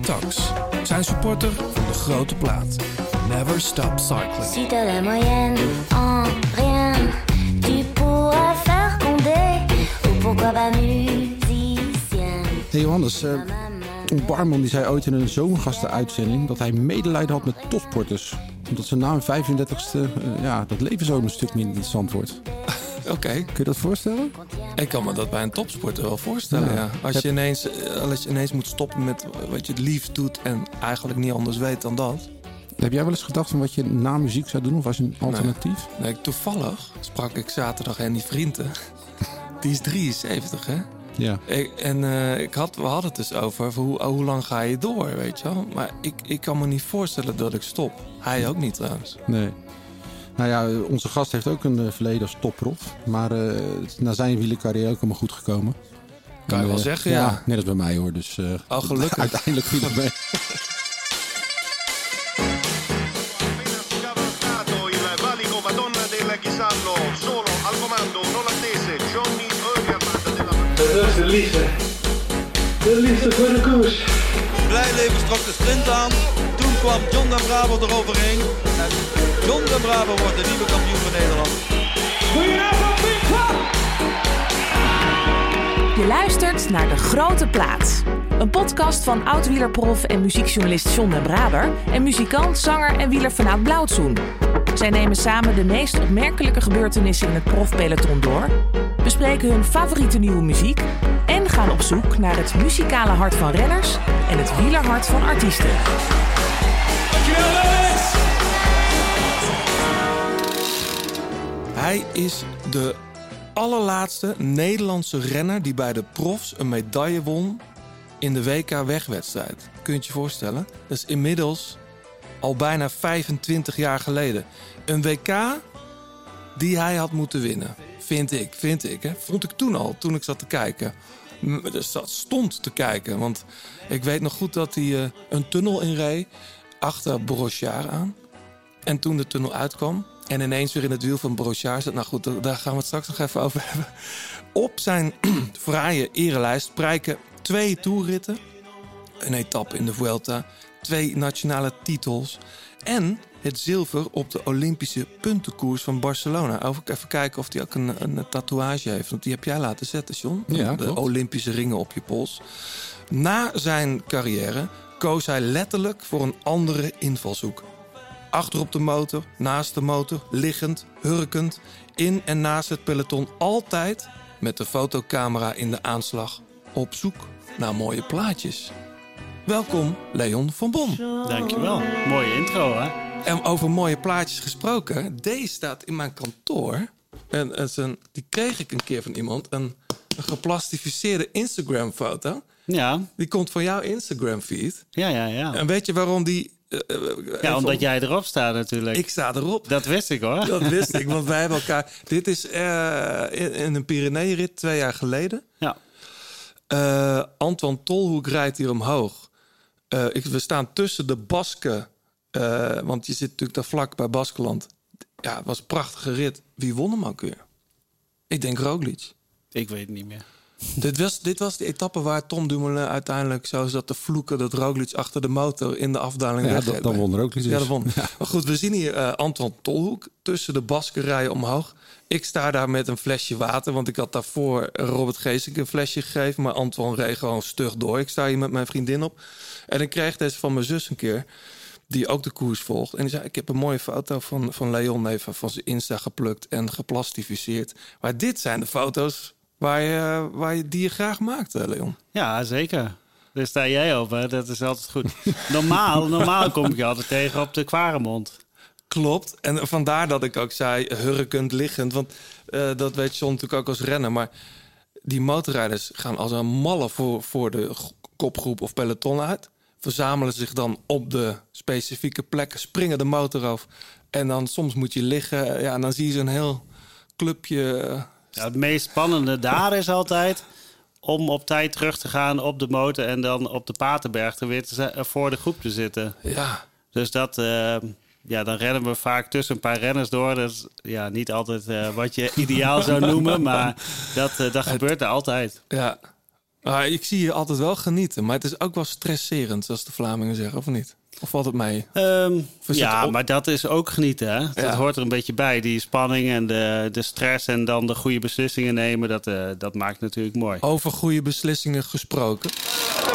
Tax. Zijn supporter van de grote plaat. Never Stop Cycling. Si t'as la moyenne en rien, tu pourras faire condé. Ou pourquoi pas musicien. Hey Johannes, een barman die zei ooit in een zomergastenuitzending dat hij medelijden had met topsporters. Omdat ze na hun 35ste eh, ja, dat leven zo een stuk minder interessant wordt. Oké, Kun je dat voorstellen? ik kan me dat bij een topsporter wel voorstellen. Ja. Ja. Als, je ineens, eh, als je ineens moet stoppen met wat je het liefst doet en eigenlijk niet anders weet dan dat. Heb jij wel eens gedacht van wat je na muziek zou doen of als een alternatief? Nee, toevallig sprak ik zaterdag Henny Vrienden. Die is 73, hè? Ja. Ik, en eh, ik had, we hadden het dus over hoe, hoe lang ga je door, weet je wel. Maar ik, ik kan me niet voorstellen dat ik stop. Hij ook niet trouwens. Nee. Nou ja, onze gast heeft ook een eh, verleden als topprof. Maar eh, na zijn wielercarrière ook allemaal goed gekomen. Kan je En, wel eh, zeggen, ja. Net als bij mij hoor. Dus, eh, Oh, gelukkig. Uiteindelijk viel het mee. de liefde. De liefde voor de koers. Blijleven trok de sprint aan. Kwam John den Bravo eroverheen. En John den Bravo wordt de nieuwe kampioen van Nederland. Je luistert naar De Grote Plaats. Een podcast van oud-wielerprof en muziekjournalist John den Braber... en muzikant, zanger en wielerfanaat Blauwtsoen. Zij nemen samen de meest opmerkelijke gebeurtenissen in het profpeloton door... bespreken hun favoriete nieuwe muziek... en gaan op zoek naar het muzikale hart van renners... en het wielerhart van artiesten. Hij is de allerlaatste Nederlandse renner die bij de profs een medaille won in de WK wegwedstrijd. Kun je je voorstellen? Dat is inmiddels al bijna 25 jaar geleden. Een WK die hij had moeten winnen. Vind ik, vind ik. Hè? Vond ik toen al, toen ik zat te kijken. Dat stond te kijken. Want ik weet nog goed dat hij eh, een tunnel inreed achter Brochard aan. En toen de tunnel uitkwam en ineens weer in het wiel van Brochard zat... Nou goed, daar- daar gaan we het straks nog even over hebben. Op zijn fraaie erelijst prijken twee toerritten. Een etappe in de Vuelta. Twee nationale titels. En het zilver op de Olympische puntenkoers van Barcelona. Over, even kijken of hij ook een, een tatoeage heeft. Want die heb jij laten zetten, John. Ja, de klopt. Olympische ringen op je pols. Na zijn carrière koos hij letterlijk voor een andere invalshoek. Achter op de motor, naast de motor, liggend, hurkend, in en naast het peloton. Altijd met de fotocamera in de aanslag. Op zoek naar mooie plaatjes. Welkom, Leon van Bon. Dankjewel. Mooie intro, hè? En over mooie plaatjes gesproken. Deze staat in mijn kantoor. En het is een, die kreeg ik een keer van iemand. Een, een geplastificeerde Instagram-foto. Ja, Die komt van jouw Instagram-feed. ja, ja, ja. En weet je waarom die... eh, eh, Ja, even omdat op- jij erop staat natuurlijk. Ik sta erop. Dat wist ik hoor. Dat wist ik, want wij hebben elkaar... Dit is eh, in, in een Pyreneeënrit twee jaar geleden. Ja. Eh Antoine Tolhoek rijdt hier omhoog. Eh, ik, we staan tussen de Basken. eh, want je zit natuurlijk daar vlak bij Baskeland. Ja, het was een prachtige rit. Wie won hem ook weer? Ik denk Roglic. Ik weet het niet meer. Dit, was, dit was de etappe waar Tom Dumoulin uiteindelijk zo zat te vloeken... dat Roglic achter de motor in de afdaling Ja, dat- dan won er ook iets. Ja, dat won. Maar goed, we zien hier eh Anton Tolhoek tussen de baskerijen omhoog. Ik sta daar met een flesje water, want ik had daarvoor Robert Geesink een flesje gegeven. Maar Anton reed gewoon stug door. Ik sta hier met mijn vriendin op. En ik kreeg deze van mijn zus een keer, die ook de koers volgt. En die zei, ik heb een mooie foto van, van Leon even van zijn Insta geplukt en geplastificeerd. Maar dit zijn de foto's waar je, waar je, die je graag maakt, eh, Leon. Ja, zeker. Daar sta jij op, hè? Dat is altijd goed. Normaal, normaal kom ik je altijd tegen op de Kwaremond. Klopt. En vandaar dat ik ook zei hurkend, liggend. Want eh, dat weet John natuurlijk ook als renner. Maar die motorrijders gaan als een malle voor, voor de kopgroep of peloton uit. Verzamelen zich dan op de specifieke plekken, springen de motor af. En dan soms moet je liggen. Ja, en dan zie je zo'n heel clubje. Eh, Ja, het meest spannende daar is altijd om op tijd terug te gaan op de motor en dan op de Paterberg er weer te zi- voor de groep te zitten. Ja, Dus dat, eh, ja, dan rennen we vaak tussen een paar renners door. Dat is ja, niet altijd eh, wat je ideaal zou noemen, maar dat, eh, dat gebeurt er altijd. ja. Ah, ik zie je altijd wel genieten, maar het is ook wel stresserend, zoals de Vlamingen zeggen, of niet? Of valt het mee? Ehm, is ja, het maar dat is ook genieten. Hè? Dat Ja. hoort er een beetje bij. Die spanning en de, de stress en dan de goede beslissingen nemen, dat, eh, dat maakt natuurlijk mooi. Over goede beslissingen gesproken. At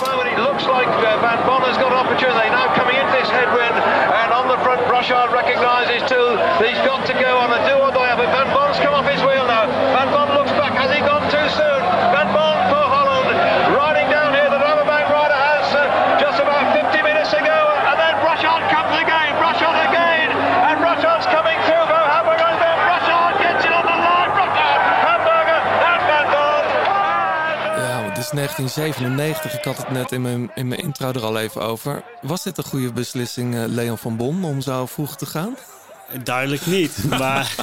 the moment, it looks like uh, Van Bon has got an opportunity now coming into this headwind. And on the front, Brochard recognises too that he's got to go on a do or die. But Van Bon's come off his wheel now. Van Bon looks back. Has he gone too soon? Van Bon for Holland. Riding down here, the Rabobank rider has uh, just about 50 minutes to go. And then Brochard comes again. Brochard again. And Brochard's coming through. Van Hamburger is there. Brochard gets it on the line. Brochard, Hamburger and Van Bon. Ja, het is 1997. Ik had het net in mijn, in mijn intro er al even over. Was dit een goede beslissing, eh, Leon van Bon, om zo vroeg te gaan? Duidelijk niet, maar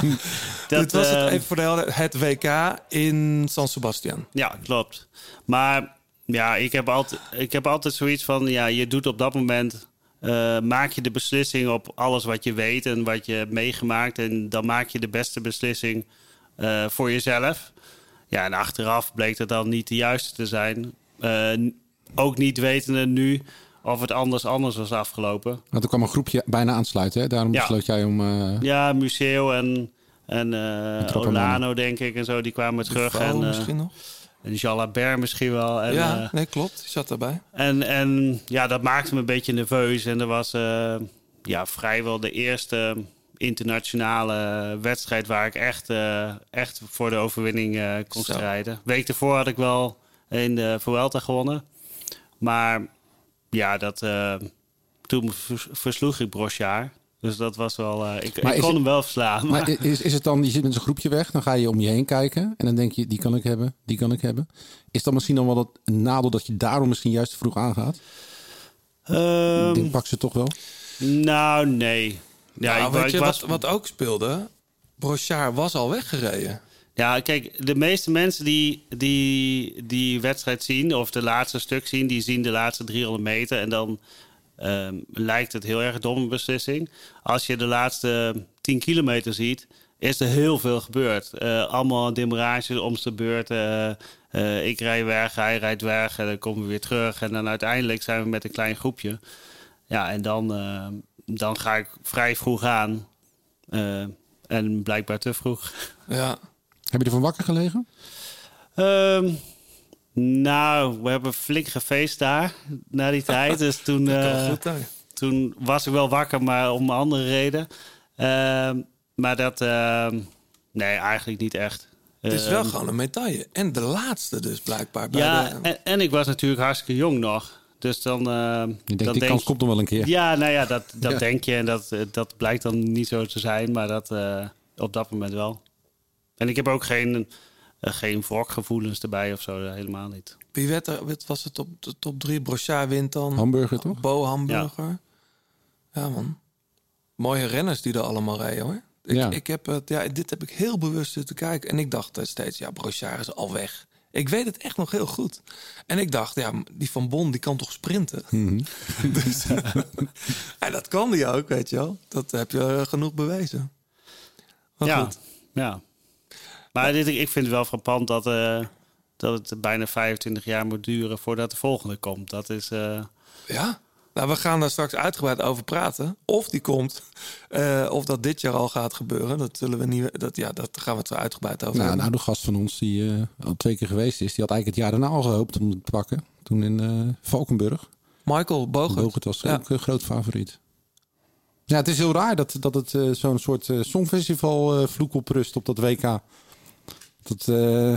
dat, dit was het, eh, even voor de helder, het WK in San Sebastian. Ja, klopt. Maar ja, ik heb altijd, ik heb altijd zoiets van: ja, je doet op dat moment. eh, maak je de beslissing op alles wat je weet en wat je hebt meegemaakt. En dan maak je de beste beslissing eh, voor jezelf. Ja, en achteraf bleek dat dan niet de juiste te zijn. Eh, ook niet wetende nu of het anders anders was afgelopen. Want er kwam een groepje bijna aansluiten. Hè? Daarom Ja. besloot jij om... eh, Ja, Museo en, en eh Trapperman. Olano, denk ik, en zo, die kwamen terug. En, eh, misschien nog? en Jalabert misschien wel. En, ja, nee, klopt. Die zat daarbij. En, en ja, dat maakte me een beetje nerveus. En er was eh, ja, vrijwel de eerste internationale wedstrijd waar ik echt, eh, echt voor de overwinning eh, kon Zo. strijden. Week ervoor had ik wel in de Vuelta gewonnen. Maar ja, dat, eh, toen vers- versloeg ik Brochard. Dus dat was wel... ik ik kon het- hem wel verslaan. Maar is, is het dan, je zit met zo'n groepje weg, dan ga je om je heen kijken. En dan denk je, die kan ik hebben, die kan ik hebben. Is dat misschien dan wel dat, een nadeel dat je daarom misschien juist te vroeg aangaat? Ik denk, pak ze toch wel. nou, nee. Ja, Nou, ik, weet ik je, was, wat, wat ook speelde? Brochard was al weggereden. Ja, kijk, de meeste mensen die die, die wedstrijd zien, of de laatste stuk zien, die zien de laatste 300 meter. En dan ehm, lijkt het heel erg domme beslissing. Als je de laatste 10 kilometer ziet, is er heel veel gebeurd. Eh, allemaal demarages om de beurt. eh, eh, ik rij weg, hij rijdt weg, en dan komen we weer terug. En dan uiteindelijk zijn we met een klein groepje. Ja, en dan, eh, dan ga ik vrij vroeg aan. Eh, en blijkbaar te vroeg. Ja. Heb je ervan wakker gelegen? Ehm, nou, we hebben flink gefeest daar na die tijd. Dus toen, eh, goed, toen was ik wel wakker, maar om een andere reden. Ehm, maar dat, ehm, nee, eigenlijk niet echt. Het is wel gewoon een medaille. En de laatste dus blijkbaar. Bij Ja, de, en, en ik was natuurlijk hartstikke jong nog. Dus dan. Je denkt, dan die denk kans komt nog wel een keer. Ja, nou ja, dat, dat Ja. denk je. En dat, eh, dat blijkt dan niet zo te zijn. Maar dat eh, op dat moment wel. En ik heb ook geen, eh, geen wrokgevoelens erbij of zo. helemaal niet. Wie werd er, wat was het op de top drie? Brochard wint dan. Hamburger toch? Bo Hamburger. Ja. man. Mooie renners die er allemaal rijden hoor. Ik, Ja. ik heb het, ja, dit heb ik heel bewust zitten kijken. En ik dacht steeds, ja, Brochard is al weg. Ik weet het echt nog heel goed. En ik dacht, ja, die van Bon, die kan toch sprinten? Mhm. dus, eh, ja, dat kan die ook, weet je wel. Dat heb je eh, genoeg bewezen. Maar ja, goed. ja. Maar dit, ik vind het wel frappant dat, eh, dat het bijna 25 jaar moet duren voordat de volgende komt. Dat is. eh, Ja, nou, we gaan daar straks uitgebreid over praten. Of die komt, eh, of dat dit jaar al gaat gebeuren. Dat, zullen we niet, dat, ja, dat gaan we het uitgebreid over Nou, een hebben. oude gast van ons die eh, al twee keer geweest is, die had eigenlijk het jaar daarna al gehoopt om het te pakken. Toen in eh, Valkenburg. Michael Bogert. Bogert was Ja. ook een groot favoriet. Ja, het is heel raar dat, dat het zo'n soort songfestival vloek op rust op dat WK. Dat eh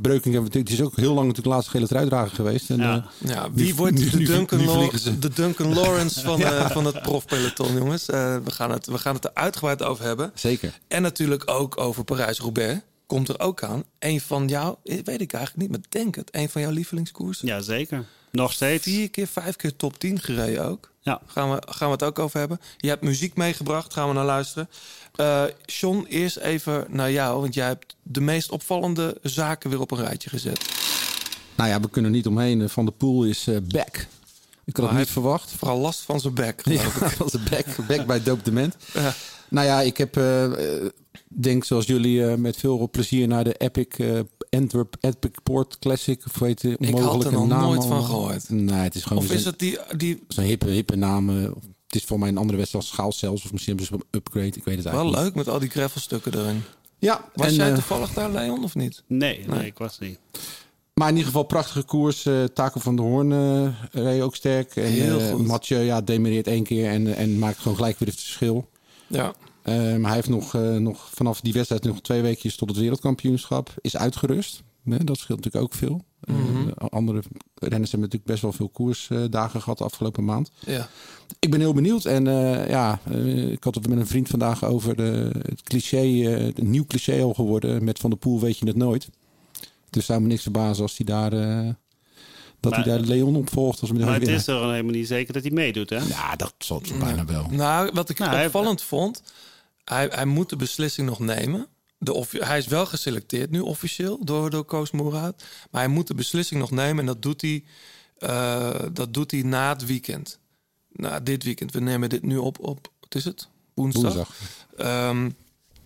Breuking hebben we- het is ook heel lang natuurlijk de laatste gele truidrager geweest. En, Ja. eh, Ja, Nu- wie wordt nu- de Duncan, nu de Duncan Lawrence van, eh, van het profpeloton, jongens? Eh, we, gaan het, we gaan het er uitgebreid over hebben. zeker. En natuurlijk ook over Parijs-Roubaix. Komt er ook aan. Een van jou, eh, weet ik eigenlijk niet, maar denk het. Een van jouw lievelingskoersen. ja, zeker. Nog steeds. Vier keer, vijf keer top 10 gereden ook. Ja. Gaan we, gaan we het ook over hebben. Je hebt muziek meegebracht, gaan we naar luisteren. Eh John, eerst even naar jou. Want jij hebt de meest opvallende zaken weer op een rijtje gezet. Nou ja, we kunnen niet omheen. Van de Poel is eh, back. Ik had het niet verwacht. Vooral last van zijn bek. Ja, dat was een back, back bij Doop Dement. Ja. Nou ja, ik heb, eh, denk zoals jullie, met veel plezier naar de Epic, Antwerp Epic Port Classic. Of weet je, Ik had er nog naam nooit van gehoord. Nee, het is gewoon Of is het die, die zo'n hippe, hippe naam. Is voor mij een andere wedstrijd als schaal zelfs. Of misschien hebben ze een upgrade. Ik weet het wel eigenlijk leuk met al die gravelstukken erin? Ja, Was en, jij eh, toevallig daar, Leon, of niet? Nee, nee, Nee. ik was niet. Maar in ieder geval prachtige koers. eh Taco van der Hoorn eh reed ook sterk. En, Heel eh, goed. Mathieu ja, demereert één keer en, en maakt gewoon gelijk weer het verschil. Ja. Eh, maar hij heeft nog, eh, nog vanaf die wedstrijd nog twee weekjes tot het wereldkampioenschap. Is uitgerust. Nee, dat scheelt natuurlijk ook veel. Eh, Mhm. andere renners hebben natuurlijk best wel veel koersdagen gehad de afgelopen maand. Ja. Ik ben heel benieuwd. En eh, ja, eh, ik had het met een vriend vandaag over de, het cliché, eh een nieuw cliché al geworden. Met Van der Poel weet je het nooit. Dus zou me niks verbazen als hij daar, eh, dat Maar- hij daar Leon opvolgt. Als Maar het is toch helemaal niet zeker dat hij meedoet, hè? Ja, dat zal het bijna wel. Nou, wat ik Nou, hij- opvallend vond, hij, hij moet de beslissing nog nemen. De hij is wel geselecteerd nu officieel door, door Koos Moerhout. Maar hij moet de beslissing nog nemen en dat doet hij, eh, dat doet hij na het weekend. Na dit weekend. We nemen dit nu op op, wat is het? Woensdag. Woensdag. Ehm,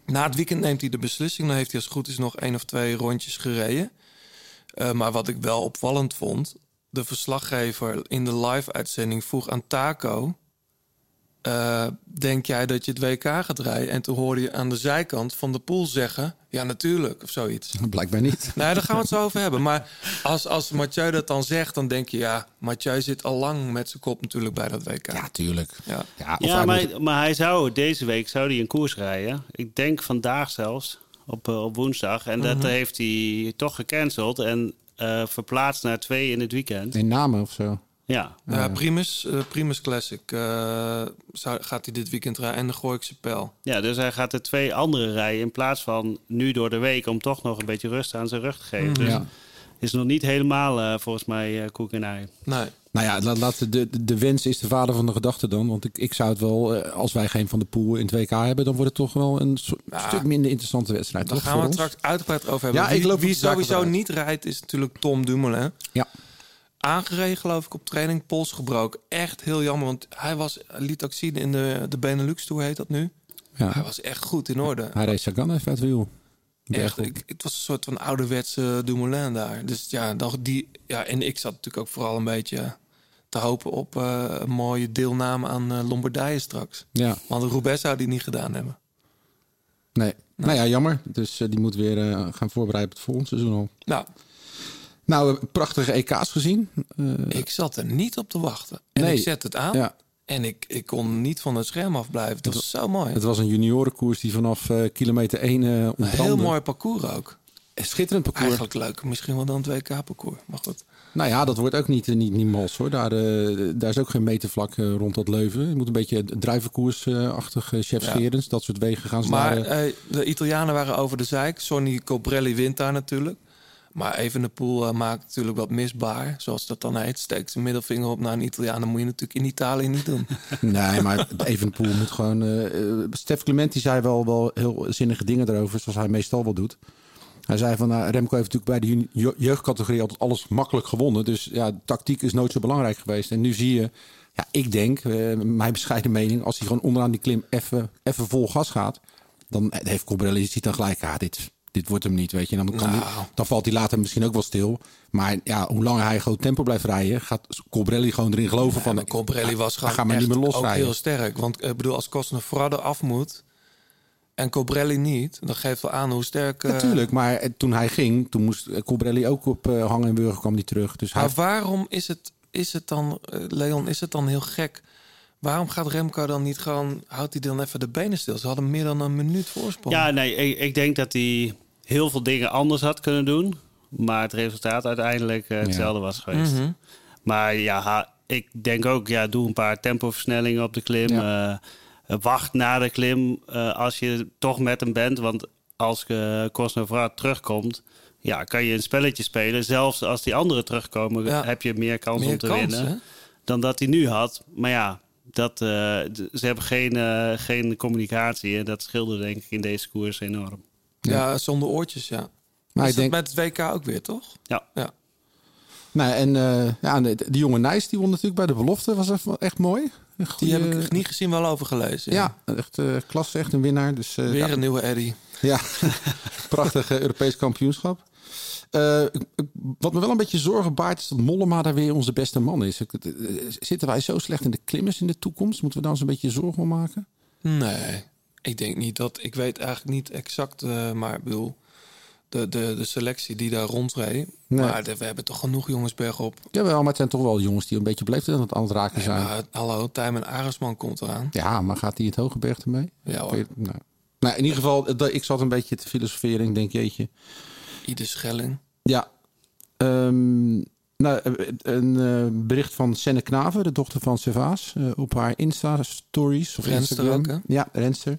na het weekend neemt hij de beslissing. Dan heeft hij als het goed is nog één of twee rondjes gereden. Eh, maar wat ik wel opvallend vond... de verslaggever in de live-uitzending vroeg aan Taco... eh, denk jij dat je het WK gaat rijden? En toen hoorde je aan de zijkant van de pool zeggen... ja, natuurlijk, of zoiets. Blijkbaar niet. Nee, daar gaan we het zo over hebben. Maar als, als Mathieu dat dan zegt, dan denk je... ja, Mathieu zit al lang met zijn kop natuurlijk bij dat WK. Ja, tuurlijk. Ja. Ja, of Ja, hij maar, moet- maar hij zou deze week zou hij een koers rijden. Ik denk vandaag zelfs, op, eh, op woensdag. En dat Mhm. heeft hij toch gecanceld en eh, verplaatst naar twee in het weekend. in namen of zo. Ja, Ja, Primus, eh, Primus Classic eh, zou, gaat hij dit weekend rijden en de Gooikse Pijl. ja, dus hij gaat er twee andere rijden in plaats van nu door de week om toch nog een beetje rust aan zijn rug te geven. Dus Ja. is nog niet helemaal eh, volgens mij eh, koek en ei. Nee. Nou ja, laat, laat de, de, de wens is de vader van de gedachte dan. Want ik, ik zou het wel, eh, als wij geen van de pool in het WK hebben, dan wordt het toch wel een so- Ja. stuk minder interessante wedstrijd. Daar gaan we het straks uitgebreid over hebben. Ja, wie ik loop wie sowieso niet rijdt is natuurlijk Tom Dumoulin. Ja. Aangereden geloof ik op training, pols gebroken. Echt heel jammer, want hij was, liet ook zien in de, de Benelux Tour heet dat nu. Ja. Hij was echt goed in orde. Hij reed Sagan even uit het wiel. Echt, ik, het was een soort van ouderwetse Dumoulin daar. Dus ja, dan die, ja, en ik zat natuurlijk ook vooral een beetje te hopen op eh, een mooie deelname aan eh, Lombardije straks. Ja, Want de Roubaix zou die niet gedaan hebben. nee. Nou ja, jammer. Dus eh, die moet weer eh, gaan voorbereiden op het volgende seizoen al. Nou, Nou, prachtige EK's gezien. Eh, ik zat er niet op te wachten. En Nee. ik zet het aan. ja, En ik, ik kon niet van het scherm afblijven. Het was zo mooi. het was een juniorenkoers die vanaf eh, kilometer 1 eh Een ontbrandde. heel mooi parcours ook. Schitterend parcours. Eigenlijk leuk. Misschien wel dan het WK-parcours. Maar goed. Nou ja, dat wordt ook niet, eh, niet, niet mals hoor. Daar, eh, daar is ook geen metervlak eh, rond dat Leuven. Je moet een beetje druivenkoersachtig uh, chef Ja. Scherens. Dat soort wegen gaan ze Maar eh, eh, de Italianen waren over de zijk. Sonny Cobrelli wint daar natuurlijk. Maar Evenepoel uh, maakt natuurlijk wat misbaar. Zoals dat dan heet. Steekt zijn middelvinger op naar een Italiaan. Dat moet je natuurlijk in Italië niet doen. Nee, maar Evenepoel moet gewoon... eh eh, Stef Clementi zei wel, wel heel zinnige dingen erover, zoals hij meestal wel doet. Hij zei van, nou, Remco heeft natuurlijk bij de jeugdcategorie altijd alles makkelijk gewonnen. Dus ja, tactiek is nooit zo belangrijk geweest. En nu zie je, ja, ik denk, eh, mijn bescheiden mening, als hij gewoon onderaan die klim even, even vol gas gaat, dan heeft Cobrelli ziet dan gelijk, ah, dit, dit wordt hem niet, weet je. Dan, kan Nou. die- dan valt hij later misschien ook wel stil. Maar ja, hoe langer hij gewoon tempo blijft rijden, gaat Cobrelli gewoon erin geloven van... Maar Cobrelli was gewoon gaat maar niet meer ook losrijden. heel sterk. Want ik bedoel, als Cosnefroide af moet... en Cobrelli niet... dan geeft wel aan hoe sterk... eh, Natuurlijk, maar eh, toen hij ging, toen moest eh, Cobrelli ook op eh, en Burger kwam die terug. Dus hij Maar waarom is het, is het dan, eh, Leon, is het dan heel gek? Waarom gaat Remco dan niet gewoon, houdt hij dan even de benen stil? Ze hadden meer dan een minuut voorsprong. Ja, nee, ik, ik denk dat hij heel veel dingen anders had kunnen doen. Maar het resultaat uiteindelijk eh, hetzelfde was geweest. Mhm. Maar ja, ha- ik denk ook, ja, doe een paar tempoversnellingen op de klim. Eh, wacht na de klim eh, als je toch met hem bent. Want als uh, terugkomt, ja, kan je een spelletje spelen. Zelfs als die anderen terugkomen, Ja. heb je meer kans Meer om te kans, winnen. hè? Dan dat hij nu had. Maar ja, dat, eh, ze hebben geen, eh, geen communicatie. En dat scheelde denk ik in deze koers enorm. Ja, zonder oortjes, ja. Maar is ik denk, dat met het WK ook weer, toch? Ja. Ja. nou, en eh, ja, de, die jonge Nijs, die won natuurlijk bij de belofte, was echt, echt mooi. Die heb ik niet gezien, wel over gelezen. Ja, echt eh klasse, echt een winnaar. Dus, eh, Weer ja, een nieuwe Eddie. ja, prachtig Europees kampioenschap. Eh, wat me wel een beetje zorgen baart is dat Mollema daar weer onze beste man is. Eh, Zitten wij zo slecht in de klimmers in de toekomst? Moeten we daar eens een beetje zorgen om maken? Nee, ik denk niet dat... Ik weet eigenlijk niet exact, eh, maar ik bedoel... De, de, de selectie die daar rondreed. Nee. Maar de- we hebben toch genoeg jongens bergop. Jawel, maar het zijn toch wel jongens die een beetje beleefd aan het aan het raken zijn. Maar, hallo, Tijmen Aresman komt eraan. Ja, maar gaat hij het hoge bergte mee? Ja hoor. Nou. nou, in ieder geval, ik zat een beetje te filosoferen. Ik denk, jeetje. Ieder Schelling. Ja. Ehm, nou, eh, een eh, bericht van Senne Knaven, de dochter van Servaas, eh, op haar Insta-stories. Of Renster Instagram. ook? Ja, Renster.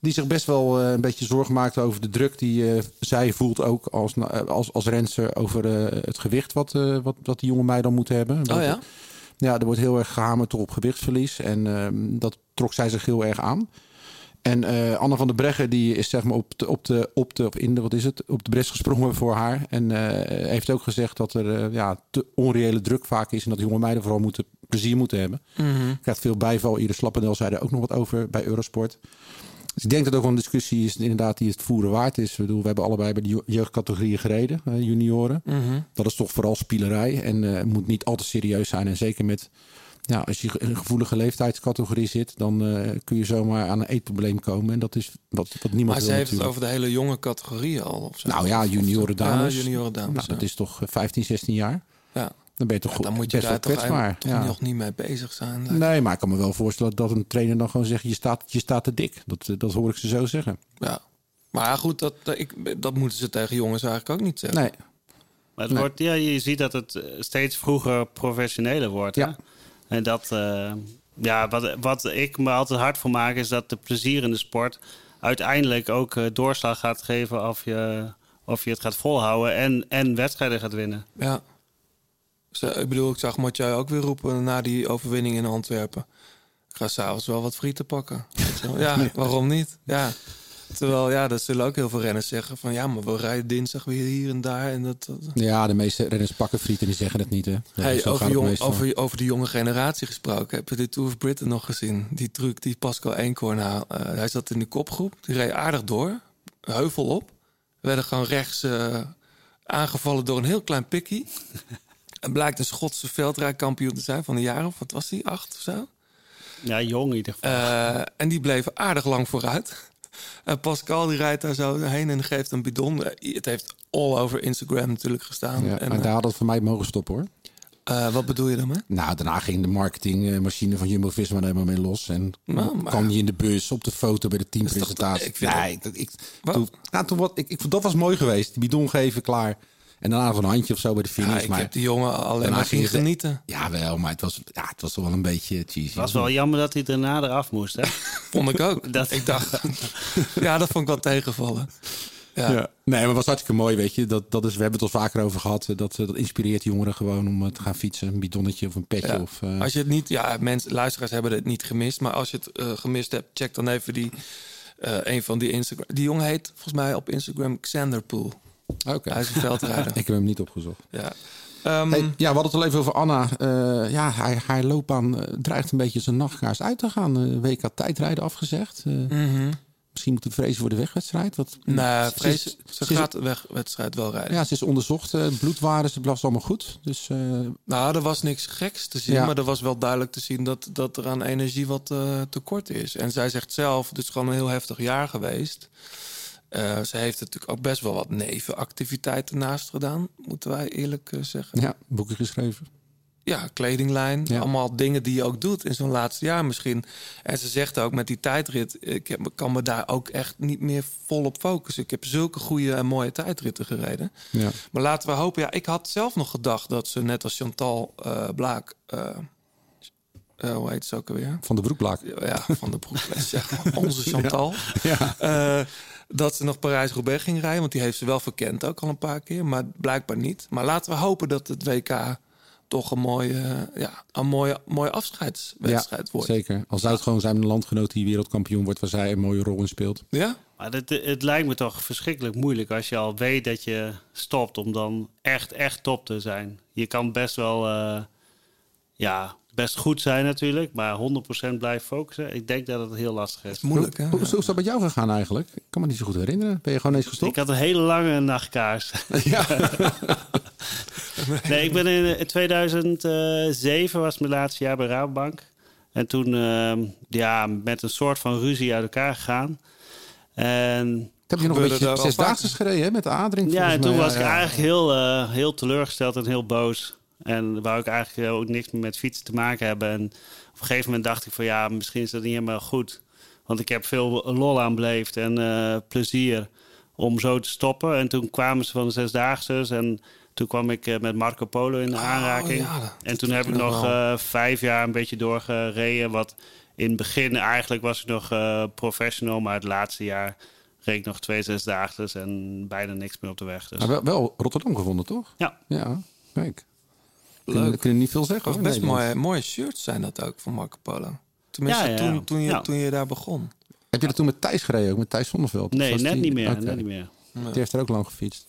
Die zich best wel een beetje zorgen maakte over de druk die zij voelt ook als, als, als renster over het gewicht wat, wat, wat die jonge meiden dan moeten hebben. Oh ja? Ja, er wordt heel erg gehamerd op gewichtsverlies. En ehm, dat trok zij zich heel erg aan. En eh, Anne van der Breggen die is zeg maar op de, op de, op de, of in de, wat is het, op de bres gesprongen voor haar. En eh, heeft ook gezegd dat er eh, ja, te onreële druk vaak is. En dat jonge meiden vooral moeten, plezier moeten hebben. Mhm. Krijgt veel bijval. Ieder Slappendel zei er ook nog wat over bij Eurosport. Dus ik denk dat ook wel een discussie is inderdaad die het voeren waard is. Ik bedoel, we hebben allebei bij de je- jeugdcategorieën gereden, junioren. Mhm. Dat is toch vooral spielerij en moet niet al te serieus zijn. En zeker met, ja, als je in een gevoelige leeftijdscategorie zit, dan eh, kun je zomaar aan een eetprobleem komen. En dat is wat, wat niemand Maar wil ze heeft het over de hele jonge categorieën al. Of zo. Nou ja, junioren dames. Ja, junioren dames. Nou, dat is toch eh, 15, 16 jaar. Ja. Dan ben je toch Ja, goed, dan moet je best daar toch, kwetsbaar. toch nog niet mee bezig zijn. Nee, maar ik kan me wel voorstellen dat een trainer dan gewoon zegt: je staat, je staat te dik. Dat, eh, dat hoor ik ze zo zeggen. Ja. Maar goed, dat, dat, ik, dat moeten ze tegen jongens eigenlijk ook niet zeggen. Nee. Maar het Nee. wordt, ja, je ziet dat het eh, steeds vroeger professioneler wordt. Hè? Ja. En dat, eh, ja, wat, wat ik me altijd hard voor maak, is dat de plezier in de sport uiteindelijk ook eh, doorslag gaat geven of je, of je het gaat volhouden en, en wedstrijden gaat winnen. Ja. Ik bedoel, ik zag Mathieu ook weer roepen na die overwinning in Antwerpen. Ik ga s'avonds wel wat frieten pakken. Ja, waarom niet? Ja. Terwijl, ja, dat zullen ook heel veel renners zeggen van... ja, maar we rijden dinsdag weer hier en daar. En dat, dat- Ja, de meeste renners pakken frieten die zeggen het niet. Hè. Ja, Hey, zo gaat over, jong, over, over de jonge generatie gesproken. Heb je de Tour of Britain nog gezien? Die truc die Pascal Eenkorn haal- eh, hij zat in de kopgroep. Die reed aardig door. Heuvel op. Werden gewoon rechts eh, aangevallen door een heel klein pikkie. en blijkt een Schotse veldrijkampioen te zijn van een jaar of wat was die? Acht of zo? Ja, jong in ieder geval. Eh, en die bleven aardig lang vooruit. En Pascal die rijdt daar zo heen en geeft een bidon. Eh, Het heeft all over Instagram natuurlijk gestaan. Ja, en, eh, daar had het voor mij mogen stoppen hoor. eh, wat bedoel je daarmee? Nou, daarna ging de marketingmachine van Jumbo-Visma er helemaal mee los. En Nou, maar- kwam je in de bus op de foto bij de teampresentatie. ik vind nee, dat, ik, toen, nou, toen wat, ik, ik, dat was mooi geweest. Die bidon geven, klaar. En daarna nog een handje of zo bij de finish. Ja, ik maar heb die jongen alleen maar ging zien genieten. Ja, wel, maar het was, ja, het was toch wel een beetje cheesy. Het was wel jammer dat hij daarna eraf moest. Hè? Vond ik ook. Dat- Ik dacht, ja, dat vond ik wel tegenvallen. Ja. Ja. Nee, maar het was hartstikke mooi, weet je. Dat, dat is, we hebben het al vaker over gehad. Dat, eh, dat inspireert jongeren gewoon om eh, te gaan fietsen. Een bidonnetje of een petje. Ja. Of, eh, Als je het niet, ja, mensen, luisteraars hebben het niet gemist, maar als je het eh, gemist hebt, check dan even die, eh, een van die Instagram. Die jongen heet volgens mij op Instagram Xanderpool. Oké. Hij is een veldrijder. Ik heb hem niet opgezocht. ja. Hey, ja, we hadden het al even over Anna. Eh, ja, haar, haar loopbaan eh, dreigt een beetje zijn nachtkaars uit te gaan. Eh, WK tijdrijden afgezegd. Eh, mhm. Misschien moeten vrezen voor de wegwedstrijd. Wat, Nee, ze is- vrees, ze gaat de wegwedstrijd wel rijden. Ja, ze is onderzocht. bloedwaarden, ze was allemaal goed. Dus Nou, er was niks geks te zien, Ja. maar er was wel duidelijk te zien dat, dat er aan energie wat tekort is. En zij zegt zelf, het is gewoon een heel heftig jaar geweest. Eh, ze heeft natuurlijk ook best wel wat nevenactiviteiten naast gedaan, moeten wij eerlijk eh, zeggen. ja, boeken geschreven. Ja, kledinglijn, Ja. allemaal dingen die je ook doet in zo'n laatste jaar misschien. En ze zegt ook met die tijdrit, ik heb, kan me daar ook echt niet meer volop focussen. Ik heb zulke goede en mooie tijdritten gereden. Ja. Maar laten we hopen. Ja, ik had zelf nog gedacht dat ze net als Chantal eh, Blaak. hoe heet ze ook alweer? Van de Broekblaak. Ja, van de broek. zeg, onze Chantal. Ja. Dat ze nog Parijs-Roubaix ging rijden. Want die heeft ze wel verkend ook al een paar keer. Maar blijkbaar niet. Maar laten we hopen dat het WK toch een mooie, ja, een mooie, mooie afscheidswedstrijd wordt. Zeker. Al zou het gewoon zijn een landgenoot die wereldkampioen wordt... waar zij een mooie rol in speelt. Ja? Maar het, het lijkt me toch verschrikkelijk moeilijk als je al weet dat je stopt om dan echt, echt top te zijn. Je kan best wel, eh, ja, best goed zijn natuurlijk, maar 100% blijven focussen. Ik denk dat het heel lastig is. Moeilijk, hè? Hoe, hoe is dat met jou gegaan eigenlijk? Ik kan me niet zo goed herinneren. Ben je gewoon eens gestopt? Ik had een hele lange nachtkaars. Ja. nee, ik ben in, in 2007 was mijn laatste jaar bij Rabobank. En toen ehm, ja, met een soort van ruzie uit elkaar gegaan. En Heb je nog een beetje zesdaagse gereden hè, met de adering? ja, en toen mij? was ik Ja, eigenlijk heel, eh, heel teleurgesteld en heel boos. En wou ik eigenlijk ook niks meer met fietsen te maken hebben. En op een gegeven moment dacht ik van ja, misschien is dat niet helemaal goed. Want ik heb veel lol aan beleefd en eh, plezier om zo te stoppen. En toen kwamen ze van de Zesdaagse en toen kwam ik eh, met Marco Polo in de aanraking. ja, dat- en toen heb ik nog eh, vijf jaar een beetje doorgereden. Wat in het begin eigenlijk was ik nog eh, professional, maar het laatste jaar reed ik nog twee Zesdaagse en bijna niks meer op de weg. Dus. Maar wel, wel Rotterdam gevonden, toch? Ja. Ja, kijk. Kunnen, Leuk. kunnen niet veel zeggen. hoor, Best mooie, mooie shirts zijn dat ook van Marco Polo. Tenminste, Ja, ja, ja. Toen, toen, je, Ja. toen je daar begon. Heb je dat toen met Thijs gereden, ook met Thijs Zonneveld? Nee, net die- niet meer. Net niet meer. Die heeft er ook lang gefietst.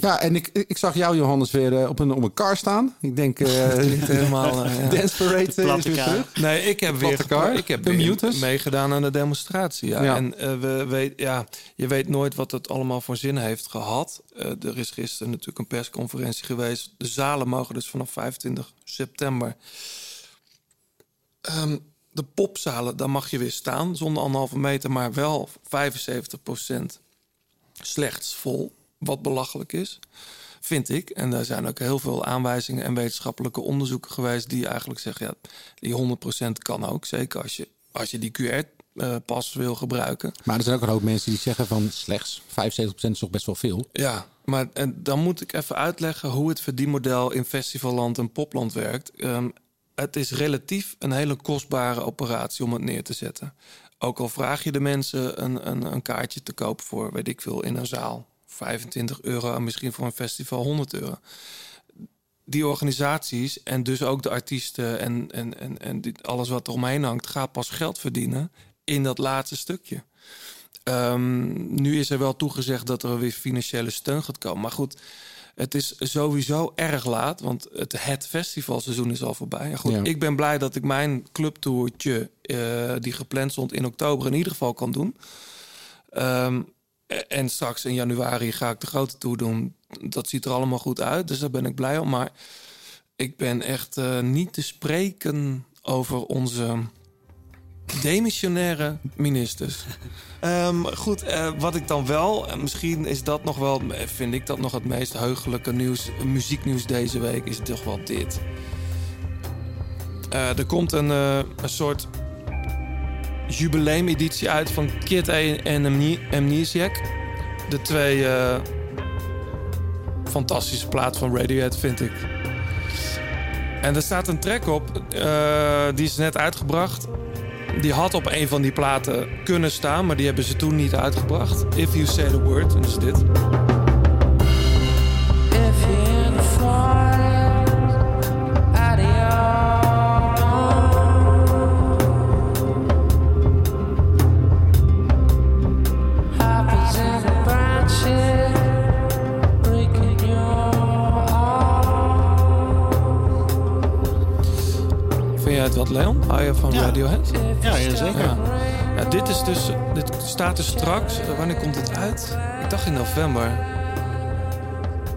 Ja, en ik, ik zag jou, Johannes, weer eh, op een, op een car staan. Ik denk, eh Niet helemaal... ja. Dance Parade is Platte weer car. terug. Nee, ik heb weer ik heb de weer meegedaan aan de demonstratie. Ja. Ja. En eh, we weet, ja, je weet nooit wat het allemaal voor zin heeft gehad. Eh, er is gisteren natuurlijk een persconferentie geweest. De zalen mogen dus vanaf 25 september. Ehm, de popzalen, daar mag je weer staan zonder anderhalve meter, maar wel 75% slechts vol. Wat belachelijk is, vind ik. En daar zijn ook heel veel aanwijzingen en wetenschappelijke onderzoeken geweest die eigenlijk zeggen: ja, die 100% kan ook. Zeker als je, als je die QR-pas wil gebruiken. Maar er zijn ook een hoop mensen die zeggen van slechts 75% is toch best wel veel. Ja, maar en dan moet ik even uitleggen hoe het verdienmodel in festivalland en popland werkt. Ehm, het is relatief een hele kostbare operatie om het neer te zetten. Ook al vraag je de mensen een, een, een kaartje te kopen voor, weet ik veel, in een zaal. 25 euro en misschien voor een festival 100 euro. Die organisaties en dus ook de artiesten en, en, en, en die, alles wat eromheen hangt, gaat pas geld verdienen in dat laatste stukje. Ehm, nu is er wel toegezegd dat er weer financiële steun gaat komen. Maar goed, het is sowieso erg laat, want het, het festivalseizoen is al voorbij. Goed, Ja. Ik ben blij dat ik mijn clubtourtje, eh, die gepland stond in oktober, in ieder geval kan doen. Ehm, en straks in januari ga ik de grote tour doen. Dat ziet er allemaal goed uit, dus daar ben ik blij om. Maar ik ben echt eh, niet te spreken over onze demissionaire ministers. Ehm, goed, eh, wat ik dan wel, en misschien is dat nog wel, eh, vind ik dat nog het meest heugelijke nieuws, muzieknieuws deze week, is toch wel dit. Eh, er komt een, eh, een soort jubileumeditie uit van Kid A en Amne- Amnesiac. De twee eh, fantastische plaat van Radiohead, vind ik. En er staat een track op, eh, die is net uitgebracht. Die had op een van die platen kunnen staan, maar die hebben ze toen niet uitgebracht. If You Say The Word, en is dit. Vind het wat, Leon? Hou je van. Radiohead? Ja, ja, zeker. Ja. dit is dus. Dit staat er straks. eh, Wanneer komt het uit? Ik dacht in november.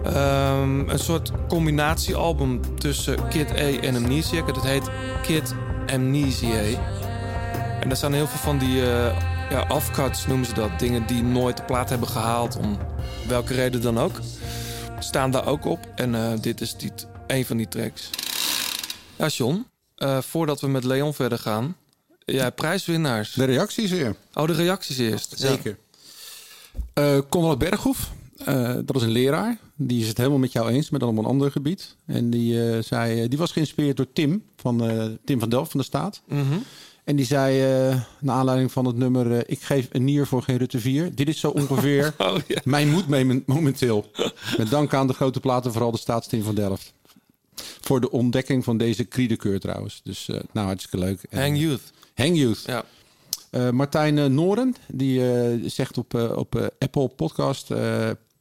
Ehm, een soort combinatiealbum tussen Kid A en Amnesiac. Het heet Kid Amnesia. En daar staan heel veel van die eh, ja, offcuts, noemen ze dat. Dingen die nooit de plaat hebben gehaald, om welke reden dan ook. Staan daar ook op. En eh, dit is die, een van die tracks. Ja, John. Eh, voordat we met Leon verder gaan. Ja, prijswinnaars. De reacties weer. Oh, de reacties eerst. Zeker. Eh Conrad Berghoef, eh, dat is een leraar. Die is het helemaal met jou eens, maar dan op een ander gebied. En die, zei, die was geïnspireerd door Tim, van, Tim van Delft van de Staat. Ja. Mhm. En die zei, naar aanleiding van het nummer... ik geef een nier voor geen Rutte 4. Dit is zo ongeveer Oh, ja. mijn moed me- momenteel. Met dank aan de grote platen, vooral de Staatstim van Delft. Voor de ontdekking van deze kriedekeur trouwens. Dus eh, nou, hartstikke leuk. Hang Youth. Hang Youth. Ja. Eh, Martijn eh, Noren, die zegt op, op Apple Podcast...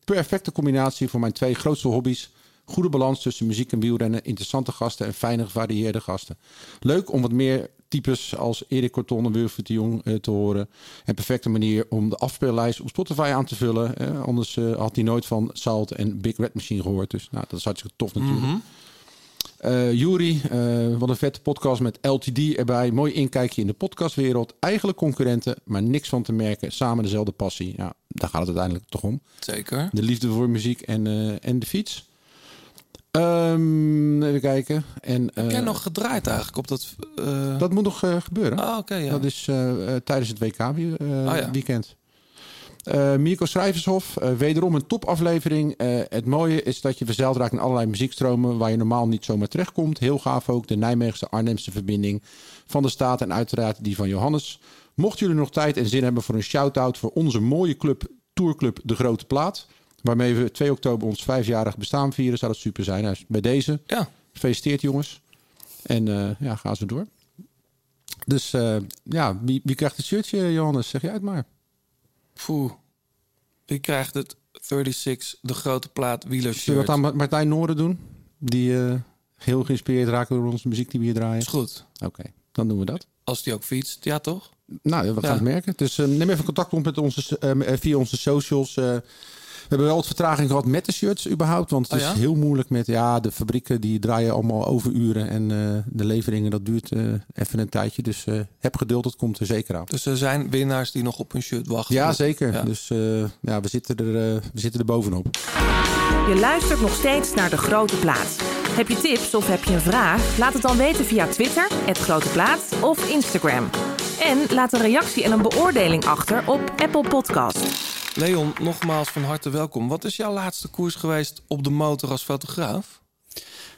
perfecte combinatie voor mijn twee grootste hobby's. Goede balans tussen muziek en wielrennen, interessante gasten en fijne gevarieerde gasten. Leuk om wat meer types als Erik Corton en Wilfried de Jong eh, te horen. En perfecte manier om de afspeellijst op Spotify aan te vullen. Eh, anders eh, had hij nooit van Salt en Big Red Machine gehoord. Dus nou, dat is hartstikke tof natuurlijk. Mhm. Eh Jury, eh, wat een vette podcast met LTD erbij. Mooi inkijkje in de podcastwereld. Eigenlijk concurrenten, maar niks van te merken. Samen dezelfde passie. Ja, daar gaat het uiteindelijk toch om. Zeker. De liefde voor muziek en, eh, en de fiets. Ehm, even kijken. En, Heb jij nog gedraaid eigenlijk op dat... Dat moet nog gebeuren. Ah, oké, ja. Dat is tijdens het WK wie- eh, Ah, ja. Eh Mirko Schrijvershof, eh, wederom een topaflevering. Eh, het mooie is dat je verzeild raakt in allerlei muziekstromen waar je normaal niet zomaar terechtkomt. Heel gaaf ook de Nijmeegse Arnhemse verbinding van de staat en uiteraard die van Johannes. Mochten jullie nog tijd en zin hebben voor een shout-out voor onze mooie club, Tourclub De Grote Plaat. Waarmee we 2 oktober ons vijfjarig bestaan vieren, zou dat super zijn. Nou, bij deze, Ja. gefeliciteerd jongens. En ja, gaan ze door. Dus ja, wie, wie krijgt het shirtje, Johannes? Zeg jij het maar. Poeh. Wie krijgt het 36, de grote plaat wieler Zullen we wat aan Ma- Martijn Noorden doen? Die eh, heel geïnspireerd raken door onze muziek die we hier draaien. Is goed. Oké, dan doen we dat. Als die ook fietst, ja toch? Nou, we gaan Ja. het merken. Dus eh, neem even contact op met onze, eh, via onze socials. We hebben wel wat vertraging gehad met de shirts überhaupt. Want het Oh ja? is heel moeilijk met ja, de fabrieken die draaien allemaal overuren. En eh, de leveringen, dat duurt eh, even een tijdje. Dus eh, heb geduld, het komt er zeker aan. Dus er zijn winnaars die nog op hun shirt wachten. Ja, zeker. Ja. Dus eh, ja, we zitten, er, we zitten er bovenop. Je luistert nog steeds naar De Grote Plaat. Heb je tips of heb je een vraag? Laat het dan weten via Twitter, het Grote Plaat of Instagram. En laat een reactie en een beoordeling achter op Apple Podcast. Leon, nogmaals van harte welkom. Wat is jouw laatste koers geweest op de motor als fotograaf?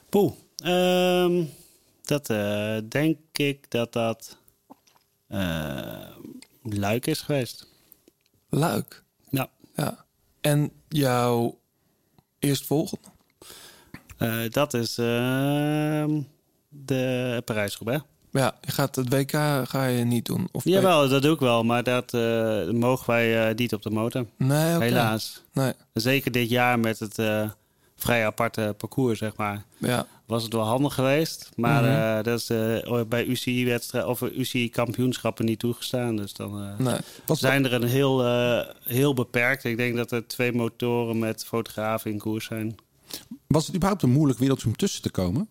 Poeh. Ehm, dat eh, denk ik dat dat eh, Luik is geweest. Luik. Ja. Ja. En jouw eerstvolgende? Eh, dat is ehm, de Parijs-Roubaix. Ja, je gaat het WK ga je niet doen. Of Jawel, dat doe ik wel, maar dat eh, mogen wij eh, niet op de motor. Nee. Helaas. Nee. Zeker dit jaar met het eh, vrij aparte parcours, zeg maar. Ja. Was het wel handig geweest, maar Mhm. eh, dat is bij UCI-wedstrijd of UCI-kampioenschappen niet toegestaan. Dus dan eh, Nee. zijn er een heel, eh, heel beperkt. Ik denk dat er twee motoren met fotografen in koers zijn. Was het überhaupt een moeilijk wereldje om tussen te komen?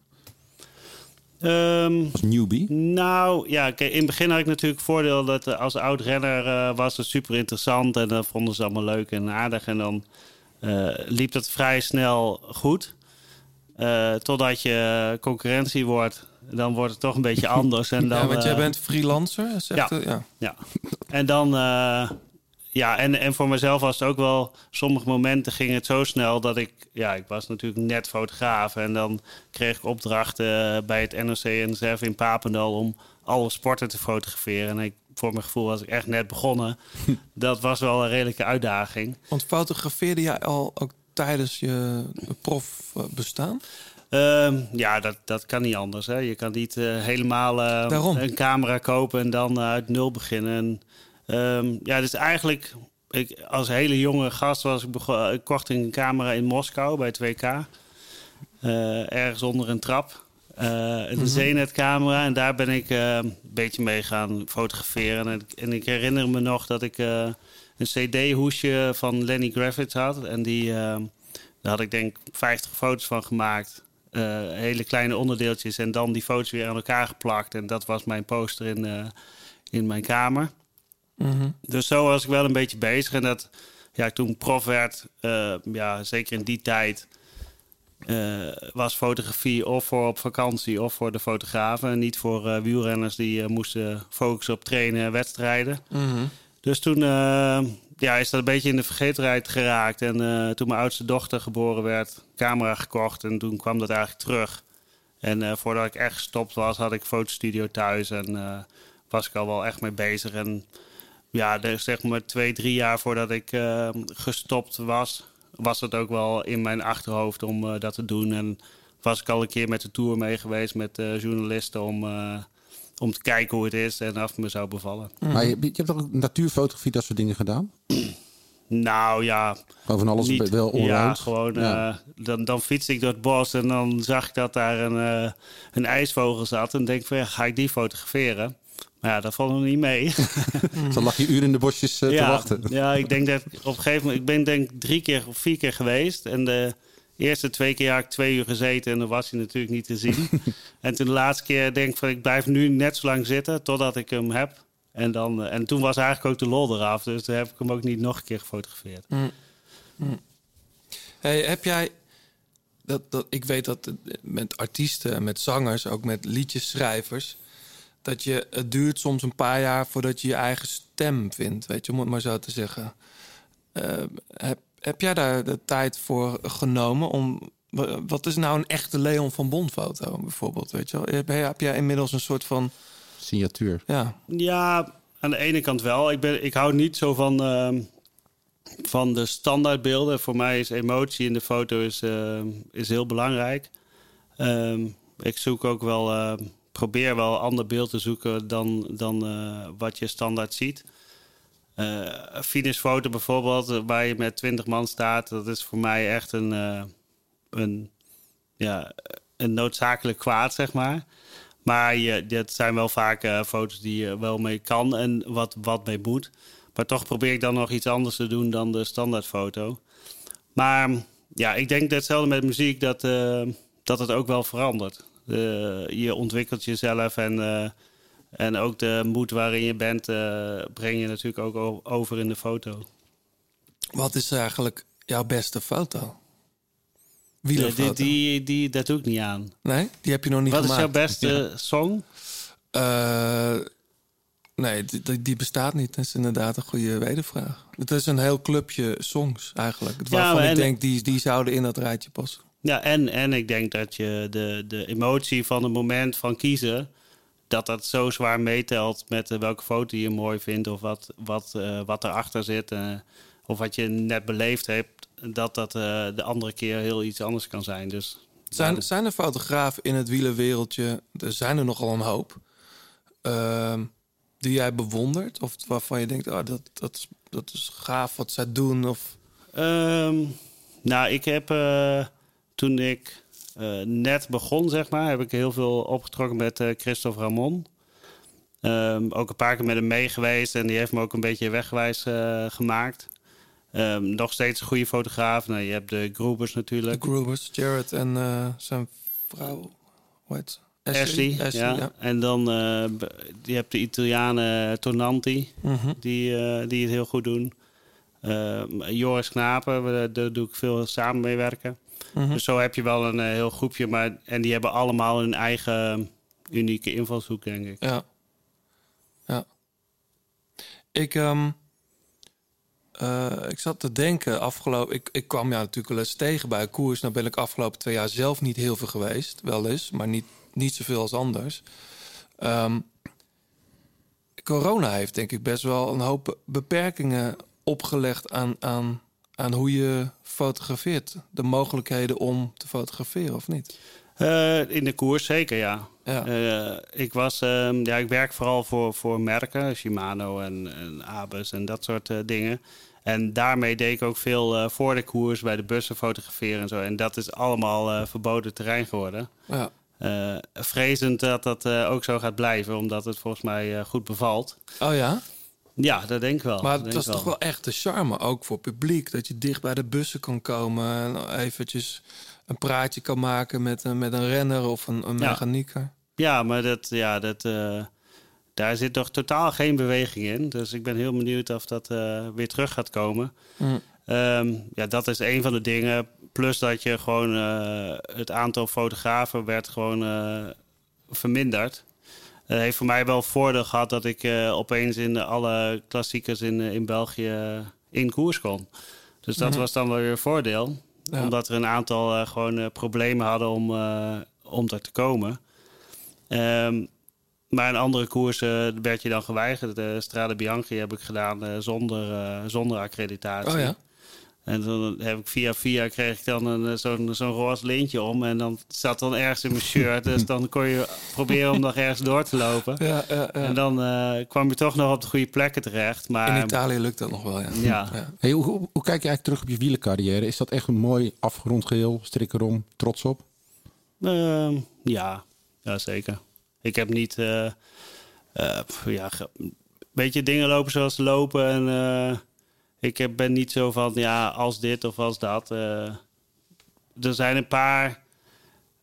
Ehm, Als newbie? Nou ja, kijk, in het begin had ik natuurlijk het voordeel dat eh, als oud renner eh, was het super interessant en dat vonden ze allemaal leuk en aardig. En dan eh, liep het vrij snel goed. Totdat je concurrentie wordt, dan wordt het toch een beetje anders. En dan, ja, want jij bent freelancer, zegt ja. ja. ja. ja. En dan, ja, en, en voor mezelf was het ook wel, sommige momenten ging het zo snel dat ik, ja, ik was natuurlijk net fotograaf. En dan kreeg ik opdrachten bij het NOC-NSF in Papendal om alle sporten te fotograferen. En ik, voor mijn gevoel was ik echt net begonnen. dat was wel een redelijke uitdaging. Want fotografeerde jij al ook tijdens je prof eh? Ehm, ja, dat, dat kan niet anders. Hè. Je kan niet eh, helemaal eh, een camera kopen en dan uit nul beginnen. En, ehm, ja, dus eigenlijk, ik, als hele jonge gast was ik, ik kocht een camera in Moskou bij het WK. Eh, ergens onder een trap. Eh een Mhm. Zenith-camera. En daar ben ik eh, een beetje mee gaan fotograferen. En, ik- en ik herinner me nog dat ik eh, een CD-hoesje van Lenny Kravitz had. En die, eh, daar had ik denk 50 foto's van gemaakt. Hele kleine onderdeeltjes. En dan die foto's weer aan elkaar geplakt. En dat was mijn poster in, in mijn kamer. Mhm. Dus zo was ik wel een beetje bezig. En dat, ja, toen prof werd, eh, ja, zeker in die tijd, eh, was fotografie of voor op vakantie of voor de fotografen. En niet voor eh, wielrenners die moesten focussen op trainen en wedstrijden. Mhm. Dus toen ja, is dat een beetje in de vergetenheid geraakt. En toen mijn oudste dochter geboren werd, camera gekocht. En toen kwam dat eigenlijk terug. En voordat ik echt gestopt was, had ik fotostudio thuis. En was ik al wel echt mee bezig. En ja, dus zeg maar twee, drie jaar voordat ik eh, gestopt was, was het ook wel in mijn achterhoofd om eh, dat te doen. En was ik al een keer met de tour mee geweest met eh, journalisten om, om te kijken hoe het is en of het me zou bevallen. Maar je, je hebt toch ook natuurfotografie, dat soort dingen gedaan? Nou ja. Gewoon van alles niet- wel Ja, gewoon. Ja. dan, dan fietste ik door het bos en dan zag ik dat daar een, een ijsvogel zat. En denk van, ja, ga ik die fotograferen? Ja, dat valt nog niet mee. Dan lag je uren in de bosjes eh, te wachten. Ja, ik denk dat op een gegeven moment... Ik ben denk ik drie keer of vier keer geweest. En de eerste twee keer had ik twee uur gezeten... en dan was hij natuurlijk niet te zien. en toen de laatste keer denk ik van... ik blijf nu net zo lang zitten totdat ik hem heb. En, dan, eh, en toen was eigenlijk ook de lol eraf. Dus toen heb ik hem ook niet nog een keer gefotografeerd. Hey, heb jij... Dat, dat, ik weet dat met artiesten en met zangers, ook met liedjesschrijvers... dat je, het duurt soms een paar jaar voordat je je eigen stem vindt. Weet je, om het maar zo te zeggen. Eh, heb, heb jij daar de tijd voor genomen om... wa- Wat is nou een echte Leon van Bon foto bijvoorbeeld? Weet je wel? Heb, heb jij inmiddels een soort van... Signatuur. Ja, Ja, aan de ene kant wel. Ik, ben, ik hou niet zo van, ehm, van de standaardbeelden. Voor mij is emotie in de foto is, ehm, is heel belangrijk. Ehm, ik zoek ook wel, probeer wel een ander beeld te zoeken dan, dan eh, wat je standaard ziet. Eh, een finishfoto bijvoorbeeld, eh, waar je met 20 man staat, dat is voor mij echt een, eh, een, ja, een noodzakelijk kwaad, zeg maar. Maar je, dit zijn wel vaak eh, foto's die je wel mee kan en wat, wat mee moet. Maar toch probeer ik dan nog iets anders te doen dan de standaardfoto. Maar ja, ik denk hetzelfde met muziek, dat, eh, dat het ook wel verandert. Eh, je ontwikkelt jezelf en, eh, en ook de moed waarin je bent, eh, breng je natuurlijk ook over in de foto. wat is eigenlijk jouw beste foto? Die, Wielerfoto? die, die, die, dat doe ik niet aan. Nee, die heb je nog niet Wat is gemaakt. jouw beste song? Nee, die, die- bestaat niet. Dat is inderdaad een goede wedervraag. Het is een heel clubje songs eigenlijk. Waarvan ik en- denk, die, die zouden in dat rijtje passen. Ja, en, en ik denk dat je de, de emotie van het moment van kiezen... dat dat zo zwaar meetelt met eh, welke foto je mooi vindt... of wat, wat, eh, wat erachter zit, eh, of wat je net beleefd hebt... dat dat de andere keer heel iets anders kan zijn. Dus, Zijn, ja, zijn er fotografen in het wielerwereldje, er zijn er nogal een hoop... ehm, die jij bewondert? Of waarvan je denkt, oh, dat, dat, is, dat is gaaf wat zij doen? Of... Ehm, nou, ik heb toen ik eh, net begon, zeg maar, heb ik heel veel opgetrokken met eh, Christophe Ramon. Ehm, ook een paar keer met hem mee geweest en die heeft me ook een beetje wegwijs eh, gemaakt. Ehm, nog steeds een goede fotograaf. Nou, je hebt de Groebers De natuurlijk. Groovers, Jared en zijn vrouw, hoe ze? Ashley, Ashley, ja. En dan je hebt de Italianen Tonanti, Mhm. die, die het heel goed doen. Ehm, Joris Knapen, daar doe ik veel samen mee werken. Mhm. Dus zo heb je wel een eh, heel groepje, maar en die hebben allemaal hun eigen unieke invalshoek, denk ik. Ja. Ja. Ik, ehm, eh, ik zat te denken, afgelopen... Ik, ik kwam jou natuurlijk wel eens tegen bij een koers. Nou ben ik afgelopen twee jaar zelf niet heel veel geweest. Wel eens, maar niet, niet zoveel als anders. Ehm, corona heeft denk ik best wel een hoop beperkingen opgelegd aan, aan, aan hoe je fotografeert. De mogelijkheden om te fotograferen, of niet? Eh, in de koers zeker, ja. Ja. Eh, ik, was, ehm, ja, ik werk vooral voor, voor merken, Shimano en, en Abus en dat soort eh, dingen. En daarmee deed ik ook veel voor de koers bij de bussen fotograferen en zo. En dat is allemaal verboden terrein geworden. Ja. Vrezend dat dat ook zo gaat blijven, omdat het volgens mij goed bevalt. Oh ja? Ja, dat denk ik wel. Maar dat dat is toch wel echt de charme, ook voor publiek. Dat je dicht bij de bussen kan komen en eventjes een praatje kan maken met een, met een renner of een, een Ja. mechanieker. Ja, maar dat, ja, dat, eh, daar zit toch totaal geen beweging in. Dus ik ben heel benieuwd of dat eh, weer terug gaat komen. Mm. Ehm, ja, dat is een van de dingen. Plus dat je gewoon eh, het aantal fotografen werd gewoon verminderd. Dat heeft voor mij wel voordeel gehad dat ik eh, opeens in alle klassiekers in, eh, in België in koers kon. Dus dat Mhm. was dan wel weer een voordeel. Ja. Omdat er een aantal gewoon problemen hadden om, om er te komen. Ehm, maar in andere koersen werd je dan geweigerd. De Strade Bianchi heb ik gedaan zonder, zonder accreditatie. Oh ja? En dan heb ik via via kreeg ik dan een, eh, zo'n zo'n roze lintje om. En dan zat dan ergens in mijn shirt. dus dan kon je proberen om nog ergens door te lopen. Ja, ja, ja. En dan eh, kwam je toch nog op de goede plekken terecht. Maar In Italië lukt dat nog wel, ja. Ja. Ja. Hey, hoe, hoe, hoe kijk je eigenlijk terug op je wielercarrière? Is dat echt een mooi afgerond geheel? Strik erom, trots op? Ehm, ja, ja, zeker. Ik heb niet... eh, eh, pff, ja, weet je, dingen lopen zoals ze lopen. En eh, ik heb, ben niet zo van, ja, als dit of als dat. eh. er zijn een paar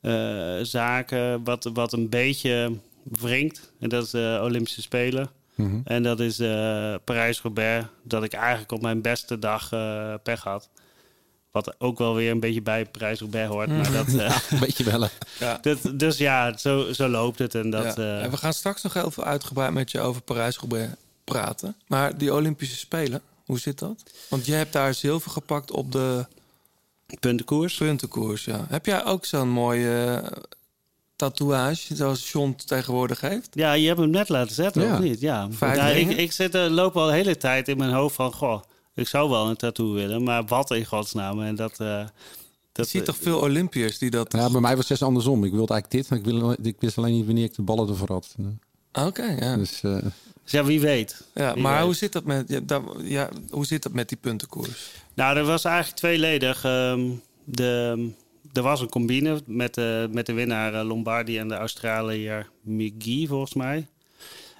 eh, zaken wat, wat een beetje wringt. En dat is de Olympische Spelen. Mhm. En dat is eh Parijs-Roubaix. Dat ik eigenlijk op mijn beste dag eh, pech had. Wat ook wel weer een beetje bij Parijs-Roubaix hoort. Maar dat, eh, Een beetje. Ja. dat, dus ja, zo, zo loopt het. En dat, Ja. eh, En we gaan straks nog heel veel uitgebreid met je over Parijs-Roubaix praten. Maar die Olympische Spelen, hoe zit dat? Want je hebt daar zilver gepakt op de puntenkoers. puntenkoers. Ja. Heb jij ook zo'n mooie eh, tatoeage zoals John tegenwoordig heeft? Ja, je hebt hem net laten zetten, Ja. of niet? Ja. Vijf ja ik, ik zit, er loop al de hele tijd in mijn hoofd van... Goh, ik zou wel een tattoo willen, maar wat in godsnaam? En dat... eh, Je dat ziet toch veel Olympiërs die dat... Ja, bij mij was het andersom. Ik wilde eigenlijk dit, maar ik, wil, ik wist alleen niet wanneer ik de ballen ervoor had. Oké, ja. Dus eh, Dus ja, wie weet. ja Wie maar weet. hoe zit, dat met, ja, daar- ja, hoe zit dat met die puntenkoers? Nou, er was eigenlijk tweeledig. Ehm de, er was een combine met de, met de winnaar eh, Lombardi en de Australiër McGee, volgens mij.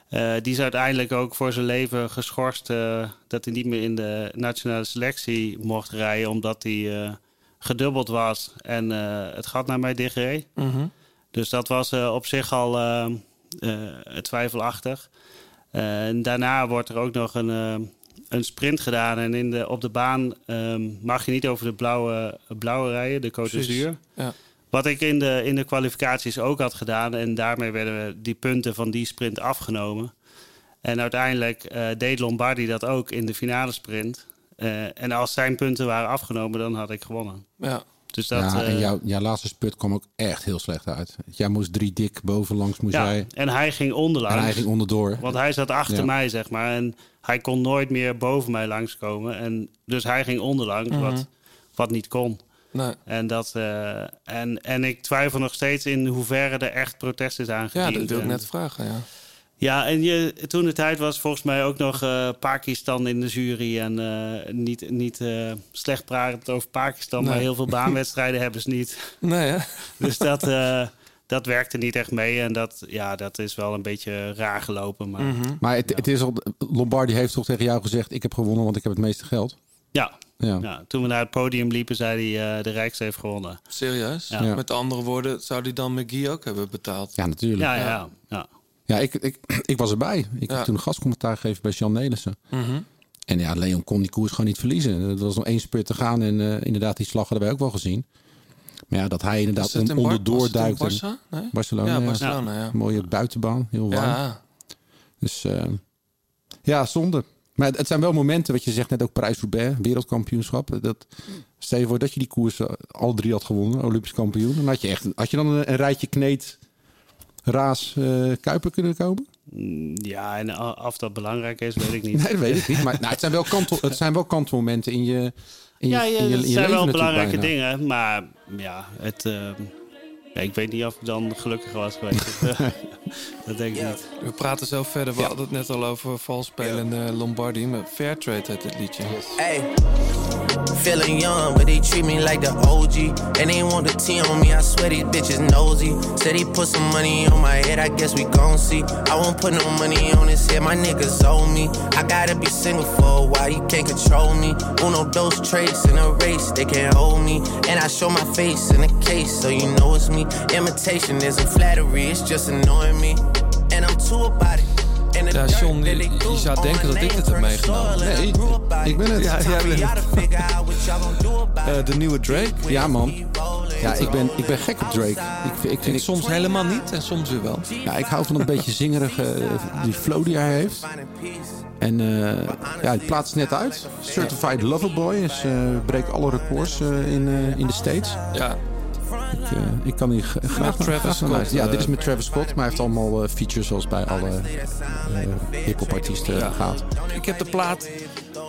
Eh, die is uiteindelijk ook voor zijn leven geschorst eh, dat hij niet meer in de nationale selectie mocht rijden, omdat hij eh, gedubbeld was en het gat naar mij dichtreed. Mhm. Dus dat was op zich al twijfelachtig. En daarna wordt er ook nog een, eh, een sprint gedaan. En in de, op de baan ehm, mag je niet over de blauwe, blauwe rijden, de Côte d'Azur. ja. Wat ik in de, in de kwalificaties ook had gedaan. En daarmee werden die punten van die sprint afgenomen. En uiteindelijk eh, deed Lombardi dat ook in de finale sprint. Eh, en als zijn punten waren afgenomen, dan had ik gewonnen. Ja. Dus dat, ja, en eh, jouw, jouw laatste spurt kwam ook echt heel slecht uit. Jij moest drie dik bovenlangs moest ja, jij. en hij ging onderlangs. En hij ging onderdoor. Want hij zat achter Ja. mij, zeg maar. En hij kon nooit meer boven mij langskomen. En dus hij ging onderlangs, Mhm. wat, wat niet kon. Nee. En, dat, eh, en, en ik twijfel nog steeds in hoeverre er echt protest is Ja, aangediend. dat wil ik net vragen, ja. Ja, en je, toen de tijd was volgens mij ook nog eh, Pakistan in de jury. En eh, niet, niet eh, slecht praten over Pakistan, maar heel veel baanwedstrijden hebben ze niet. Nee, hè? Dus dat, eh, dat werkte niet echt mee. En dat, ja, dat is wel een beetje raar gelopen. Maar Mhm. Maar het, het is al, Lombardi heeft toch tegen jou gezegd: Ik heb gewonnen, want ik heb het meeste geld. ja, Ja. Ja, toen we naar het podium liepen, zei hij: eh, de Rijkste heeft gewonnen. Serieus? Ja. Ja. Met andere woorden, zou die dan McGee ook hebben betaald? Ja, natuurlijk. Ja, Ja, ja, ja. ik, ik, ik was erbij. Ik Ja. heb toen een gastcommentaar gegeven bij Jan Nelissen. Mhm. En ja, Leon kon die koers gewoon niet verliezen. Er was nog één spurt te gaan en eh, inderdaad, die slag hadden wij ook wel gezien. Maar ja, dat hij inderdaad in onderdoor duikt. Nee? Barcelona, Ja. Barcelona, ja. Mooie buitenbaan, heel warm. Ja, Dus eh, ja, zonde. Maar het, zijn wel momenten, wat je zegt net ook Parijs-Roubaix, wereldkampioenschap. Dat, stel je voor dat je die koers al drie had gewonnen, Olympisch kampioen. Dan had je, echt, had je dan een, een rijtje kneed, raas, eh, kuiper kunnen komen? Mm, Ja, en of dat belangrijk is, weet ik niet. Nee, dat weet ik niet. Maar nou, het, zijn wel kantel, het zijn wel kantelmomenten in je, in je, ja, ja, in je, in het zijn wel belangrijke bijna. dingen. Maar ja, het, eh, ja, ik weet niet of ik dan gelukkig was geweest. dat denk ik niet. we praten zo verder. We hadden het net al over valspelende Lombardi. Met Fairtrade heet het liedje. Hey, feeling young, but they treat me like the OG. And they want the T on me, I swear these bitches nosy. Said he put some money on my head, I guess we gon' see. I won't put no money on his head, my niggas owe me. I gotta be single for a while, you can't control me. Uno, those traits in a race, they can't hold me. And I show my face in a case, so you know it's me. Imitation isn't flattery, it's just annoying me. And I'm too about it. Ja, John, that je- je zou denken dat ik het heb meegenomen. Nee, ik ben het. Ja, jij bent het. Eh, de nieuwe Drake? Ja, man. Ja, ik ben, ik ben gek op Drake. Ik, vind- ik, vind, Ik soms helemaal niet en soms weer wel. ja, ik hou van een beetje zingerige, eh, die flow die hij heeft. En eh, ja, het plaatst net uit. Certified Lover Boy is, eh breekt alle records eh, in, eh, in de States. Ja, Ik, eh, ik kan hier graag Travis naar luisteren. Ja, dit is met Travis Scott, maar hij heeft allemaal eh, features zoals bij alle eh hip-hop artiesten Ja. gaat. Ik heb de plaat.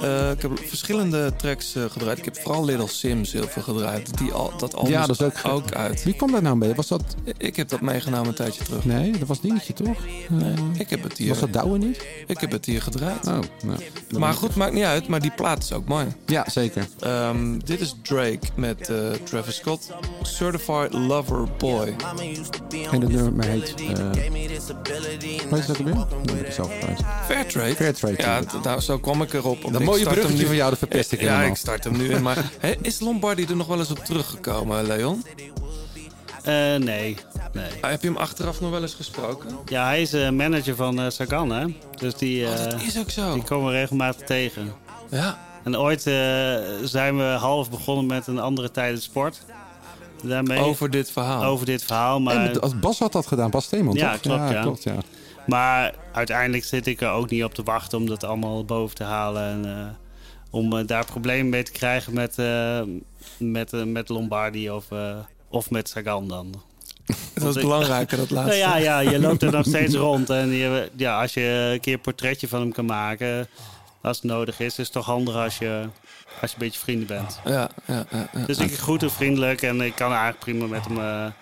Eh, ik heb verschillende tracks eh, gedraaid. Ik heb vooral Little Sims heel veel gedraaid. Die al, dat album Ja, dat is ook- ook uit. Wie kwam daar nou mee? Was dat... Ik heb dat meegenomen een tijdje terug. Nee, dat was Dingetje, toch? Eh, Ik heb het hier. was dat Douwe niet? Ik heb het hier gedraaid. Oh, nou. Maar goed, maakt niet uit. Maar die plaat is ook mooi. Ja, zeker. Ehm, dit is Drake met eh, Travis Scott. Certified Lover Boy. En dat nummer heet... Hoe heet dat weer? Fairtrade. Fairtrade, Ja, daar, zo kwam ik erop. Dat mooie bruggetje van jou, dat verpest ik Ja, helemaal. ik start hem nu in. Maar hè, is Lombardi er nog wel eens op teruggekomen, Leon? Eh, nee, nee. Ah, heb je hem achteraf nog wel eens gesproken? Ja, hij is eh, manager van eh, Sagan, hè? Dus die, Oh, dat is ook zo. die komen we regelmatig tegen. Ja. En ooit eh, zijn we half begonnen met een andere tijd sport. Daarmee. Over dit verhaal. Over dit verhaal, maar... En Bas had dat gedaan, Bas Steeman, Ja, toch? klopt, ja. klopt, ja. Maar uiteindelijk zit ik er ook niet op te wachten om dat allemaal boven te halen. En, eh, om eh, daar problemen mee te krijgen met, eh, met, met Lombardi of, of met Sagan dan. Dat is ik- belangrijker, dat laatste. Nou ja, ja, je loopt er nog steeds rond. En je, ja, als je een keer een portretje van hem kan maken, als het nodig is, is het toch handig als je, als je een beetje vrienden bent. Ja, ja, ja, ja. Dus ik groet hem vriendelijk en ik kan eigenlijk prima met hem.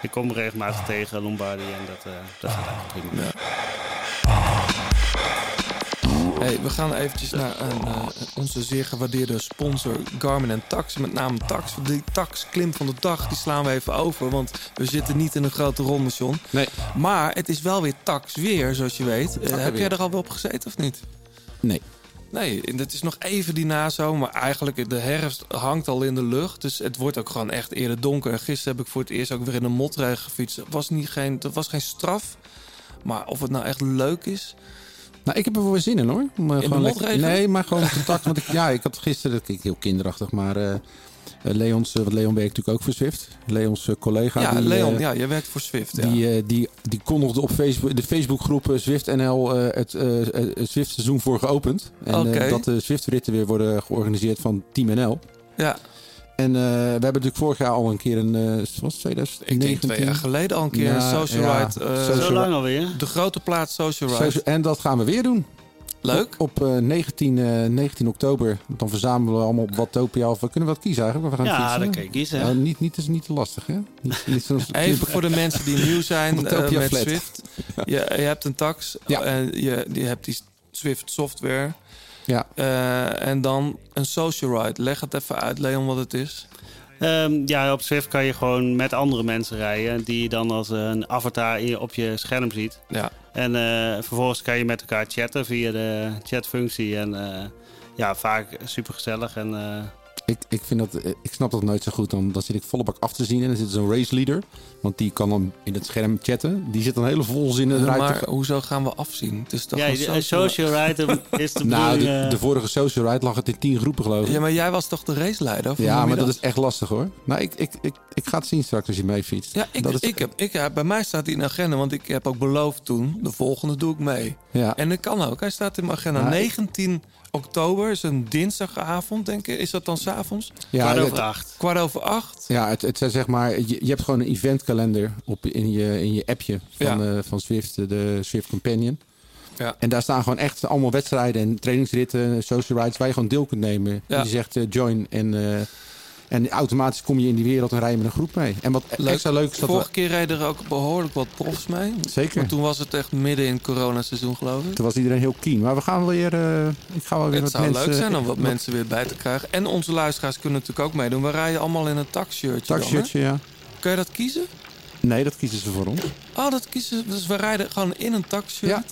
ik kom regelmatig tegen Lombardi en dat, eh, dat gaat eigenlijk prima. Hey, we gaan eventjes naar een, eh, onze zeer gewaardeerde sponsor Garmin en Tax. Met name Tax. Die Tax klim van de dag, die slaan we even over. Want we zitten niet in een grote ronde, John. Nee. Maar het is wel weer Tax weer, zoals je weet. Eh, heb weer. jij er al wel op gezeten of niet? Nee. Nee, en het is nog even die nazo. Maar eigenlijk, de herfst hangt al in de lucht. Dus het wordt ook gewoon echt eerder donker. En gisteren heb ik voor het eerst ook weer in een motregen gefietst. Dat was, niet geen, dat was geen straf. Maar of het nou echt leuk is... Nou, ik heb er wel weer zin in hoor. Om, de gewoon lekker- motregen? Nee, maar gewoon contact. want ik, ja, ik had gisteren, dat klinkt heel kinderachtig, maar eh, Leons, eh, want Leon werkt natuurlijk ook voor Zwift. Leons eh, collega. Ja, die, Leon, eh, ja, jij werkt voor Swift. Ja. Die, eh, die, die kondigde op Facebook, de Facebookgroep eh, Zwift NL eh, het, eh, eh, het Zwift seizoen voor geopend. En eh, dat de Zwift ritten weer worden georganiseerd van Team NL. ja, En eh, we hebben natuurlijk vorig jaar al een keer een, eh, was het 2019? ik denk twee jaar geleden al een keer Ja, een social ja, ride. eh, social Zo lang alweer. de grote plaats social ride. Social- en dat gaan we weer doen. Leuk. Op, op, eh, 19, eh, 19 oktober. Dan verzamelen we allemaal op Watopia. Of we kunnen wat kiezen eigenlijk. We gaan Ja, fietsen. je kiezen. Nou, niet, niet, is niet te lastig, hè? Niet, niet Even voor de mensen die nieuw zijn eh, met Flat. Swift. Je, je hebt een tax Ja. en je, je hebt die Swift software. Ja. Eh, en dan een social ride. Leg het even uit, Leon, wat het is. Ehm, ja, op Zwift kan je gewoon met andere mensen rijden. Die je dan als een avatar op je scherm ziet. Ja. En eh, vervolgens kan je met elkaar chatten via de chatfunctie. En eh, ja, vaak super gezellig. En eh, Ik, ik, vind dat, eh, ik snap dat nooit zo goed. Dan, dan zit ik volle bak af te zien. En dan zit zo'n race leader. Want die kan dan in het scherm chatten. Die zit dan hele volzinnen eruit. maar te- hoezo gaan we afzien? Het is toch ja, een social... social ride is de nou, de, eh, de vorige social ride lag het in tien groepen, geloof ik. Ja, maar jij was toch de raceleider? Of hoe Ja, maar dat is echt lastig hoor. Nou, ik, ik, ik, ik ga het zien straks als je mee fietst. Ja, ik, dat is, ik heb, ik, ja, bij mij staat hij in de agenda, want ik heb ook beloofd toen, de volgende doe ik mee. ja. En dat kan ook, hij staat in mijn agenda. Ja, ik- 19 oktober is een dinsdagavond, denk ik. Is dat dan s'avonds? ja, kwart het- over acht. Kwart over acht? Ja, het, het zijn zeg maar, je, je hebt gewoon een eventkalender op, in, je, in je appje van, Ja. eh, van Swift, de Swift Companion. Ja. En daar staan gewoon echt allemaal wedstrijden en trainingsritten, social rides waar je gewoon deel kunt nemen. Ja. Je zegt eh, join en, eh, en automatisch kom je in die wereld en rij je met een groep mee. En wat Leuk. extra leuk is dat Vorige we, keer reden er ook behoorlijk wat profs mee. Zeker. Maar toen was het echt midden in coronaseizoen, geloof ik. toen was iedereen heel keen. Maar we gaan weer, eh, ik ga wel weer Het wat zou mensen... leuk zijn om wat mensen weer bij te krijgen. En onze luisteraars kunnen natuurlijk ook meedoen. We rijden allemaal in een taxshirtje? Taxshirtje, ja. Kun je dat kiezen? Nee, dat kiezen ze voor ons. Oh, dat kiezen Dus we rijden gewoon in een taxshirt. Ja.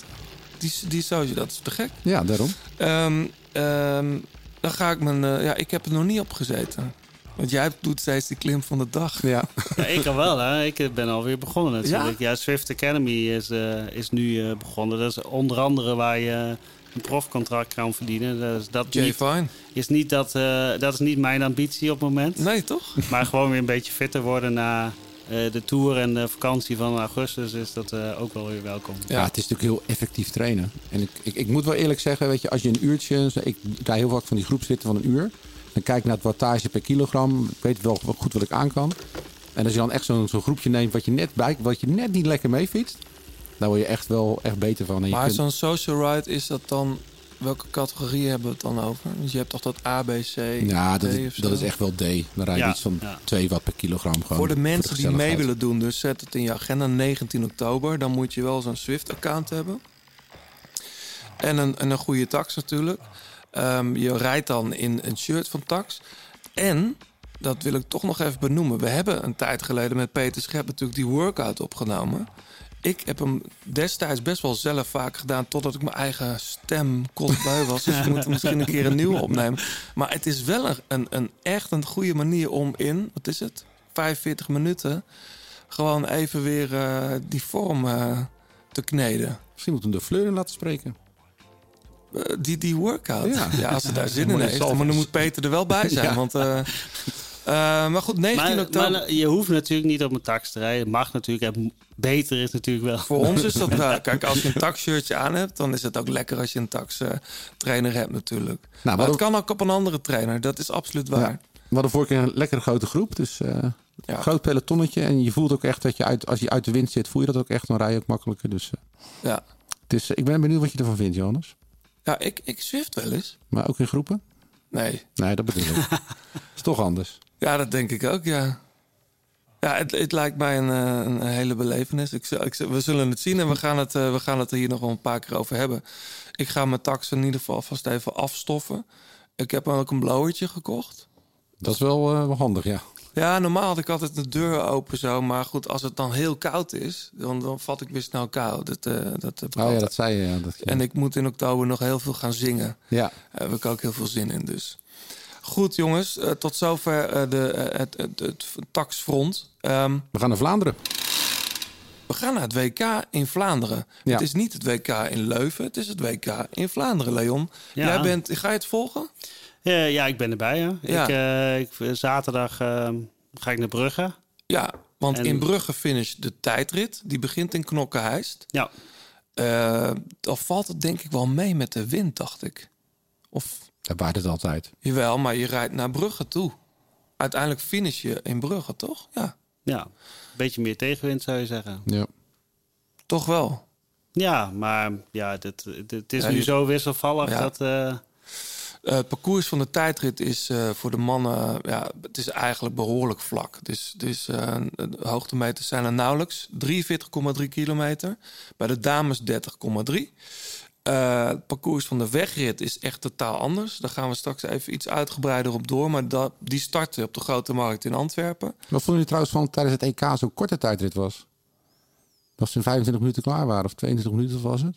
Die, die social, dat is te gek. Ja, daarom. Ehm, ehm, dan ga ik mijn... eh, ja, ik heb er nog niet op gezeten. Want jij doet steeds die klim van de dag. Ja. Ja, ik al wel, hè. Ik ben alweer begonnen natuurlijk. Ja, Swift Academy is, eh, is nu eh, begonnen. Dat is onder andere waar je een profcontract kan verdienen. Dus dat Jay niet, Fine. is niet dat, eh, dat is niet mijn ambitie op het moment. Nee, toch? Maar gewoon weer een beetje fitter worden na eh, de tour en de vakantie van augustus is dat eh, ook wel weer welkom. Ja, het is natuurlijk heel effectief trainen. En ik, ik, ik moet wel eerlijk zeggen, weet je, als je een uurtje... Ik rij heel vaak van die groepsritten van een uur. Dan kijk ik naar het wattage per kilogram. Ik weet wel goed wat ik aan kan. En als je dan echt zo'n zo'n groepje neemt wat je net bij, wat je net niet lekker mee fietst, dan word je echt wel echt beter van. En je Maar kunt- zo'n social ride, is dat dan... Welke categorie hebben we het dan over? Dus je hebt toch dat A, B, C, ja, dat, D is, of zo? dat is echt wel D. Dan rij je Ja, iets van ja. 2 watt per kilogram gewoon. Voor de mensen die mee willen doen, dus zet het in je agenda 19 oktober. Dan moet je wel zo'n Swift-account hebben. En een, en een goede tax natuurlijk. Ehm, je rijdt dan in een shirt van tax. En, dat wil ik toch nog even benoemen. We hebben een tijd geleden met Peter Schep natuurlijk die workout opgenomen. Ik heb hem destijds best wel zelf vaak gedaan... totdat ik mijn eigen stem kostbui was. Dus we moeten misschien een keer een nieuwe opnemen. Maar het is wel een, een, echt een goede manier om in... wat is het? 45 minuten... gewoon even weer eh, die vorm eh, te kneden. Misschien moeten we de Fleur in laten spreken. Eh, die, die workout. Ja. Ja. als ze daar zin in heeft. Maar dan moet Peter er wel bij zijn. Ja. Want, eh, eh, maar goed, 19 Maar, oktober. maar je hoeft natuurlijk niet op een tax te rijden. Mag natuurlijk. En beter is natuurlijk wel. Voor ons is dat wel. Kijk, als je een taxshirtje aan hebt, dan is het ook lekker als je een tax eh, trainer hebt natuurlijk. maar het ook- kan ook op een andere trainer. Dat is absoluut waar. Ja. We hadden vorige keer een lekkere grote groep. Dus eh Ja. groot pelotonnetje. En je voelt ook echt dat je uit, als je uit de wind zit, voel je dat ook echt. Dan rij je ook makkelijker. Dus eh, Ja, het is, ik ben benieuwd wat je ervan vindt, Johannes. Ja ik, ik Zwift wel eens. Maar ook in groepen? Nee. Nee, dat bedoel ik. is toch anders. Ja, dat denk ik ook, ja. Ja, het, het lijkt mij een, eh, een hele belevenis. Ik, ik, we zullen het zien en we gaan het, eh, we gaan het er hier nog wel een paar keer over hebben. Ik ga mijn tax in ieder geval vast even afstoffen. Ik heb ook een blowertje gekocht. Dat is wel, eh, wel handig, ja. Ja, normaal had ik altijd de deur open zo. Maar goed, als het dan heel koud is, dan, dan vat ik weer snel koud. Dat, eh, dat Oh ja, dat zei je. Ja, dat, En ik moet in oktober nog heel veel gaan zingen. ja. Daar heb ik ook heel veel zin in dus. Goed jongens, eh, tot zover eh, de, het, het, het taxfront. Ehm, We gaan naar Vlaanderen. we gaan naar het WK in Vlaanderen. Ja. Het is niet het WK in Leuven, het is het WK in Vlaanderen, Leon. Ja. Jij bent, ga je het volgen? Ja, ja, ik ben erbij. Ja. Ja. Ik, eh, ik, zaterdag eh, ga ik naar Brugge. Ja, want En- in Brugge finish de tijdrit. Die begint in Knokkenheist. Ja. Eh dan valt het denk ik wel mee met de wind, dacht ik. Of Dat waait het altijd. jawel, maar je rijdt naar Brugge toe. Uiteindelijk finish je in Brugge, toch? Ja, Ja, een beetje meer tegenwind zou je zeggen. Ja. toch wel. Ja, maar ja, dit, dit- het is Ja, nu je- zo wisselvallig Ja. dat... eh, Eh, het parcours van de tijdrit is eh, voor de mannen, ja, het is eigenlijk behoorlijk vlak. Dus, dus eh, de hoogtemeters zijn er nauwelijks. 43,3 kilometer. Bij de dames 30,3. Eh, het parcours van de wegrit is echt totaal anders. Daar gaan we straks even iets uitgebreider op door. Maar dat, die starten op de Grote Markt in Antwerpen. Wat vonden jullie trouwens van tijdens het EK zo'n korte tijdrit was? Dat ze in 25 minuten klaar waren, of 22 minuten was het?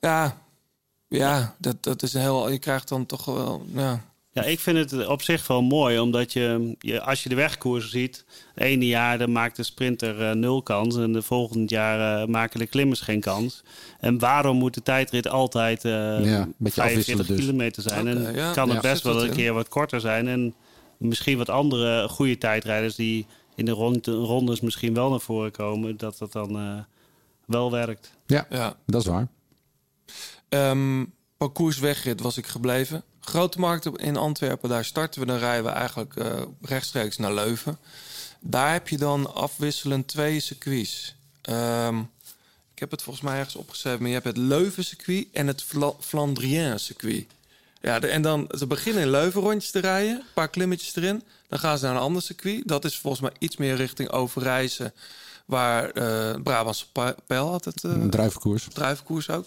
Ja, ja dat, dat is een heel... Je krijgt dan toch wel... Ja, Ja, ik vind het op zich wel mooi, omdat je, je als je de wegkoers ziet, het ene jaar dan maakt de sprinter eh, nul kans en de volgend jaar eh, maken de klimmers geen kans. En waarom moet de tijdrit altijd eh Ja, een beetje 45 afwisselen dus. kilometer zijn? En ja. kan het best wel een in. keer wat korter zijn en misschien wat andere goede tijdrijders die in de rond, rondes misschien wel naar voren komen, dat dat dan eh, wel werkt. Ja, ja. dat is waar. Ehm parcours wegrit was ik gebleven. Grote markt in Antwerpen, daar starten we. Dan rijden we eigenlijk eh, rechtstreeks naar Leuven. Daar heb je dan afwisselend twee circuits. Ehm, ik heb het volgens mij ergens opgeschreven, maar je hebt het Leuven-circuit en het Flandrien-circuit. Ja, de- en dan ze beginnen in Leuven rondjes te rijden, een paar klimmetjes erin. Dan gaan ze naar een ander circuit. Dat is volgens mij iets meer richting Overijse, waar eh Brabantse Pijl had het. eh, druivenkoers. druivenkoers ook.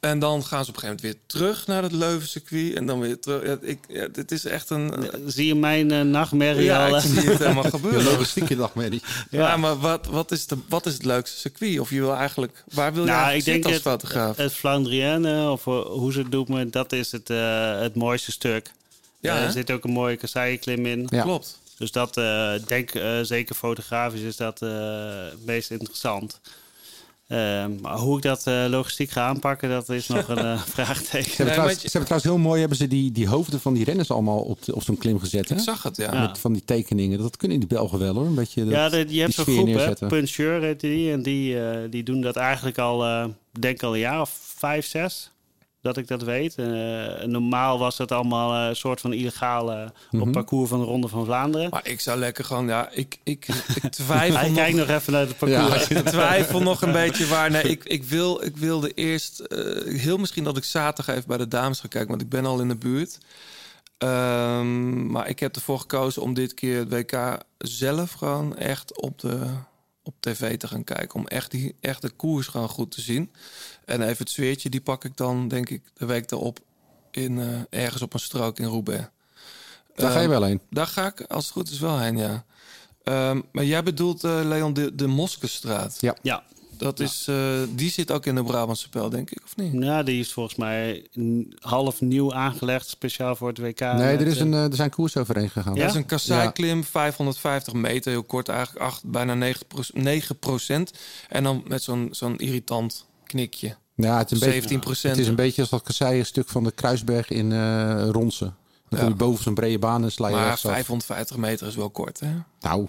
En dan gaan ze op een gegeven moment weer terug naar het Leuven-circuit. En dan weer terug. Ja, ik, ja, dit is echt een... Zie je mijn eh, nachtmerrie ja, al? ik eh? zie het helemaal Je gebeuren. logistieke dagmerrie. Ja, maar wat, wat, is de, wat is het leukste circuit? Of je wil eigenlijk... Waar wil je Nou, eigenlijk ik denk zitten als het, fotograaf? het Flandrienne, of eh, hoe ze het noemen, dat is het, eh, het mooiste stuk. Ja, er zit ook een mooie kasseieklim in. Ja. Klopt. Dus dat, eh denk eh, zeker fotografisch is dat eh, het meest interessant. Eh, maar hoe ik dat eh, logistiek ga aanpakken, dat is nog een eh, vraagteken. Ze hebben, trouwens, ze hebben trouwens heel mooi hebben ze die, die hoofden van die renners allemaal op, de- op zo'n klim gezet. Hè? Ik zag het, ja. Ja. Met van die tekeningen. Dat kunnen die Belgen wel hoor. Een beetje dat, Ja, de- je hebt zo'n groep, hè. Puncheur heet die. En die, eh, die doen dat eigenlijk al, eh denk al een jaar of vijf, zes. Dat ik dat weet. Eh, normaal was het allemaal eh, een soort van illegaal eh, Mhm. op parcours van de Ronde van Vlaanderen. Maar ik zou lekker gewoon, ja, ik, ik, ik twijfel Hij nog. kijkt nog even naar het parcours. Ik twijfel nog een beetje waar. Nee, ik, ik, wil, ik wilde eerst eh, heel misschien dat ik zaterdag even bij de dames ga kijken, want ik ben al in de buurt. Ehm, maar ik heb ervoor gekozen om dit keer het WK zelf gewoon echt op, de, op tv te gaan kijken. Om echt, die, echt de koers gewoon goed te zien. En even het zweertje, die pak ik dan denk ik de week erop in, eh, ergens op een strook in Roubaix. Daar ga je Ehm, wel heen. Daar ga ik als het goed is wel heen, ja. Ehm, maar jij bedoelt, eh, Leon, de, de Moskestraat. Ja. Ja. Dat is, eh, die zit ook in de Brabantse Pijl, denk ik, of niet? Ja, die is volgens mij half nieuw aangelegd, speciaal voor het WK. nee, er, is een, er zijn koers overheen gegaan. Dat is een kasseiklim, 550 meter, heel kort eigenlijk, acht, bijna 9 procent. En dan met zo'n zo'n irritant knikje. Ja, het is een 17 beetje, Het is een beetje als dat kasseien stuk van de Kruisberg in eh Ronsen. Dan kom je Ja. boven zo'n brede baan en sla je Maar rechtsaf. 550 meter is wel kort, hè? Nou,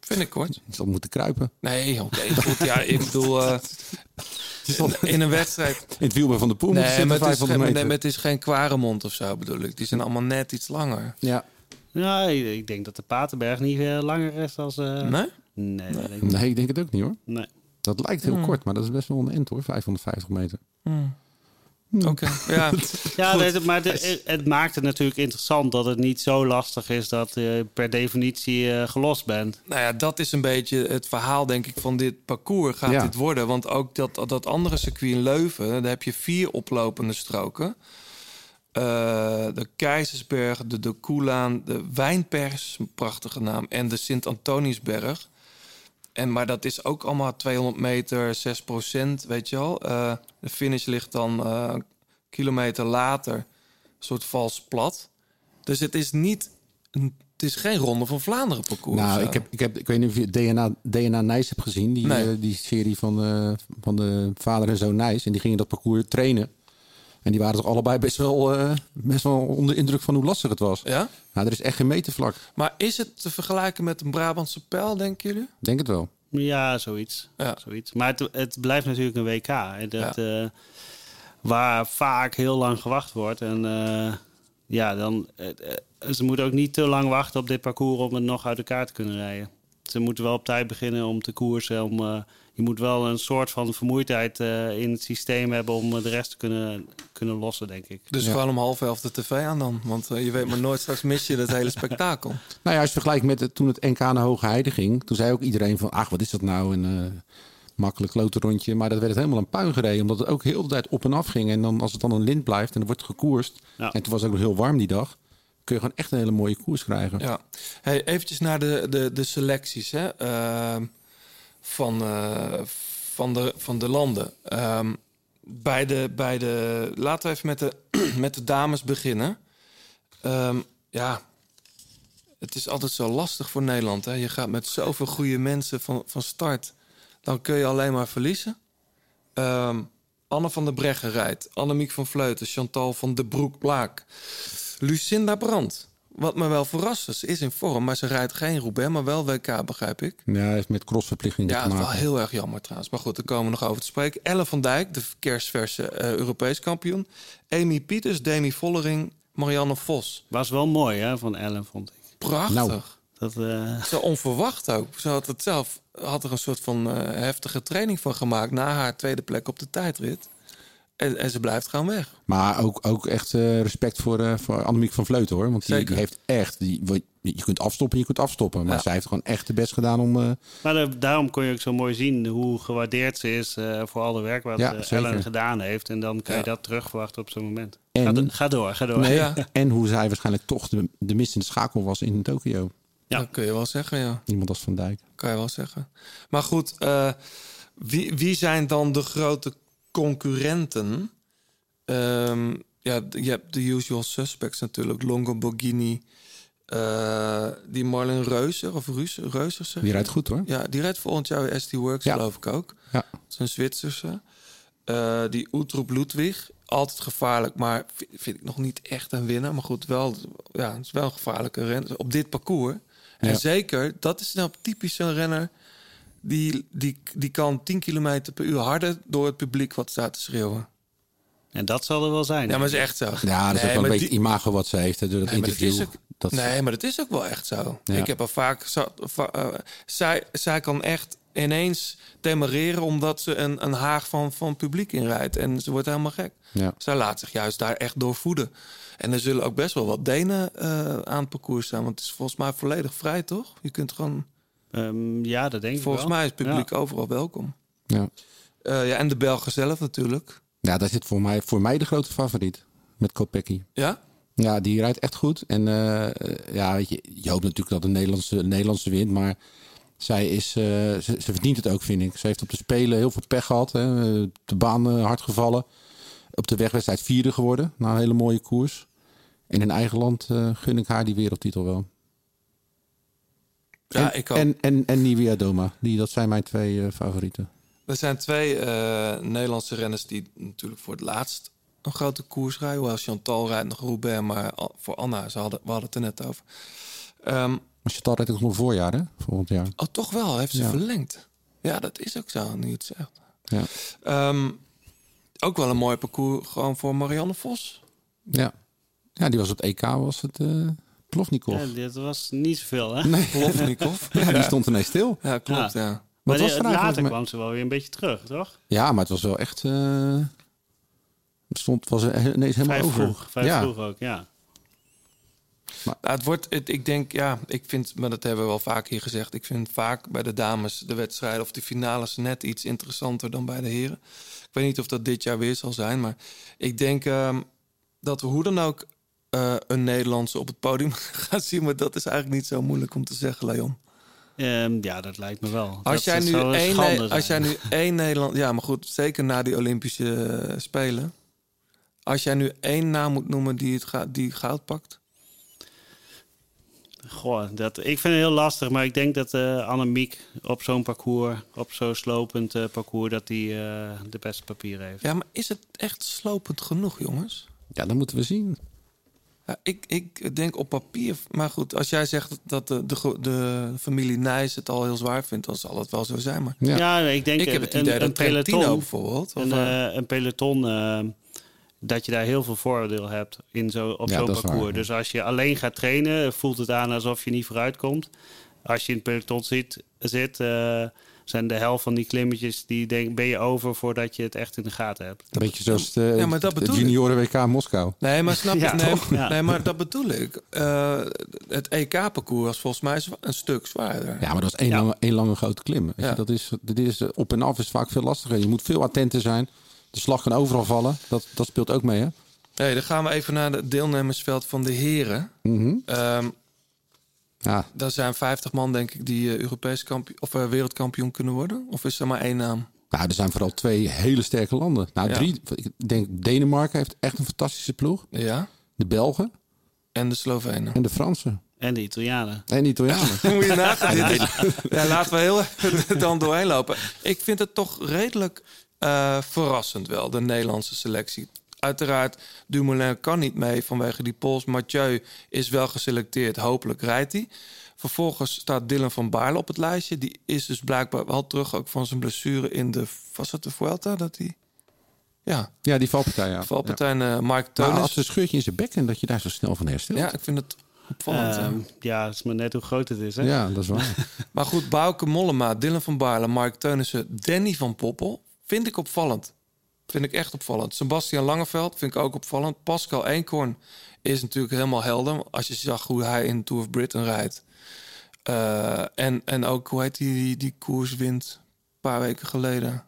Vind ik kort. je zal moeten kruipen. Nee, oké, goed. Ja, ik bedoel, eh, in een wedstrijd... In het van de Poel moet je Nee, zitten maar het, is 500 geen, meter. nee, maar het is geen kwaremond of zo, bedoel ik. Die zijn allemaal net iets langer. Ja. Ja, ik, ik denk dat de Paterberg niet eh, langer is als... eh, Nee? Nee. Nee, ik denk het ook niet hoor. Nee. Dat lijkt heel Hmm. kort, maar dat is best wel een end hoor. 550 meter. Hmm. Oké, ja. Ja, nee, maar het, het maakt het natuurlijk interessant dat het niet zo lastig is dat je per definitie eh, gelost bent. Nou ja, dat is een beetje het verhaal, denk ik, van dit parcours gaat Ja. dit worden. Want ook dat, dat andere circuit in Leuven, daar heb je vier oplopende stroken. Eh, de Keizersberg, de De Koelaan, de Wijnpers, een prachtige naam, en de Sint-Antoniusberg. En, maar dat is ook allemaal 200 meter, 6 procent, weet je wel. Eh, de finish ligt dan eh, een kilometer later, een soort vals plat. Dus het is niet, een- het is geen Ronde van Vlaanderen parcours. Nou, zo. ik, heb, ik, heb, ik weet niet of je DNA, DNA Nijs hebt gezien. Die, Nee. eh, die serie van, eh, van de vader en zoon Nijs. En die gingen dat parcours trainen. En die waren toch allebei best wel, eh, best wel onder indruk van hoe lastig het was. Ja? Nou, er is echt geen metervlak. Maar is het te vergelijken met een Brabantse pijl, denken jullie? Denk het wel. Ja, zoiets. Ja. zoiets. Maar het, het blijft natuurlijk een WK. hè, Dat, eh, waar vaak heel lang gewacht wordt. En eh, ja, dan, ze moeten ook niet te lang wachten op dit parcours om het nog uit elkaar te kunnen rijden. Ze moeten wel op tijd beginnen om te koersen. Om, eh, je moet wel een soort van vermoeidheid eh, in het systeem hebben om eh, de rest te kunnen, kunnen lossen, denk ik. Dus gewoon om half elf de tv aan dan. Want eh, je weet maar nooit, straks mis je dat hele spektakel. Nou ja, als je vergelijkt met het- toen het NK naar Hoge Heide ging. Toen zei ook iedereen van, ach, wat is dat nou? Een eh, makkelijk klote rondje. Maar dat werd het helemaal een puin gereden. Omdat het ook heel de tijd op en af ging. En dan, als het dan een lint blijft en er wordt gekoerst. Ja. En toen was het ook nog heel warm die dag. Kun je gewoon echt een hele mooie koers krijgen. Ja. Hey, eventjes naar de, de, de selecties hè, ehm, van, eh, van, de, van de landen. Ehm, bij de, bij de, laten we even met de, met de dames beginnen. Ehm, ja, het is altijd zo lastig voor Nederland. Hè? Je gaat met zoveel goede mensen van, van start. Dan kun je alleen maar verliezen. Ehm, Anne van der Breggen rijdt. Annemiek van Vleuten. Chantal van de Broek-Blaak. Lucinda Brandt. Wat me wel verrast is, ze is in vorm, maar ze rijdt geen Roubaix, maar wel WK, begrijp ik. Ja, heeft met crossverplichtingen Ja, te dat is maken. wel heel erg jammer trouwens. Maar goed, daar komen we nog over te spreken. Elle van Dijk, de kerstverse eh, Europees kampioen. Amy Pieters, Demi Vollering, Marianne Vos. Was wel mooi hè, van Ellen, vond ik. Prachtig. Nou. Dat, eh, Zo onverwacht ook. Ze had het zelf had er een soort van eh, heftige training van gemaakt na haar tweede plek op de tijdrit. En, en ze blijft gewoon weg. Maar ook, ook echt eh, respect voor, eh voor Annemiek van Vleuten hoor. Want die, Zeker. die heeft echt... Die, wat- je kunt afstoppen, je kunt afstoppen. Maar Ja. zij heeft gewoon echt de best gedaan om... eh, Maar da- daarom kon je ook zo mooi zien hoe gewaardeerd ze is eh, voor al de werk wat Ja, eh. Ellen gedaan heeft. En dan kan Ja. je dat terugverwachten op zo'n moment. En- Ga, do- ga door, ga door. nee, Ja. En hoe zij waarschijnlijk toch de, de mist in de schakel was in Tokio. Ja. Dat kun je wel zeggen, ja. Iemand als Van Dijk. Kan je wel zeggen. Maar goed, eh, wie, wie zijn dan de grote concurrenten? Ehm, ja, je hebt de usual suspects natuurlijk. Longo Borghini. eh, die Marlon Reuser, of Reus, Reuser zeg Die rijdt goed hoor. Ja, die rijdt volgend jaar weer ST Works, Ja. geloof ik ook. Ja. Dat is een Zwitserse. Eh, die Utroep Ludwig, altijd gevaarlijk, maar vind, vind ik nog niet echt een winnaar. Maar goed, wel, ja, het is wel een gevaarlijke renner op dit parcours. En Ja. zeker, dat is nou typisch zo'n renner... Die, die, die kan 10 km per uur harder door het publiek wat staat te schreeuwen. En dat zal er wel zijn. Ja, maar het is echt zo. Ja, dat is Nee, ook wel een beetje die- imago wat ze heeft. hè, Door dat Nee, maar dat interview. is ook- dat, Nee, maar dat is ook wel echt zo. Ja. Ik heb er vaak... Eh, zij, zij kan echt ineens demareren... omdat ze een, een haag van, van publiek inrijdt. En ze wordt helemaal gek. Ja. Zij laat zich juist daar echt door voeden. En er zullen ook best wel wat Denen eh, aan het parcours zijn. Want het is volgens mij volledig vrij, toch? Je kunt gewoon... Ehm, ja, dat denk ik Volgens mij is het publiek Ja. overal welkom. ja. Eh, ja, en de Belgen zelf natuurlijk. ja, daar zit voor mij, voor mij de grote favoriet. Met Kopecky. Ja? Ja, die rijdt echt goed. En eh, ja, weet je, je hoopt natuurlijk dat de Nederlandse, de Nederlandse wint. Maar zij is, eh, ze, ze verdient het ook, vind ik. Ze heeft op de Spelen heel veel pech gehad. Hè. De baan hard gevallen. Op de wegwedstrijd vierde geworden. Na een hele mooie koers. En in eigen land eh, gun ik haar die wereldtitel wel. Ja, en, ik ook. En, en, en Nivea Doma. Die, dat zijn mijn twee eh, favorieten. Er zijn twee eh, Nederlandse renners die natuurlijk voor het laatst een grote koers rijden. Hoewel Chantal rijdt nog Roubaix, maar voor Anna, ze hadden, we hadden het er net over. Ehm, Maar Chantal rijdt ook nog voorjaar, hè? Volgend jaar. oh, toch wel, heeft ze Ja. verlengd. Ja, dat is ook zo, nu het zegt. Ja. Ehm, ook wel een mooi parcours gewoon voor Marianne Vos. Ja. ja, die was op het EK, was het eh Plovnikov. Ja, dit was niet zoveel, hè? Nee. Plovnikov. Ja, die stond ineens stil. Ja, klopt, ja. Maar Wat was er eigenlijk later kwam ze wel weer een beetje terug, toch? Ja, maar het was wel echt. eh het stond, was er ineens helemaal Vrij over. vroeg, vrij ja. vroeg ook, ja. Nou, het wordt, het, ik denk, ja, ik vind, maar dat hebben we wel vaak hier gezegd. Ik vind vaak bij de dames de wedstrijden of de finales net iets interessanter dan bij de heren. Ik weet niet of dat dit jaar weer zal zijn, maar ik denk ehm, dat we hoe dan ook eh, een Nederlandse op het podium gaan zien. Maar dat is eigenlijk niet zo moeilijk om te zeggen, Leon. Ehm, ja, dat lijkt me wel. Als jij, nu één, Ne- als jij nu één Nederland, ja, maar goed, zeker na die Olympische eh, Spelen. Als jij nu één naam moet noemen die, het ga, die goud pakt. Goh, dat, ik vind het heel lastig, maar ik denk dat eh Annemiek op zo'n parcours, op zo'n slopend parcours, dat die eh, de beste papieren heeft. Ja, maar is het echt slopend genoeg, jongens? Ja, dat moeten we zien. Ja, ik, ik denk op papier. Maar goed, als jij zegt dat de, de, de familie Nijs het al heel zwaar vindt, dan zal het wel zo zijn. Maar Ja, nee, ik denk ik heb een- het idee een, dat een Trentino peloton, bijvoorbeeld. Of, een, eh, eh, een peloton, eh, dat je daar heel veel voordeel hebt in zo, op Ja, zo'n parcours. waar, ja. Dus als je alleen gaat trainen, voelt het aan alsof je niet vooruit komt. Als je in het peloton zit, zit eh, zijn de helft van die klimmetjes, die denk, ben je over voordat je het echt in de gaten hebt. Een beetje zoals de, Ja, maar dat de bedoel ik. junioren WK Moskou. nee, maar snap je? Ja, nee, toch? Ja. nee, maar dat bedoel ik. Eh, het EK-parcours was volgens mij een stuk zwaarder. Ja, maar dat was één, Ja. lange, één lange grote klim. Weet je, dat is, dit is, eh, op en af is vaak veel lastiger. Je moet veel attenter zijn. De slag kan overal vallen. Dat, dat speelt ook mee, hè? Nee, dan gaan we even naar het deelnemersveld van de heren. Mhm. Ehm Ja, daar zijn 50 man, denk ik, die eh, Europees kampioen of eh, wereldkampioen kunnen worden. Of is er maar één naam? nou, er zijn vooral twee hele sterke landen. Nou, Ja. drie. Ik denk Denemarken heeft echt een fantastische ploeg. Ja. De Belgen En de Slovenen. en de Fransen. En de Italianen. En de Italianen. Moet je nagaan. Ja, laten we heel dan doorheen lopen. Ik vind het toch redelijk eh, verrassend wel, de Nederlandse selectie. Uiteraard, Dumoulin kan niet mee vanwege die pols. Mathieu is wel geselecteerd, hopelijk rijdt hij. Vervolgens staat Dylan van Baarle op het lijstje. Die is dus blijkbaar wel terug ook van zijn blessure in de... Was het de Vuelta dat hij... Ja, Ja, die valpartij, ja. valpartij en uh, Mark Maar Teunis. als een scheurtje in zijn bekken, dat je daar zo snel van herstelt. Ja, ik vind het opvallend. Ehm, ja. ja, het is maar net hoe groot het is. Hè? Ja, dat is waar. Maar goed, Bouke Mollema, Dylan van Baarle, Mark Teunissen, Danny van Poppel... vind ik opvallend. Vind ik echt opvallend. Sebastian Langeveld vind ik ook opvallend. Pascal Eenkorn is natuurlijk helemaal helder. Als je zag hoe hij in Tour of Britain rijdt. Eh, en, en ook, hoe heet die, die, die koers wint een paar weken geleden.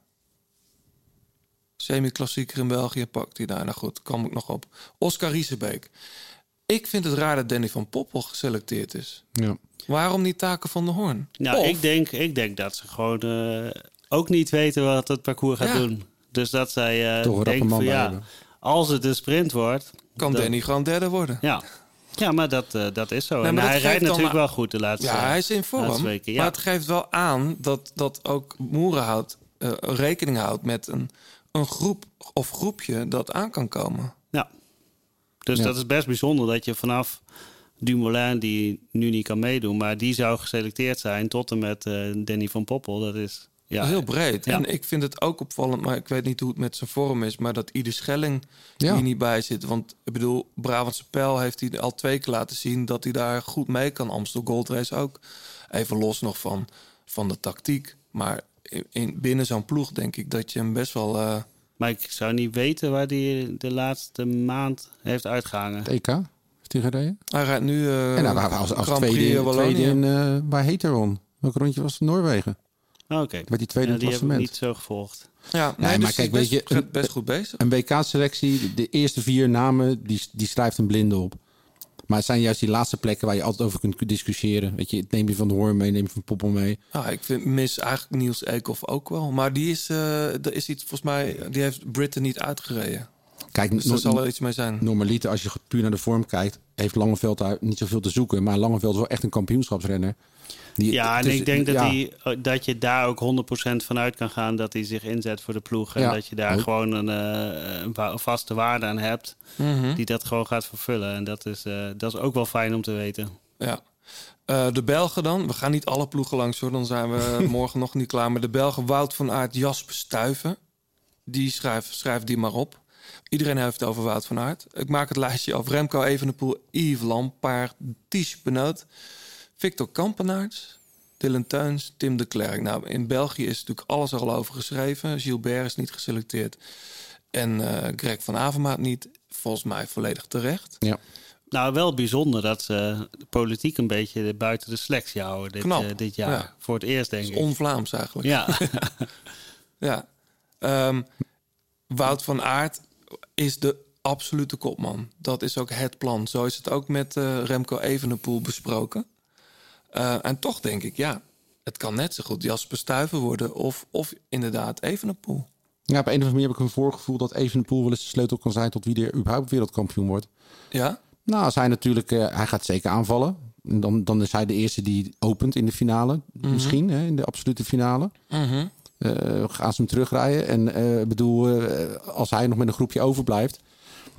Semi-klassieker in België pakt hij daar. Nou goed, kwam ik nog op. Oscar Riesebeek. Ik vind het raar dat Danny van Poppel geselecteerd is. Ja. Waarom niet Taken van de Hoorn? Nou, Of- ik, denk, ik denk dat ze gewoon eh, ook niet weten wat het parcours gaat Ja. doen. Dus dat zij eh Toch denken van ja, hebben. als het een sprint wordt... kan dan- Danny gewoon derde worden. Ja, ja maar dat, eh, dat is zo. Nee, en hij rijdt natuurlijk wel goed de laatste Ja, hij is in vorm. laatste weken. Ja. Maar het geeft wel aan dat, dat ook Moerenhout eh, rekening houdt met een, een groep of groepje dat aan kan komen. Ja. Dus Ja. dat is best bijzonder dat je vanaf Dumoulin, die nu niet kan meedoen, maar die zou geselecteerd zijn tot en met eh, Danny van Poppel. Dat is, Ja. Heel breed. Ja. En ik vind het ook opvallend, maar ik weet niet hoe het met zijn vorm is, maar dat Ieder Schelling Ja. hier niet bij zit. Want ik bedoel, Brabantse Pijl heeft hij al twee keer laten zien dat hij daar goed mee kan. Amstel Gold Race ook. Even los nog van, van de tactiek. Maar in, in- binnen zo'n ploeg denk ik dat je hem best wel... eh, Maar ik zou niet weten waar hij de laatste maand heeft uitgehangen. Het EK heeft hij gereden. hij rijdt nu eh en was als Prix tweede, tweede in, eh, bij Heteron. Welk rondje was het? Noorwegen. Oh, Oké. Werd hij tweede Ja, die heb ik klassement. niet zo gevolgd. Ja, Nee, nee, maar dus kijk, weet best, je, best goed bezig. Een WK-selectie, de eerste vier namen, die, die schrijft een blinde op. Maar het zijn juist die laatste plekken waar je altijd over kunt discussiëren. Weet je, neem je van de Hoorn mee, neem je van Poppel mee. Ja, ik vind, mis eigenlijk Niels Eekhoff ook wel. Maar die is, eh er is iets, volgens mij, die heeft Britten niet uitgereden. Kijk, Dus no- zal er iets mee zijn. normaliter, als je puur naar de vorm kijkt, heeft Langeveld daar niet zoveel te zoeken. Maar Langeveld is wel echt een kampioenschapsrenner. Die, Ja, en dus- ik denk dat, ja, hij, dat je daar ook 100% van uit kan gaan dat hij zich inzet voor de ploeg. En Ja, dat je daar gewoon een, eh, een vaste waarde aan hebt Mhm. die dat gewoon gaat vervullen. En dat is, eh, dat is ook wel fijn om te weten. Ja. Eh, de Belgen dan. We gaan niet alle ploegen langs hoor. Dan zijn we morgen nog niet klaar. Maar de Belgen Wout van Aert, Jasper Stuyven. Die schrijf, schrijf die maar op. Iedereen heeft het over Wout van Aert. Ik maak het lijstje af. Remco Evenepoel, Yves Lampaard, Ties Benoot, Victor Kampenaerts, Dylan Teuns, Tim de Klerk. Nou, in België is natuurlijk alles er al over geschreven. Gilbert is niet geselecteerd. En eh, Greg van Avermaat niet. Volgens mij volledig terecht. Ja. Nou, wel bijzonder dat ze de politiek een beetje buiten de selectie houden dit, Knap, eh, dit jaar. ja. Voor het eerst, denk ik. is on-Vlaams eigenlijk. Ja. ja. Ehm, Wout van Aert is de absolute kopman. Dat is ook het plan. Zo is het ook met eh, Remco Evenepoel besproken. Eh, en toch denk ik, ja, het kan net zo goed Jasper Stuyven worden... of, of inderdaad Evenepoel. ja, op een of andere manier heb ik een voorgevoel dat Evenepoel wel eens de sleutel kan zijn tot wie er überhaupt wereldkampioen wordt. Ja? Nou, als hij natuurlijk, eh, hij gaat zeker aanvallen. En dan, dan is hij de eerste die opent in de finale. Misschien, hè, in de absolute finale. Mhm. Eh, gaan ze hem terugrijden. En bedoel, als hij nog met een groepje overblijft,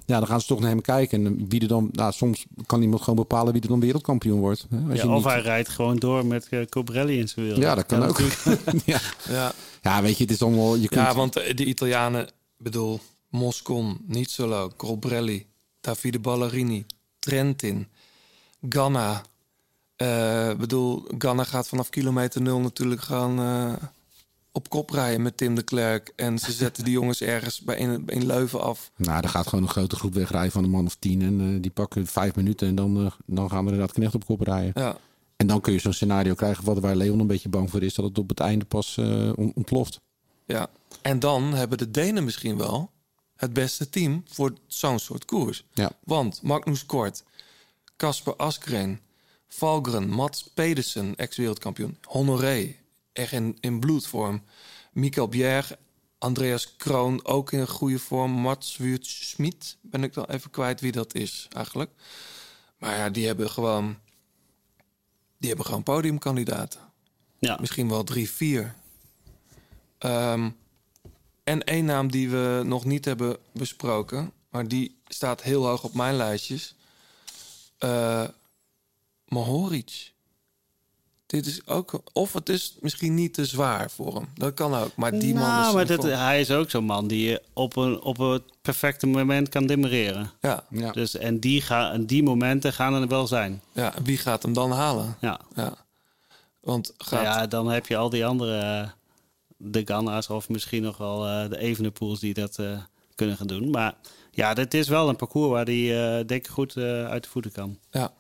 ja, dan gaan ze toch naar hem kijken. En wie er dan, nou, soms kan iemand gewoon bepalen wie er dan wereldkampioen wordt. Hè, als Ja, je of niet- hij rijdt gewoon door met eh, Cobrelli in zijn wiel. Ja, dat kan ook. ja. Ja. ja, weet je, het is allemaal. Je kunt, ja, want de de Italianen, bedoel, Moscon, Nizzolo, Colbrelli, Davide Ballerini, Trentin, Ganna. Eh bedoel, Ganna gaat vanaf kilometer nul natuurlijk gaan eh, op kop rijden met Tim de Klerk. En ze zetten die jongens ergens bij in, in Leuven af. Nou, er gaat gewoon een grote groep wegrijden van een man of tien. En eh, die pakken vijf minuten. En dan, eh, dan gaan we inderdaad knecht op kop rijden. Ja. En dan kun je zo'n scenario krijgen wat waar Leon een beetje bang voor is. Dat het op het einde pas eh, on- ontploft. Ja. En dan hebben de Denen misschien wel het beste team voor zo'n soort koers. Ja. Want Magnus Kort, Casper Asgreen, Valgren, Mats Pedersen, ex-wereldkampioen, Honoré, echt in, in bloedvorm, Michael Bjerg, Andreas Kroon, ook in een goede vorm, Mats Wuurt-Schmid, ben ik dan even kwijt wie dat is eigenlijk. Maar ja, die hebben gewoon, die hebben gewoon podiumkandidaten. Ja. Misschien wel drie, vier. Ehm, en één naam die we nog niet hebben besproken, maar die staat heel hoog op mijn lijstjes. Eh Mohoric. Dit is ook, of het is misschien niet te zwaar voor hem. Dat kan ook. Maar die man nou, is. maar in dat, hij is ook zo'n man die je op, een, op het perfecte moment kan demereren. Ja. Ja. Dus, en, die ga, en die momenten gaan er wel zijn. ja, wie gaat hem dan halen? Ja. Ja. Want gaat. Nou ja, dan heb je al die andere, eh, de Ganna's of misschien nog wel eh, de Evenepoels die dat eh, kunnen gaan doen. Maar ja, dit is wel een parcours waar hij eh, denk ik goed eh, uit de voeten kan. Ja.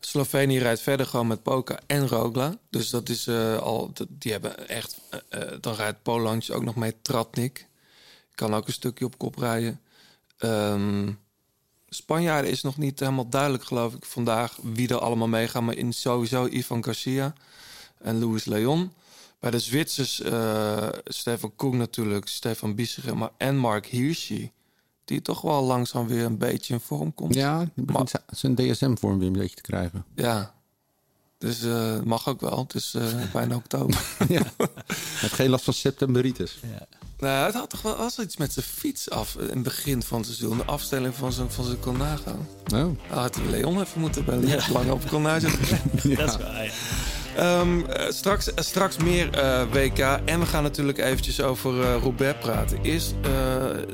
Slovenië rijdt verder gewoon met Poca en Rogla. Dus dat is eh, al. Die hebben echt. eh, eh, dan rijdt Polansch ook nog mee Tratnik. Kan ook een stukje op kop rijden. Ehm Spanjaarden is nog niet helemaal duidelijk, geloof ik, vandaag wie er allemaal meegaan. Maar in sowieso Ivan Garcia en Luis Leon. Bij de Zwitsers Stefan Koen natuurlijk, Stefan Bissegem maar en Mark Hirschi. Die toch wel langzaam weer een beetje in vorm komt. Ja, die begint zi- zijn DSM-vorm weer een beetje te krijgen. Ja. Dus eh mag ook wel. Het is eh, bijna oktober. ja. Heeft geen last van septemberitis. nou, het had toch wel was iets met zijn fiets af in het begin van het seizoen. De afstelling van zijn, van zijn Colnago. Oh. Nou, had Leon even moeten bellen. Ja. Lang op Colnago. Ja. Dat is waar, ja. Ehm, eh, straks, eh, straks meer eh, WK. En we gaan natuurlijk eventjes over eh Roubaix praten. Eerst eh,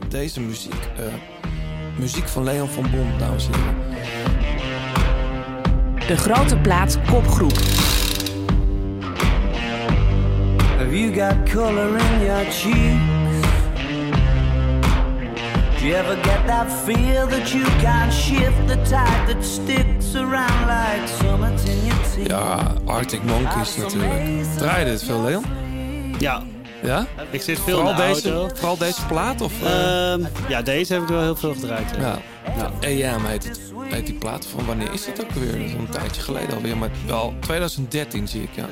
deze muziek. Eh, muziek van Leon van Bon, dames en heren. De grote plaat kopgroep. Have you got color in your cheeks? Do you ever get that feel that you can't shift the tide that sticks around like summits in your teeth? Ja, Arctic Monkeys natuurlijk. Draai dit veel, Leon? Ja. Ja? Ik zit veel Vooral in de deze, auto. vooral deze plaat? Of, eh? Ehm, ja, deze heb ik wel heel veel gedraaid. Ja. Ja. AM heet, het, heet die plaat. Van wanneer is dat ook weer? Dat is al een tijdje geleden alweer. Maar wel 2013 zie ik, ja.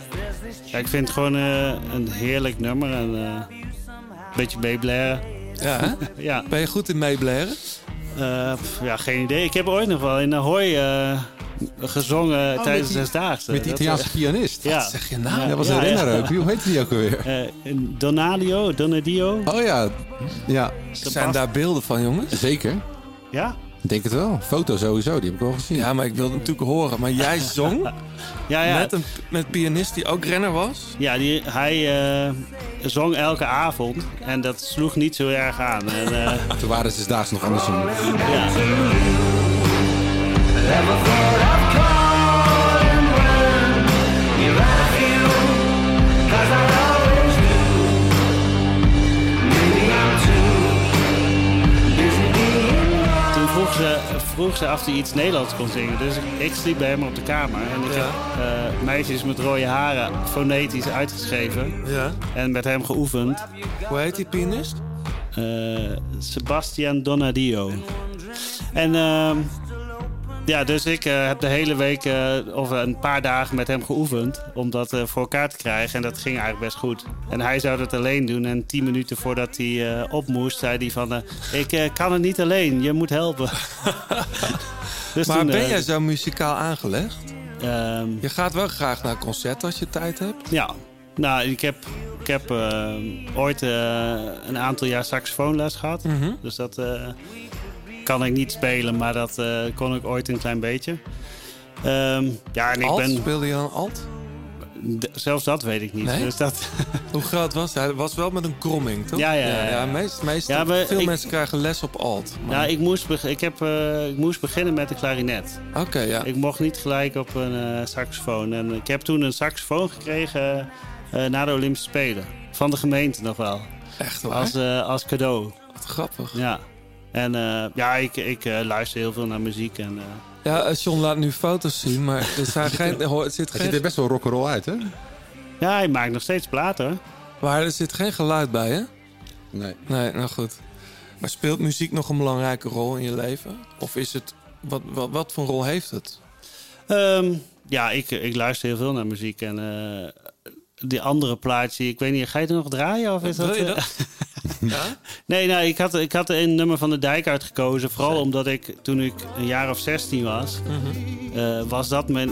Ja, ik vind het gewoon eh, een heerlijk nummer en eh, een beetje meeblaren. Ja, ja. Ben je goed in meeblaren? Eh, pff, ja, geen idee. Ik heb ooit nog wel in Ahoy eh gezongen Oh, tijdens de Zesdaagse. met die Dat, Italiaanse eh, pianist? Ja. Wat zeg je nou? Dat was een renner. Hoe heette die ook alweer? Eh, Donadio, Donadio. Oh ja, ja. Zijn daar beelden van, jongens? Zeker. Ja? Ik denk het wel. Foto sowieso, die heb ik wel gezien. Ja, maar ik wilde het natuurlijk horen. Maar jij zong Ja, ja. met een met een pianist die ook renner was? Ja, die, hij eh, zong elke avond en dat sloeg niet zo erg aan. En, eh, Toen waren ze daags nog anders doen. ja. Ze, vroeg ze of hij iets Nederlands kon zingen. Dus ik, sliep bij hem op de kamer. En ik Ja. heb eh, meisjes met rode haren fonetisch uitgeschreven. Ja. En met hem geoefend. Hoe heet die pianist? Eh, Sebastian Donadio. En ehm, ja, dus ik eh, heb de hele week eh, of een paar dagen met hem geoefend om dat eh, voor elkaar te krijgen. En dat ging eigenlijk best goed. En hij zou dat alleen doen. En tien minuten voordat hij op moest, zei hij van... ik kan het niet alleen, je moet helpen. dus maar toen, ben jij zo muzikaal aangelegd? ehm, Je gaat wel graag naar concert als je tijd hebt. ja, nou, ik heb, ik heb ooit een aantal jaar saxofoonles gehad. Mhm. Dus dat kan ik niet spelen, maar dat eh, kon ik ooit een klein beetje. Ehm, ja, en ik alt? ben... Speelde je dan alt? D- zelfs dat weet ik niet. Nee? Dus dat... Hoe groot was hij? Hij was wel met een kromming, toch? Ja, ja, ja, ja. meest, meest, Ja, maar veel ik- mensen krijgen les op alt. maar- Ja, ik moest, ik, heb, eh, ik moest beginnen met de klarinet. Oké, ja. Ik mocht niet gelijk op een eh, saxofoon. En ik heb toen een saxofoon gekregen na de Olympische Spelen. Van de gemeente nog wel. Echt waar? Als, als cadeau. Wat grappig. Ja. En eh, ja, ik, ik eh, luister heel veel naar muziek. En, eh, Ja, eh, John laat nu foto's zien, maar er, zijn geen, er zit Hij ziet er best wel rock'n'roll uit, hè? ja, hij maakt nog steeds platen. maar er zit geen geluid bij, hè? Nee. Nee, nou goed. Maar speelt muziek nog een belangrijke rol in je leven? Of is het... Wat, wat, wat voor rol heeft het? Ehm, ja, ik, ik luister heel veel naar muziek. En eh, die andere plaatje, ik weet niet, ga je er nog draaien? Of is Wil dat, je dat? ja? Nee, nou, ik, had, ik had een nummer van de dijk uitgekozen. Vooral omdat ik, toen ik een jaar of 16 was, Mhm. eh, was dat mijn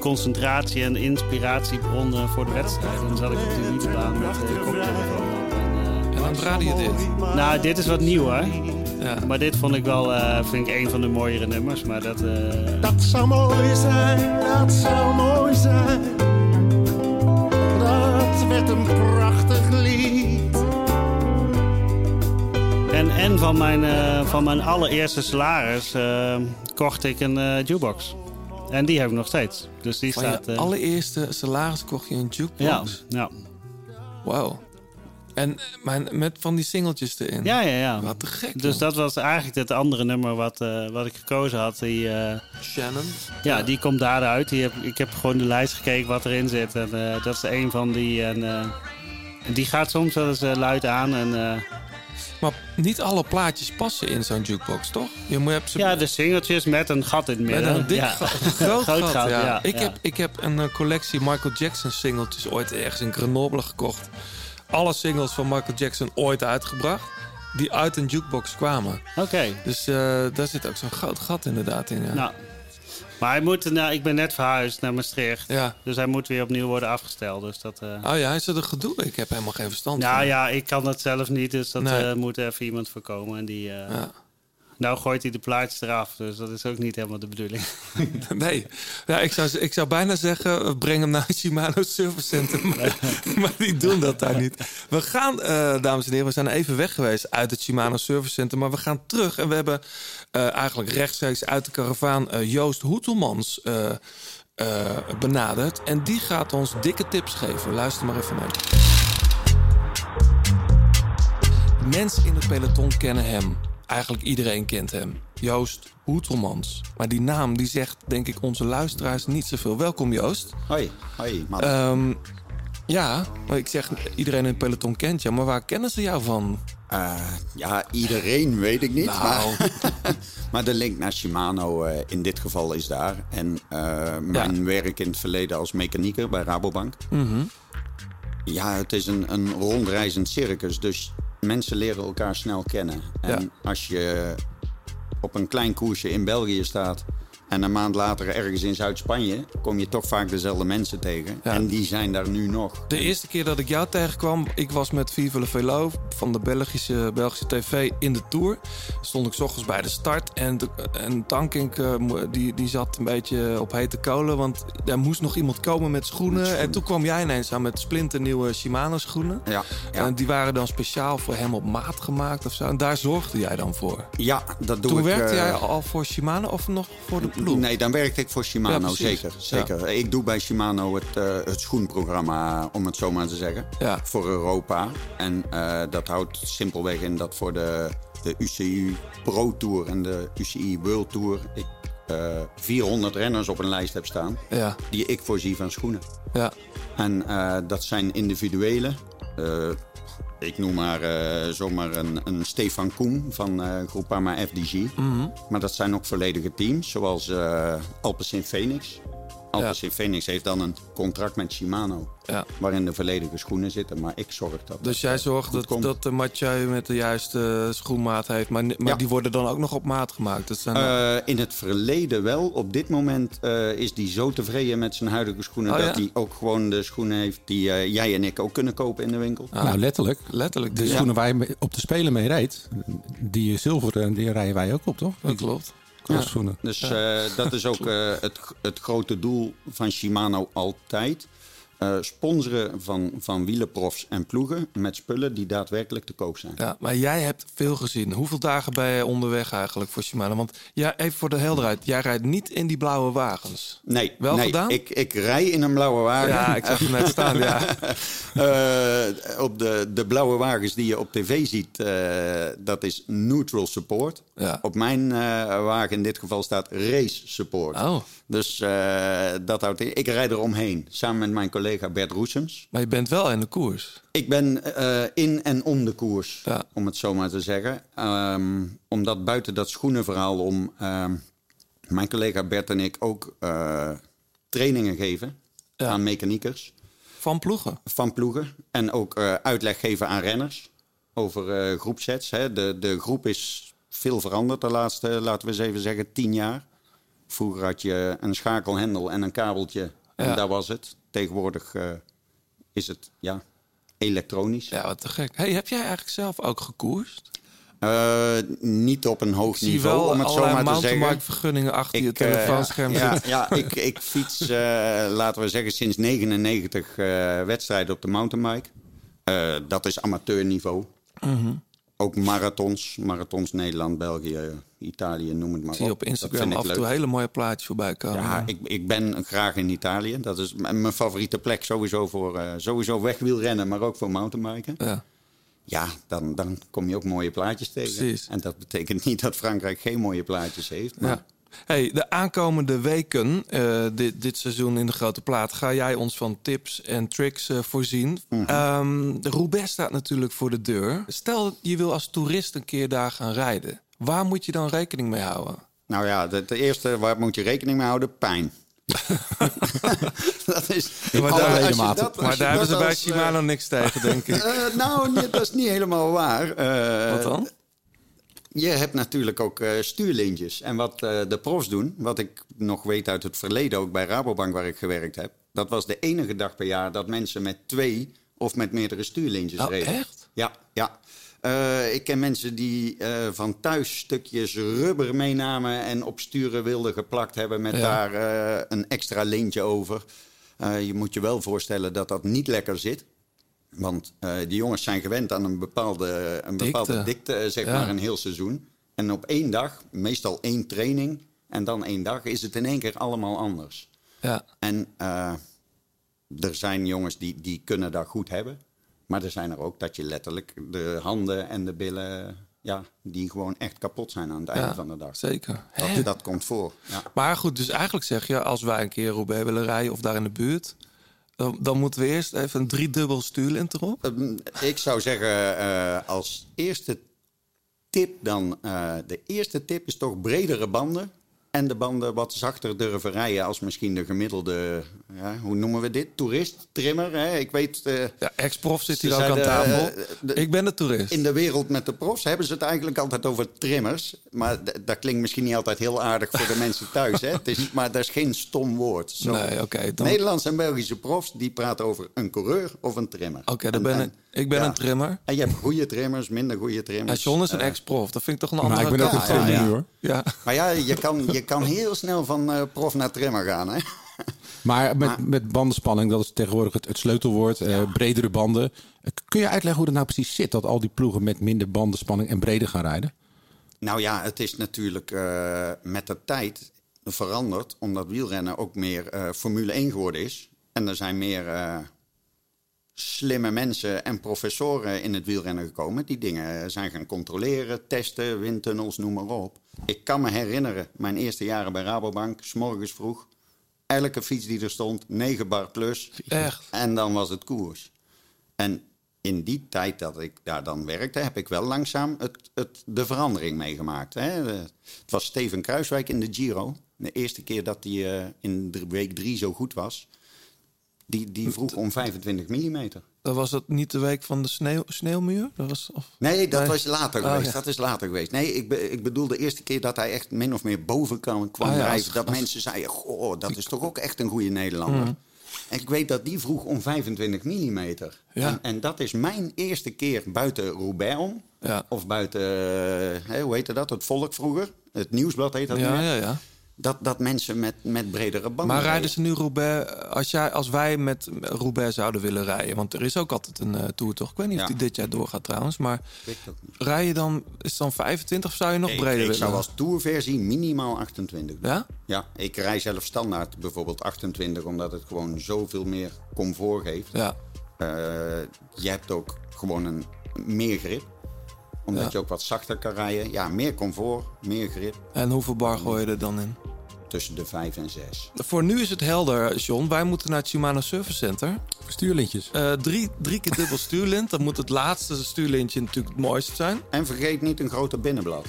concentratie en inspiratiebron eh, voor de wedstrijd. En dan zat ik op de wielerbaan met de koptelefoon op. En, En dan draaide je dit. eh, nou, dit is wat nieuw, hè? Ja. Maar dit vond ik wel eh, vind ik een van de mooiere nummers. Maar dat... eh, Dat zou mooi zijn, dat zou mooi zijn. Dat werd een prachtig lied. En, en van, mijn, eh, van mijn allereerste salaris eh, kocht ik een eh, jukebox. En die heb ik nog steeds. Dus die Van staat... je allereerste salaris kocht je een ja, jukebox? ja. Wauw. En mijn, met van die singeltjes erin? Ja, ja, ja. Wat te gek, Dus dat was eigenlijk het andere nummer wat, wat ik gekozen had. Die, Shannon? ja, die komt daaruit. Die heb, ik heb gewoon de lijst gekeken wat erin zit. En dat is een van die. En, die gaat soms wel eens luid aan. En, Maar niet alle plaatjes passen in zo'n jukebox, toch? Je moet, hebt ze ja, de singeltjes met een gat in het met midden. een dik ja. gat, een groot, Groot gat. gat, ja. ja, ik. Heb, ik heb een eh, collectie Michael Jackson singeltjes ooit ergens in Grenoble gekocht. Alle singles van Michael Jackson ooit uitgebracht. Die uit een jukebox kwamen. Oké. Dus eh, daar zit ook zo'n groot gat inderdaad in. Ja. Nou, maar hij moet, nou, ik ben net verhuisd naar Maastricht. Ja. Dus hij moet weer opnieuw worden afgesteld. Dus dat, eh, Oh ja, is dat een gedoe? Ik heb helemaal geen verstand nou van. ja, ik kan dat zelf niet. Dus dat Nee. eh, moet even iemand voorkomen. En die, eh, Ja. Nou gooit hij de plaatjes eraf, dus dat is ook niet helemaal de bedoeling. Nee, ja, ik, zou, ik zou bijna zeggen, eh, breng hem naar het Shimano Service Center. Maar, maar die doen dat daar niet. We gaan, eh, dames en heren, we zijn even weg geweest uit het Shimano Service Center. Maar we gaan terug en we hebben eh, eigenlijk rechtstreeks uit de karavaan Joost Hoetelmans benaderd. En die gaat ons dikke tips geven. Luister maar even mee. Mensen in het peloton kennen hem. Eigenlijk iedereen kent hem. Joost Hoetelmans. Maar die naam die zegt, denk ik, onze luisteraars niet zoveel. Welkom Joost. Hoi, hoi man. Ehm, ja, maar ik zeg, iedereen in het peloton kent je. Maar waar kennen ze jou van? Eh, ja, iedereen weet ik niet. Nou. Maar, maar de link naar Shimano eh, in dit geval is daar. En eh, mijn werk in het verleden als mechanieker bij Rabobank. Mhm. Ja, het is een, een rondreizend circus. Dus mensen leren elkaar snel kennen. En Ja. als je op een klein koersje in België staat... en een maand later ergens in Zuid-Spanje... kom je toch vaak dezelfde mensen tegen. En die zijn daar nu nog. De eerste keer dat ik jou tegenkwam, ik was met Vive le Velo van de Belgische, Belgische TV in de Tour. Stond ik 's ochtends bij de start en, de, en Tankink eh, die, die zat een beetje op hete kolen. Want er moest nog iemand komen met schoenen. En toen kwam jij ineens aan met splinternieuwe Shimano schoenen. Ja, En die waren dan speciaal voor hem op maat gemaakt of zo. En daar zorgde jij dan voor. Ja, dat doe Toen ik. werkte eh, jij al voor Shimano of nog voor de ploeg? Nee, dan werkte ik voor Shimano, zeker. zeker. Ik doe bij Shimano het, eh, het schoenprogramma, om het zo maar te zeggen, voor Europa. En eh, dat houdt simpelweg in dat voor de, de UCI Pro Tour en de UCI World Tour... ik eh, 400 renners op een lijst heb staan Ja. die ik voorzie van schoenen. Ja. En eh, dat zijn individuele. Ik noem maar eh, zomaar een, een Stefan Koen van eh Groupama FDG. Mhm. Maar dat zijn ook volledige teams, zoals eh Alpecin Phoenix. Alpecin Phoenix heeft dan een contract met Shimano. Ja. Waarin de volledige schoenen zitten. Maar ik zorg dat. Dus jij zorgt dat, dat de Mathieu met de juiste schoenmaat heeft. Maar, maar Ja. die worden dan ook nog op maat gemaakt. Dat zijn dan- Eh, in het verleden wel. Op dit moment eh, is hij zo tevreden met zijn huidige schoenen... Oh, dat ja? hij ook gewoon de schoenen heeft die eh, jij en ik ook kunnen kopen in de winkel. Nou, letterlijk. letterlijk. De Ja. schoenen waar je op de Spelen mee rijdt, die zilveren, die rijden wij ook op, toch? Dat klopt. Dus eh, dat is ook eh, het, het grote doel van Shimano altijd. Eh, sponsoren van, van wielenprofs en ploegen met spullen die daadwerkelijk te koop zijn. Ja, maar jij hebt veel gezien. Hoeveel dagen ben je onderweg eigenlijk voor Shimano? Want ja, even voor de helderheid. Jij rijdt niet in die blauwe wagens. Nee, Wel nee, gedaan? Ik, ik rij in een blauwe wagen. Ja, ik zag hem net staan, ja. Eh, op de, de blauwe wagens die je op tv ziet, eh, dat is neutral support. Op mijn wagen in dit geval staat race support. Oh. Dus dat houdt in. Ik rijd er omheen, samen met mijn collega Bert Roesems. Maar je bent wel in de koers. Ik ben eh, in en om de koers, om het zo maar te zeggen. Ehm, omdat buiten dat schoenenverhaal om ehm, mijn collega Bert en ik ook eh, trainingen geven aan mechaniekers. Van ploegen? Van ploegen. En ook eh, uitleg geven aan renners over groepsets. Hè. De, de groep is veel veranderd de laatste, laten we eens even zeggen, tien jaar. Vroeger had je een schakelhendel en een kabeltje. En Ja. dat was het. Tegenwoordig eh, is het, ja, elektronisch. Ja, wat te gek. Hey, heb jij eigenlijk zelf ook gekoerst? Eh, niet op een hoog niveau, wel om het zo maar te zeggen. mountainbike-vergunningen achter je Ik, eh, telefoonscherm ja, zitten. ja, ik, ik fiets, laten we zeggen, sinds 99 eh, wedstrijden op de mountainbike. Dat is amateurniveau. Mhm. Ook marathons, marathons Nederland, België, Italië, noem het maar zie op. Instagram af en toe hele mooie plaatjes voorbij komen. Ja, ik, ik ben graag in Italië. Dat is mijn favoriete plek sowieso voor eh, sowieso wegwielrennen, maar ook voor mountainbiken. Ja. Ja, dan, dan kom je ook mooie plaatjes tegen. Precies. En dat betekent niet dat Frankrijk geen mooie plaatjes heeft. Maar Ja. Hey, de aankomende weken, eh, dit, dit seizoen in de Grote Plaat, ga jij ons van tips en tricks eh, voorzien. Ehm, de Roubaix staat natuurlijk voor de deur. Stel, je wil als toerist een keer daar gaan rijden. Waar moet je dan rekening mee houden? Nou ja, de, de eerste, waar moet je rekening mee houden? Pijn. dat is... maar Als daar, dat- maar daar hebben ze bij als, eh, Shimano niks tegen, denk ik. eh, nou, dat is niet helemaal waar. Eh, Wat dan? Je hebt natuurlijk ook eh, stuurlintjes. En wat eh, de profs doen, wat ik nog weet uit het verleden, ook bij Rabobank waar ik gewerkt heb. Dat was de enige dag per jaar dat mensen met twee of met meerdere stuurlintjes Oh, reden. echt? Ja, ja. Eh, ik ken mensen die van thuis stukjes rubber meenamen en op sturen wilden geplakt hebben met Ja. daar een extra lintje over. Je moet je wel voorstellen dat dat niet lekker zit. Want eh, die jongens zijn gewend aan een bepaalde, een bepaalde Dikte. dikte, eh, zeg Ja. maar, een heel seizoen. En op één dag, meestal één training en dan één dag, is het in één keer allemaal anders. Ja. En eh, er zijn jongens die, die kunnen dat goed hebben. Maar er zijn er ook dat je letterlijk de handen en de billen... Ja, die gewoon echt kapot zijn aan het einde Ja, van de dag. Zeker. Dat, dat komt voor. Ja. Maar goed, dus eigenlijk zeg je, als wij een keer Roubaix willen rijden of daar in de buurt, dan, dan moeten we eerst even een driedubbel stuurlint erop. Ehm, ik zou zeggen, eh, als eerste tip dan... eh, de eerste tip is toch bredere banden. En de banden wat zachter durven rijden als misschien de gemiddelde... Ja, hoe noemen we dit? Toerist, trimmer. Hè? Ik weet... eh, Ja, ex-prof zit hier ook aan zeiden, tafel. eh, de- ik ben de toerist. In de wereld met de profs hebben ze het eigenlijk altijd over trimmers. Maar dat klinkt misschien niet altijd heel aardig voor de mensen thuis. Hè? Het is, maar dat is geen stom woord. Zo. Nee, dan- Nederlandse en Belgische profs die praten over een coureur of een trimmer. Oké, dan En- ben en- ik, ik ben ja. een trimmer. En je hebt goede trimmers, minder goede Ja, trimmers. John is een Eh, ex-prof. Dat vind ik toch een Maar andere ik ben ook een trimmer ja. nu hoor. Ja. Maar ja, je kan, je kan heel snel van eh, prof naar trimmer gaan. Hè? Maar met, Maar- met bandenspanning, dat is tegenwoordig het, het sleutelwoord. eh, bredere banden. Kun je uitleggen hoe dat nou precies zit? Dat al die ploegen met minder bandenspanning en breder gaan rijden? Nou ja, het is natuurlijk eh, met de tijd veranderd. Omdat wielrennen ook meer eh, Formule 1 geworden is. En er zijn meer eh, slimme mensen en professoren in het wielrennen gekomen. Die dingen zijn gaan controleren, testen, windtunnels, noem maar op. Ik kan me herinneren, mijn eerste jaren bij Rabobank, s morgens vroeg. Elke fiets die er stond, 9 bar plus. Echt? En dan was het koers. En in die tijd dat ik daar dan werkte, heb ik wel langzaam het, het, de verandering meegemaakt. Hè. De- het was Steven Kruiswijk in de Giro. De eerste keer dat hij eh, in week drie zo goed was. Die, die vroeg om 25 mm. Dat was dat niet de week van de sneeuw, sneeuwmuur? Dat was, of... Nee, dat Nee. was later Oh, geweest. ja. Dat is later geweest. Nee, ik, be- ik bedoel de eerste keer dat hij echt min of meer boven kwam, Ah, ja, als- dat als- mensen zeiden, goh, dat is toch ook echt een goede Nederlander. Mhm. En ik weet dat die vroeg om 25 mm. Ja. En, en dat is mijn eerste keer buiten Roubaix om. Of buiten, eh, hè, hoe heette dat? Het Volk vroeger. Het Nieuwsblad heet dat Ja, nu. ja, ja. Dat, dat mensen met, met bredere banden Maar rijden rijden. ze nu Roubaix, als, jij, als wij met Roubaix zouden willen rijden, want er is ook altijd een eh, tour toch? Ik weet niet of die dit jaar doorgaat trouwens, maar ik rij je dan, is het dan 25 of zou je nog Ik, breder ik willen? zou als tourversie minimaal 28 doen. Ja? Ja, ik rij zelf standaard bijvoorbeeld 28, omdat het gewoon zoveel meer comfort geeft. Ja. Eh, je hebt ook gewoon een meer grip. Omdat Ja. je ook wat zachter kan rijden. Ja, meer comfort, meer grip. En hoeveel bar gooi je er dan in? Tussen de 5 en 6. Voor nu is het helder, John. Wij moeten naar het Shimano Service Center. Stuurlintjes. Eh, drie, drie keer dubbel stuurlint. Dan moet het laatste stuurlintje natuurlijk het mooiste zijn. En vergeet niet een grote binnenblad.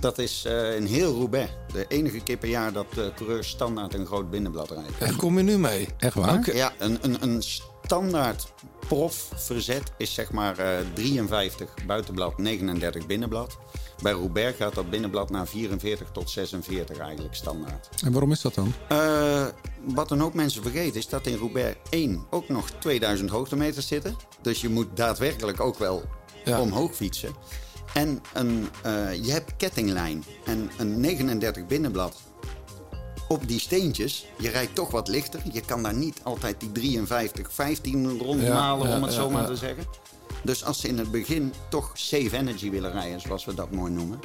Dat is eh in heel Roubaix. De enige keer per jaar dat de coureurs standaard een groot binnenblad rijden. Daar kom je nu mee. Echt waar? Oké. Ja, een, een, een standaard prof verzet is zeg maar eh 53 buitenblad, 39 binnenblad. Bij Roubaix gaat dat binnenblad naar 44 tot 46 eigenlijk standaard. En waarom is dat dan? Eh, wat een hoop mensen vergeten is dat in Roubaix 1 ook nog 2000 hoogtemeters zitten. Dus je moet daadwerkelijk ook wel Ja. omhoog fietsen. En een, eh, je hebt kettinglijn en een 39 binnenblad op die steentjes. Je rijdt toch wat lichter. Je kan daar niet altijd die 53, 15 rondmalen, Ja, om het zo maar te zeggen. Dus als ze in het begin toch safe energy willen rijden, zoals we dat mooi noemen.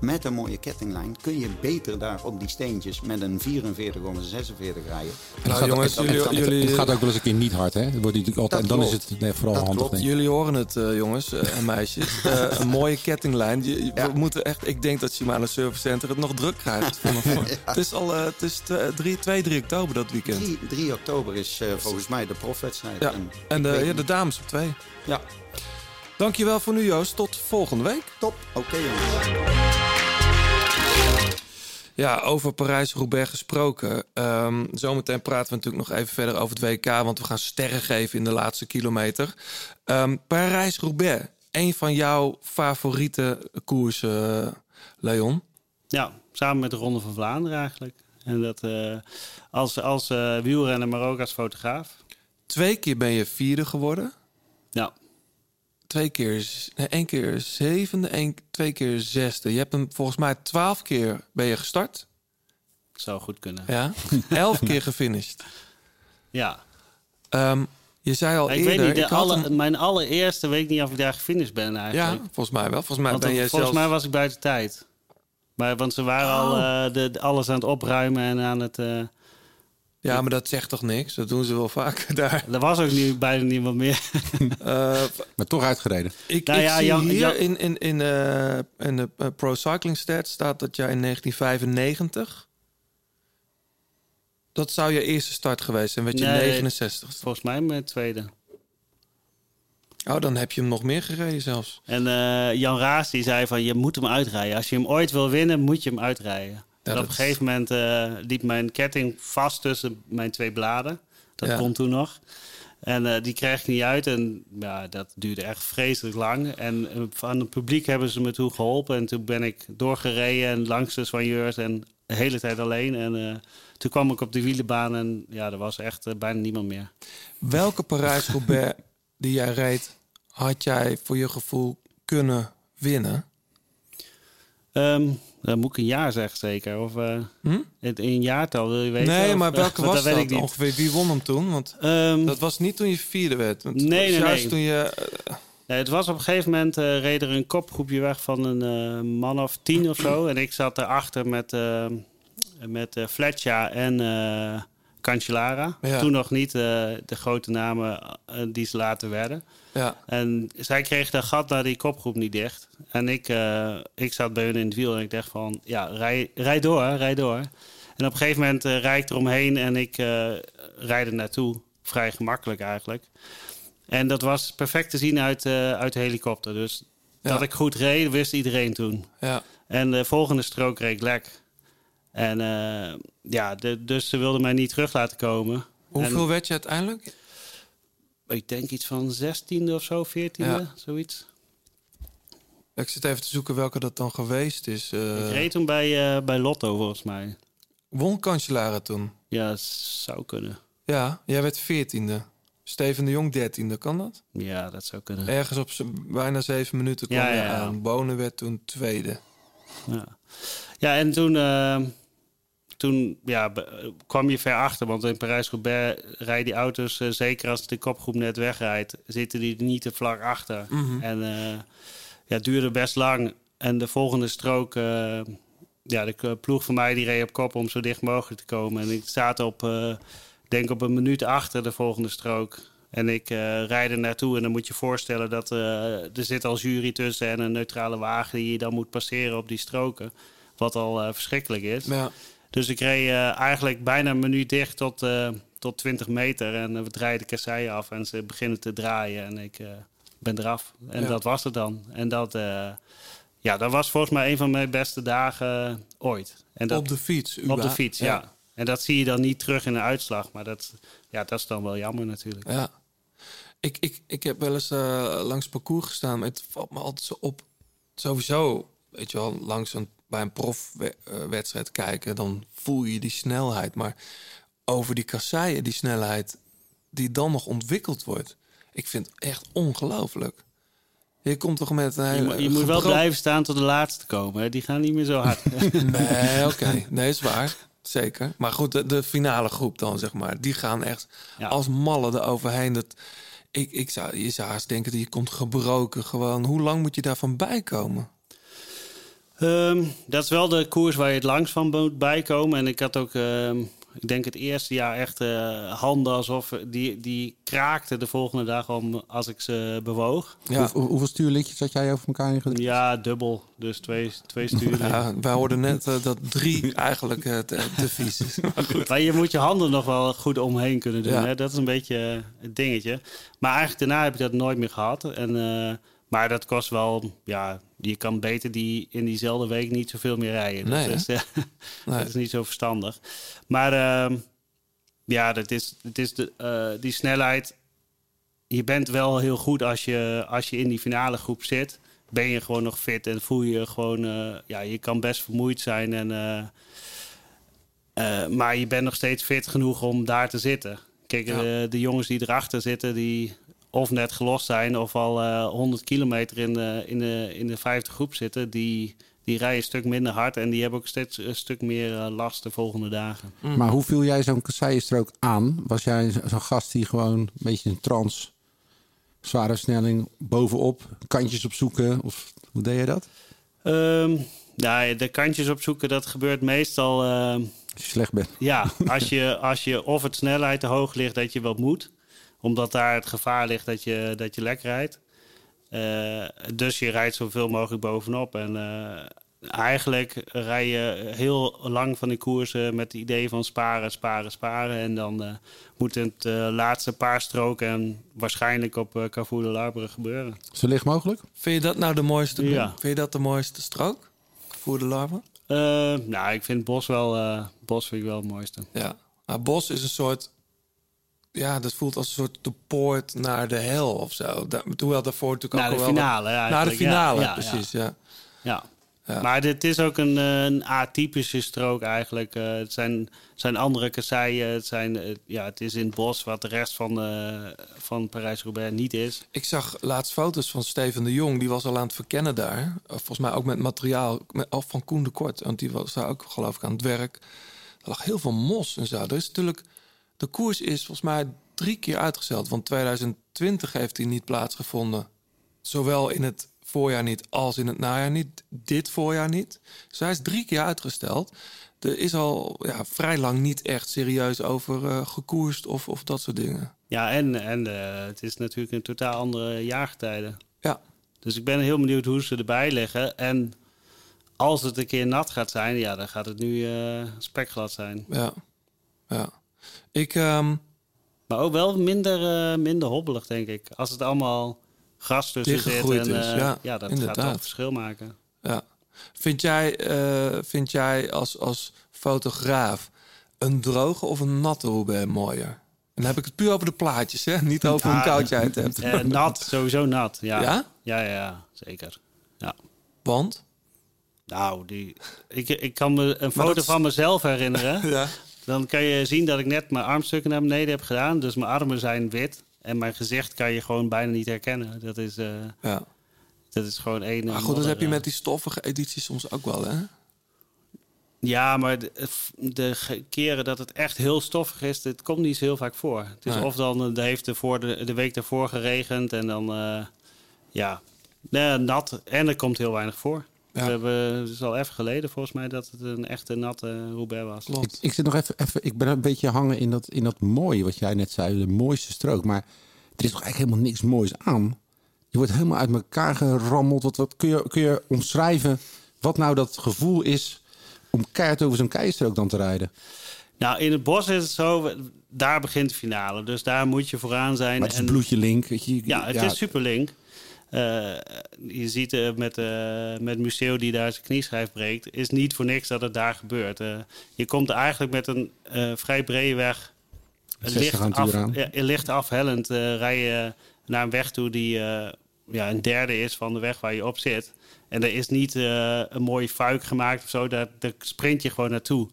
Met een mooie kettinglijn kun je beter daar op die steentjes met een 44 of een 46 rijden. En Nou, gaat, jongens, het, jullie- het- het- jullie- het gaat ook wel eens een keer niet hard, hè? Dat wordt natuurlijk altijd, en dan is het nee, vooral Dat handig. klopt. Jullie horen het, eh, jongens eh, en meisjes. Eh, een mooie kettinglijn. Je- je- Ja. We moeten echt, ik denk dat Shimano Service Center het nog druk krijgt. Het is al het is tw- 3, 2, 3 oktober dat weekend. 3, 3 oktober is volgens mij de profwedstrijd. Ja, En en de, weet ja, niet- de dames op 2. ja, Dankjewel voor nu, Joost. Tot volgende week. top. Oké jongens. Ja, over Parijs-Roubaix gesproken. Ehm, zometeen praten we natuurlijk nog even verder over het WK, want we gaan sterren geven in de laatste kilometer. Ehm, Parijs-Roubaix, een van jouw favoriete koersen, eh, Leon. Ja, samen met de Ronde van Vlaanderen eigenlijk. En dat eh, als, als eh, wielrenner, maar ook als fotograaf. Twee keer ben je vierde geworden. Ja, twee keer, nee, één keer zevende, één, twee keer zesde. Je hebt hem volgens mij twaalf keer ben je gestart. Zou goed kunnen. Ja, elf keer gefinished. Ja. Ehm, je zei al ik eerder... weet niet, de ik alle, mijn allereerste weet niet of ik daar gefinished ben eigenlijk. Ja, volgens mij wel. Volgens mij Want ben jij volgens zelfs... mij was ik buiten tijd. Maar, want ze waren Oh. al eh, de, de- alles aan het opruimen en aan het... eh, Ja, maar dat zegt toch niks? Dat doen ze wel vaak daar. er was ook nu bijna niemand meer. Eh, Maar toch uitgereden. ik Nou ik ja, zie Jan- hier Jan- in, in, in, eh, in de eh, Pro Cycling Stats staat dat jij in 1995... Dat zou je eerste start geweest zijn. Werd je Nee, 69 Volgens mij mijn tweede. Oh, dan heb je hem nog meer gereden zelfs. En eh, Jan Raas die zei van je moet hem uitrijden. Als je hem ooit wil winnen, moet je hem uitrijden. En op een gegeven moment eh, liep mijn ketting vast tussen mijn twee bladen. Dat kon toen nog. En eh, die kreeg ik niet uit. En ja, dat duurde echt vreselijk lang. En eh, van het publiek hebben ze me toen geholpen. En toen ben ik doorgereden en langs de soigneurs en de hele tijd alleen. En toen kwam ik op de wielenbaan en ja, er was echt bijna niemand meer. Welke Parijs-Roubaix die jij reed, had jij voor je gevoel kunnen winnen? Ehm dan moet ik een jaar zeggen zeker. Of eh Hm? het in een jaartal wil je weten? nee, Of, maar eh, welke was weet dat ik niet. ongeveer? Wie won hem toen? Want Ehm, dat was niet toen je vierde werd. Want Nee, nee, juist nee. toen je... Nee, het was op een gegeven moment eh reed er een kopgroepje weg van een man of tien of zo. En ik zat erachter met, met Fletcher en Cancellara. Ja. Toen nog niet de grote namen die ze later werden. Ja. En zij kreeg dat gat naar die kopgroep niet dicht. En ik, eh, ik zat bij hun in het wiel en ik dacht van... Ja, rij, rij door, rij door. En op een gegeven moment eh rijd ik eromheen en ik eh rijd er naartoe. Vrij gemakkelijk eigenlijk. En dat was perfect te zien uit, uit de helikopter. Dus Ja. dat ik goed reed, wist iedereen toen. ja. En de volgende strook reed lek. En ja, de, dus ze wilden mij niet terug laten komen. Hoeveel En werd je uiteindelijk? Ik denk iets van 16e of zo, 14e, Ja. zoiets. Ik zit even te zoeken welke dat dan geweest is. Eh Ik reed toen bij, eh, bij Lotto, volgens mij. won Cancellara toen? Ja, zou kunnen. Ja, jij werd veertiende. Steven de Jong dertiende, kan dat? Ja, dat zou kunnen. Ergens op bijna zeven minuten kwam Ja, je ja, ja. aan. Bonen werd toen tweede. Ja, ja en toen, eh, toen ja, kwam je ver achter. Want in Parijs-Roubaix rijden die auto's... eh, zeker als de kopgroep net wegrijdt... zitten die niet te vlak achter. Mhm. En eh, ja, het duurde best lang. En de volgende strook... eh, ja, de ploeg van mij die reed op kop om zo dicht mogelijk te komen. En ik zat op, denk op een minuut achter de volgende strook. En ik eh rijd er naartoe en dan moet je voorstellen dat er zit al jury tussen en een neutrale wagen die je dan moet passeren op die stroken. Wat al verschrikkelijk is. Ja. Dus ik reed eh, eigenlijk bijna een minuut dicht tot, eh, tot 20 meter. En eh, we draaien de kasseien af en ze beginnen te draaien. En ik ben eraf. En Ja. dat was het dan. En dat, ja, dat was volgens mij een van mijn beste dagen ooit. En dat, op de fiets. op de fiets, ja. En dat zie je dan niet terug in de uitslag. Maar dat, ja, dat is dan wel jammer natuurlijk. Ja. Ik, ik, ik heb wel eens eh, langs parcours gestaan. maar Het valt me altijd zo op. Sowieso, weet je wel, langs een, bij een profwedstrijd kijken... dan voel je die snelheid. Maar over die kasseien, die snelheid die dan nog ontwikkeld wordt... ik vind het echt ongelooflijk. Je komt toch met een Je, hele... moet- je moet wel blijven staan tot de laatste komen. Hè. Die gaan niet meer zo hard. Nee, oké. Nee, is waar. Zeker. Maar goed, de, de finale groep dan, zeg maar. Die gaan echt Ja. als mallen eroverheen. Dat, ik, ik zou, je zou haast denken dat je komt gebroken gewoon. Hoe lang moet je daarvan bijkomen? Ehm, dat is wel de koers waar je het langs van moet bijkomen. En ik had ook, ehm, ik denk het eerste jaar echt eh, handen alsof die, die kraakten de volgende dag om als ik ze bewoog. Ja, Hoe- hoeveel stuurlichtjes had jij over elkaar ingedrukt? Ja, dubbel. Dus twee, twee sturen. ja wij hoorden net eh, dat drie eigenlijk eh, te, te vies is. Maar goed. Maar je moet je handen nog wel goed omheen kunnen doen. Ja. Hè? Dat is een beetje eh, het dingetje. Maar eigenlijk daarna heb ik dat nooit meer gehad. En, eh, maar dat kost wel... Ja, je kan beter die in diezelfde week niet zoveel meer rijden. Nee, dat, is, eh, Nee. dat is niet zo verstandig. Maar ehm, ja, dat is, het is de, eh, die snelheid... Je bent wel heel goed als je, als je in die finale groep zit. Ben je gewoon nog fit en voel je gewoon... eh, ja, je kan best vermoeid zijn en... maar je bent nog steeds fit genoeg om daar te zitten. Kijk, Ja. eh, de jongens die erachter zitten, die of net gelost zijn of al eh 100 kilometer in de, in de, in de vijfde groep zitten, die, die rijden een stuk minder hard en die hebben ook steeds een stuk meer eh, last de volgende dagen. Maar hoe viel jij zo'n kasseienstrook aan? Was jij zo- zo'n gast die gewoon een beetje een trans, zware versnelling bovenop, kantjes opzoeken? Of hoe deed je dat? Ehm, nou, de kantjes opzoeken, dat gebeurt meestal. ehm, Als je slecht bent. ja, als je, als je of het snelheid te hoog ligt dat je wat moet, omdat daar het gevaar ligt dat je, dat je lek rijdt. Eh, dus je rijdt zoveel mogelijk bovenop. En eh, eigenlijk rij je heel lang van die koersen met het idee van sparen, sparen, sparen. En dan eh, moet het laatste paar stroken en waarschijnlijk op uh, Carrefour de Larbre gebeuren. Zo licht mogelijk? Vind je dat nou de mooiste? Ja. Vind je dat de mooiste strook? Voor de? Eh, nou, ik vind Bos wel, eh, Bos vind ik wel het mooiste. Ja. Maar Bos is een soort... Ja, dat voelt als een soort de poort naar de hel of zo. Da hoewel daarvoor natuurlijk Naar ook de wel finale, Naar de finale, Ja, precies, ja. Ja. Ja. Maar dit is ook een, eh, een atypische strook eigenlijk. Eh, het zijn, zijn andere kasseien. Het, zijn, eh, ja, het is in het bos wat de rest van, van Parijs-Roubaix niet is. Ik zag laatst foto's van Steven de Jong. Die was al aan het verkennen daar. Volgens mij ook met materiaal met, of van Koen de Kort. Want die was daar ook geloof ik aan het werk. Er lag heel veel mos en zo. Er is natuurlijk... De koers is volgens mij drie keer uitgesteld. Want 2020 heeft hij niet plaatsgevonden. Zowel in het voorjaar niet als in het najaar niet. Dit voorjaar niet. Dus hij is drie keer uitgesteld. Er is al ja, vrij lang niet echt serieus over eh, gekoerst of, of dat soort dingen. Ja, en, en eh, het is natuurlijk een totaal andere jaargetijden. Ja. Dus ik ben heel benieuwd hoe ze erbij leggen. En als het een keer nat gaat zijn, ja, dan gaat het nu eh, spekglad zijn. Ja. ja. Ik, ehm, Maar ook wel minder, eh, minder hobbelig, denk ik. Als het allemaal gras tussen zit. En, is, eh, ja, ja, dat inderdaad. gaat wel een verschil maken. Ja. Vind jij, eh, vind jij als, als fotograaf een droge of een natte Roubaix mooier? En dan heb ik het puur over de plaatjes, hè? Niet over hoe Ah, koud jij het hebt. eh, nat, sowieso nat. Ja? Ja? Ja, ja, ja, zeker. Ja. Want? Nou, die, ik, ik kan me een foto dat- van mezelf herinneren. Ja. Dan kan je zien dat ik net mijn armstukken naar beneden heb gedaan. Dus mijn armen zijn wit. En mijn gezicht kan je gewoon bijna niet herkennen. Dat is, eh, Ja. dat is gewoon één... Maar goed, dat heb je met die stoffige edities soms ook wel, hè? Ja, maar de, de ge- keren dat het echt heel stoffig is, dit komt niet zo heel vaak voor. Het is Nee. of dan eh, de heeft er voor de, de week daarvoor geregend en dan eh, ja, nat en er komt heel weinig voor. Ja. We hebben, het is al even geleden volgens mij dat het een echte natte Roubaix was. Ik, ik zit nog even, even, ik ben een beetje hangen in dat, in dat mooie wat jij net zei, de mooiste strook. Maar er is toch eigenlijk helemaal niks moois aan. Je wordt helemaal uit elkaar gerammeld. Wat, wat kun, je, kun je omschrijven wat nou dat gevoel is om keihard over zo'n keistrook dan te rijden? Nou, in het bos is het zo, daar begint de finale. Dus daar moet je vooraan zijn. Maar het is bloedje link. Weet je, Ja, het is superlink. Eh, je ziet eh, met, eh met Museo die daar zijn knieschijf breekt, is niet voor niks dat het daar gebeurt. Eh, je komt eigenlijk met een eh, vrij brede weg, Met 60 aan het af, ja, licht afhellend, eh rij je naar een weg toe die eh, ja, een derde is van de weg waar je op zit. En er is niet eh, een mooie fuik gemaakt of zo, daar, daar sprint je gewoon naartoe.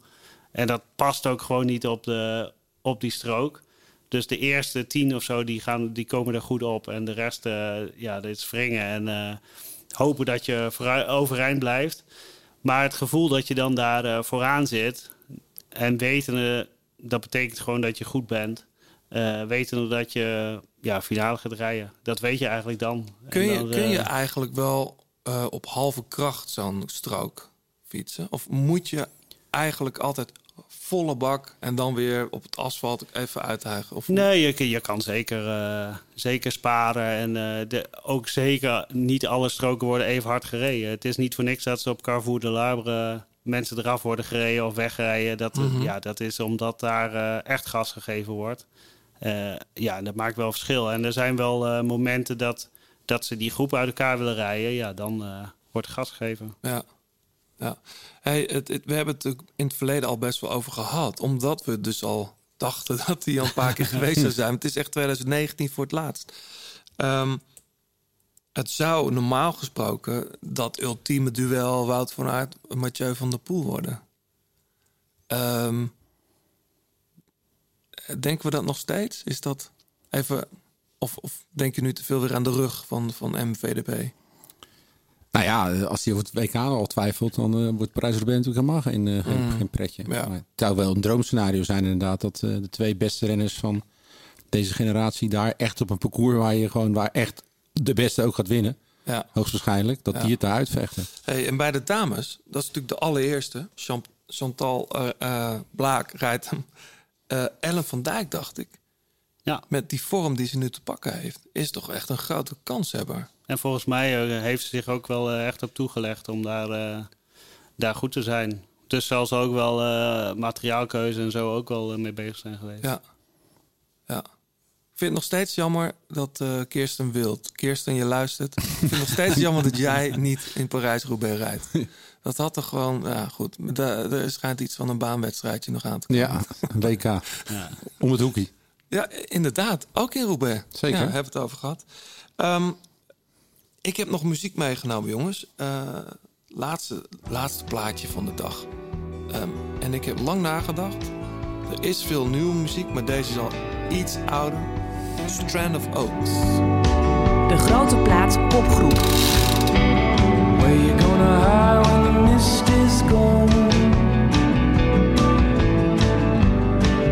En dat past ook gewoon niet op, de, op die strook. Dus de eerste tien of zo, die, gaan, die komen er goed op. En de rest, eh, ja, dit is wringen en eh, hopen dat je vooruit, overeind blijft. Maar het gevoel dat je dan daar eh, vooraan zit... en wetende, dat betekent gewoon dat je goed bent... eh wetende dat je ja, finale gaat rijden. Dat weet je eigenlijk dan. Kun je, dan, kun je eigenlijk wel op halve kracht zo'n strook fietsen? Of moet je eigenlijk altijd volle bak en dan weer op het asfalt even uithuigen? Of Nee, je, je kan zeker, eh, zeker sparen. En eh, de, ook zeker niet alle stroken worden even hard gereden. Het is niet voor niks dat ze op Carrefour de Labre mensen eraf worden gereden of wegrijden. Dat, Mhm. ja, dat is omdat daar eh, echt gas gegeven wordt. Eh, ja, dat maakt wel verschil. En er zijn wel eh, momenten dat, dat ze die groep uit elkaar willen rijden. Ja, dan eh, wordt gas gegeven. Ja. Ja. We hebben het in het verleden al best wel over gehad. Omdat we dus al dachten dat hij al een paar keer geweest zou zijn. Het is echt 2019 voor het laatst. Ehm, het zou normaal gesproken dat ultieme duel Wout van Aert Mathieu van der Poel worden. Ehm, denken we dat nog steeds? Is dat even Of, of denk je nu te veel weer aan de rug van, van MVDP? Nou ja, als hij over het WK al twijfelt, dan eh, wordt Parijs-Roubaix natuurlijk helemaal geen, eh, geen, Mm. geen pretje. Ja. Maar het zou wel een droomscenario zijn inderdaad, dat eh, de twee beste renners van deze generatie daar echt op een parcours waar je gewoon, waar echt de beste ook gaat winnen, Ja. hoogstwaarschijnlijk, dat Ja. die het daar uitvechten. Hey, en bij de dames, dat is natuurlijk de allereerste. Chan- Chantal eh, eh, Blaak rijdt hem. Eh, Ellen van Dijk, dacht ik. Ja. Met die vorm die ze nu te pakken heeft, is toch echt een grote kanshebber. En volgens mij eh, heeft ze zich ook wel eh, echt op toegelegd om daar, eh, daar goed te zijn. Dus zal ze ook wel eh, materiaalkeuze en zo ook wel mee bezig zijn geweest. Ja. ja. Ik vind het nog steeds jammer dat eh, Kirsten wilt. Kirsten, je luistert. Ik vind het nog steeds jammer dat jij niet in Parijs-Roubaix rijdt. Dat had toch gewoon... Ja, goed. Er schijnt iets van een baanwedstrijdje nog aan te komen. Ja, een WK. Om het hoekie. Ja, inderdaad. Ook in Roubaix. Zeker. Ja, hebben we het over gehad. Ehm, ik heb nog muziek meegenomen, jongens. Eh, laatste, laatste plaatje van de dag. Ehm, en ik heb lang nagedacht. Er is veel nieuwe muziek, maar deze is al iets ouder. Strand of Oaks. De grote plaats popgroep. Where you gonna hide when the mist is gone?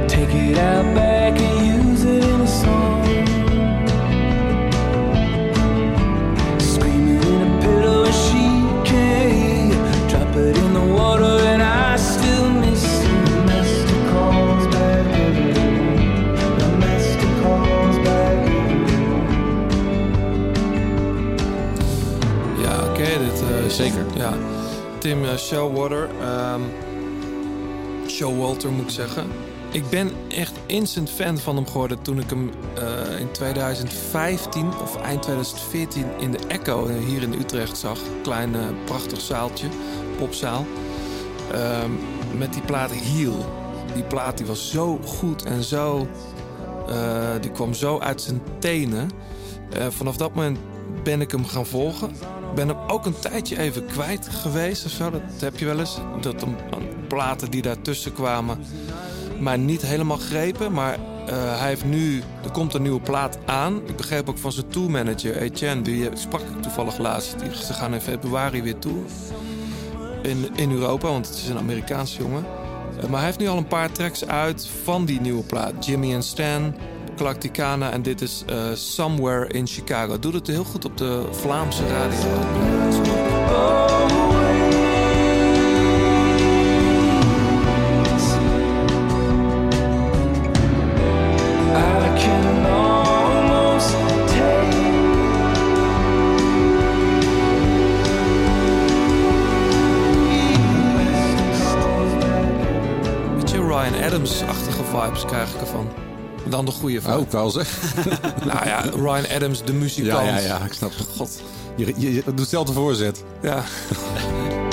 Take it out back Zeker. Ja. Tim eh, Showwater. ehm Showalter moet ik zeggen. Ik ben echt instant fan van hem geworden toen ik hem eh, in 2015 of eind 2014 in de Echo eh, hier in Utrecht zag. Klein prachtig zaaltje, popzaal. Ehm, met die plaat Heel. Die plaat die was zo goed en zo... die kwam zo uit zijn tenen. Vanaf dat moment ben ik hem gaan volgen. Ben hem ook een tijdje even kwijt geweest of. Dat heb je wel eens. Dat een, platen die daartussen kwamen, maar niet helemaal grepen. Maar eh, hij heeft nu, er komt een nieuwe plaat aan. Ik begreep ook van zijn tourmanager, Etienne, die eh, sprak ik toevallig laatst. Die, ze gaan in februari weer toe in, in Europa, want het is een Amerikaanse jongen. Eh, maar hij heeft nu al een paar tracks uit van die nieuwe plaat. Jimmy and Stan, Clark Ticana en dit is eh, Somewhere in Chicago. Doet het heel goed op de Vlaamse radio. Adams-achtige vibes krijg ik ervan. Dan de goede vibe. Ook wel zeg. nou ja, Ryan Adams, de muzikant. Ja, ja, ja, ik snap het. God. Je, je, je doet hetzelfde voorzet. Ja.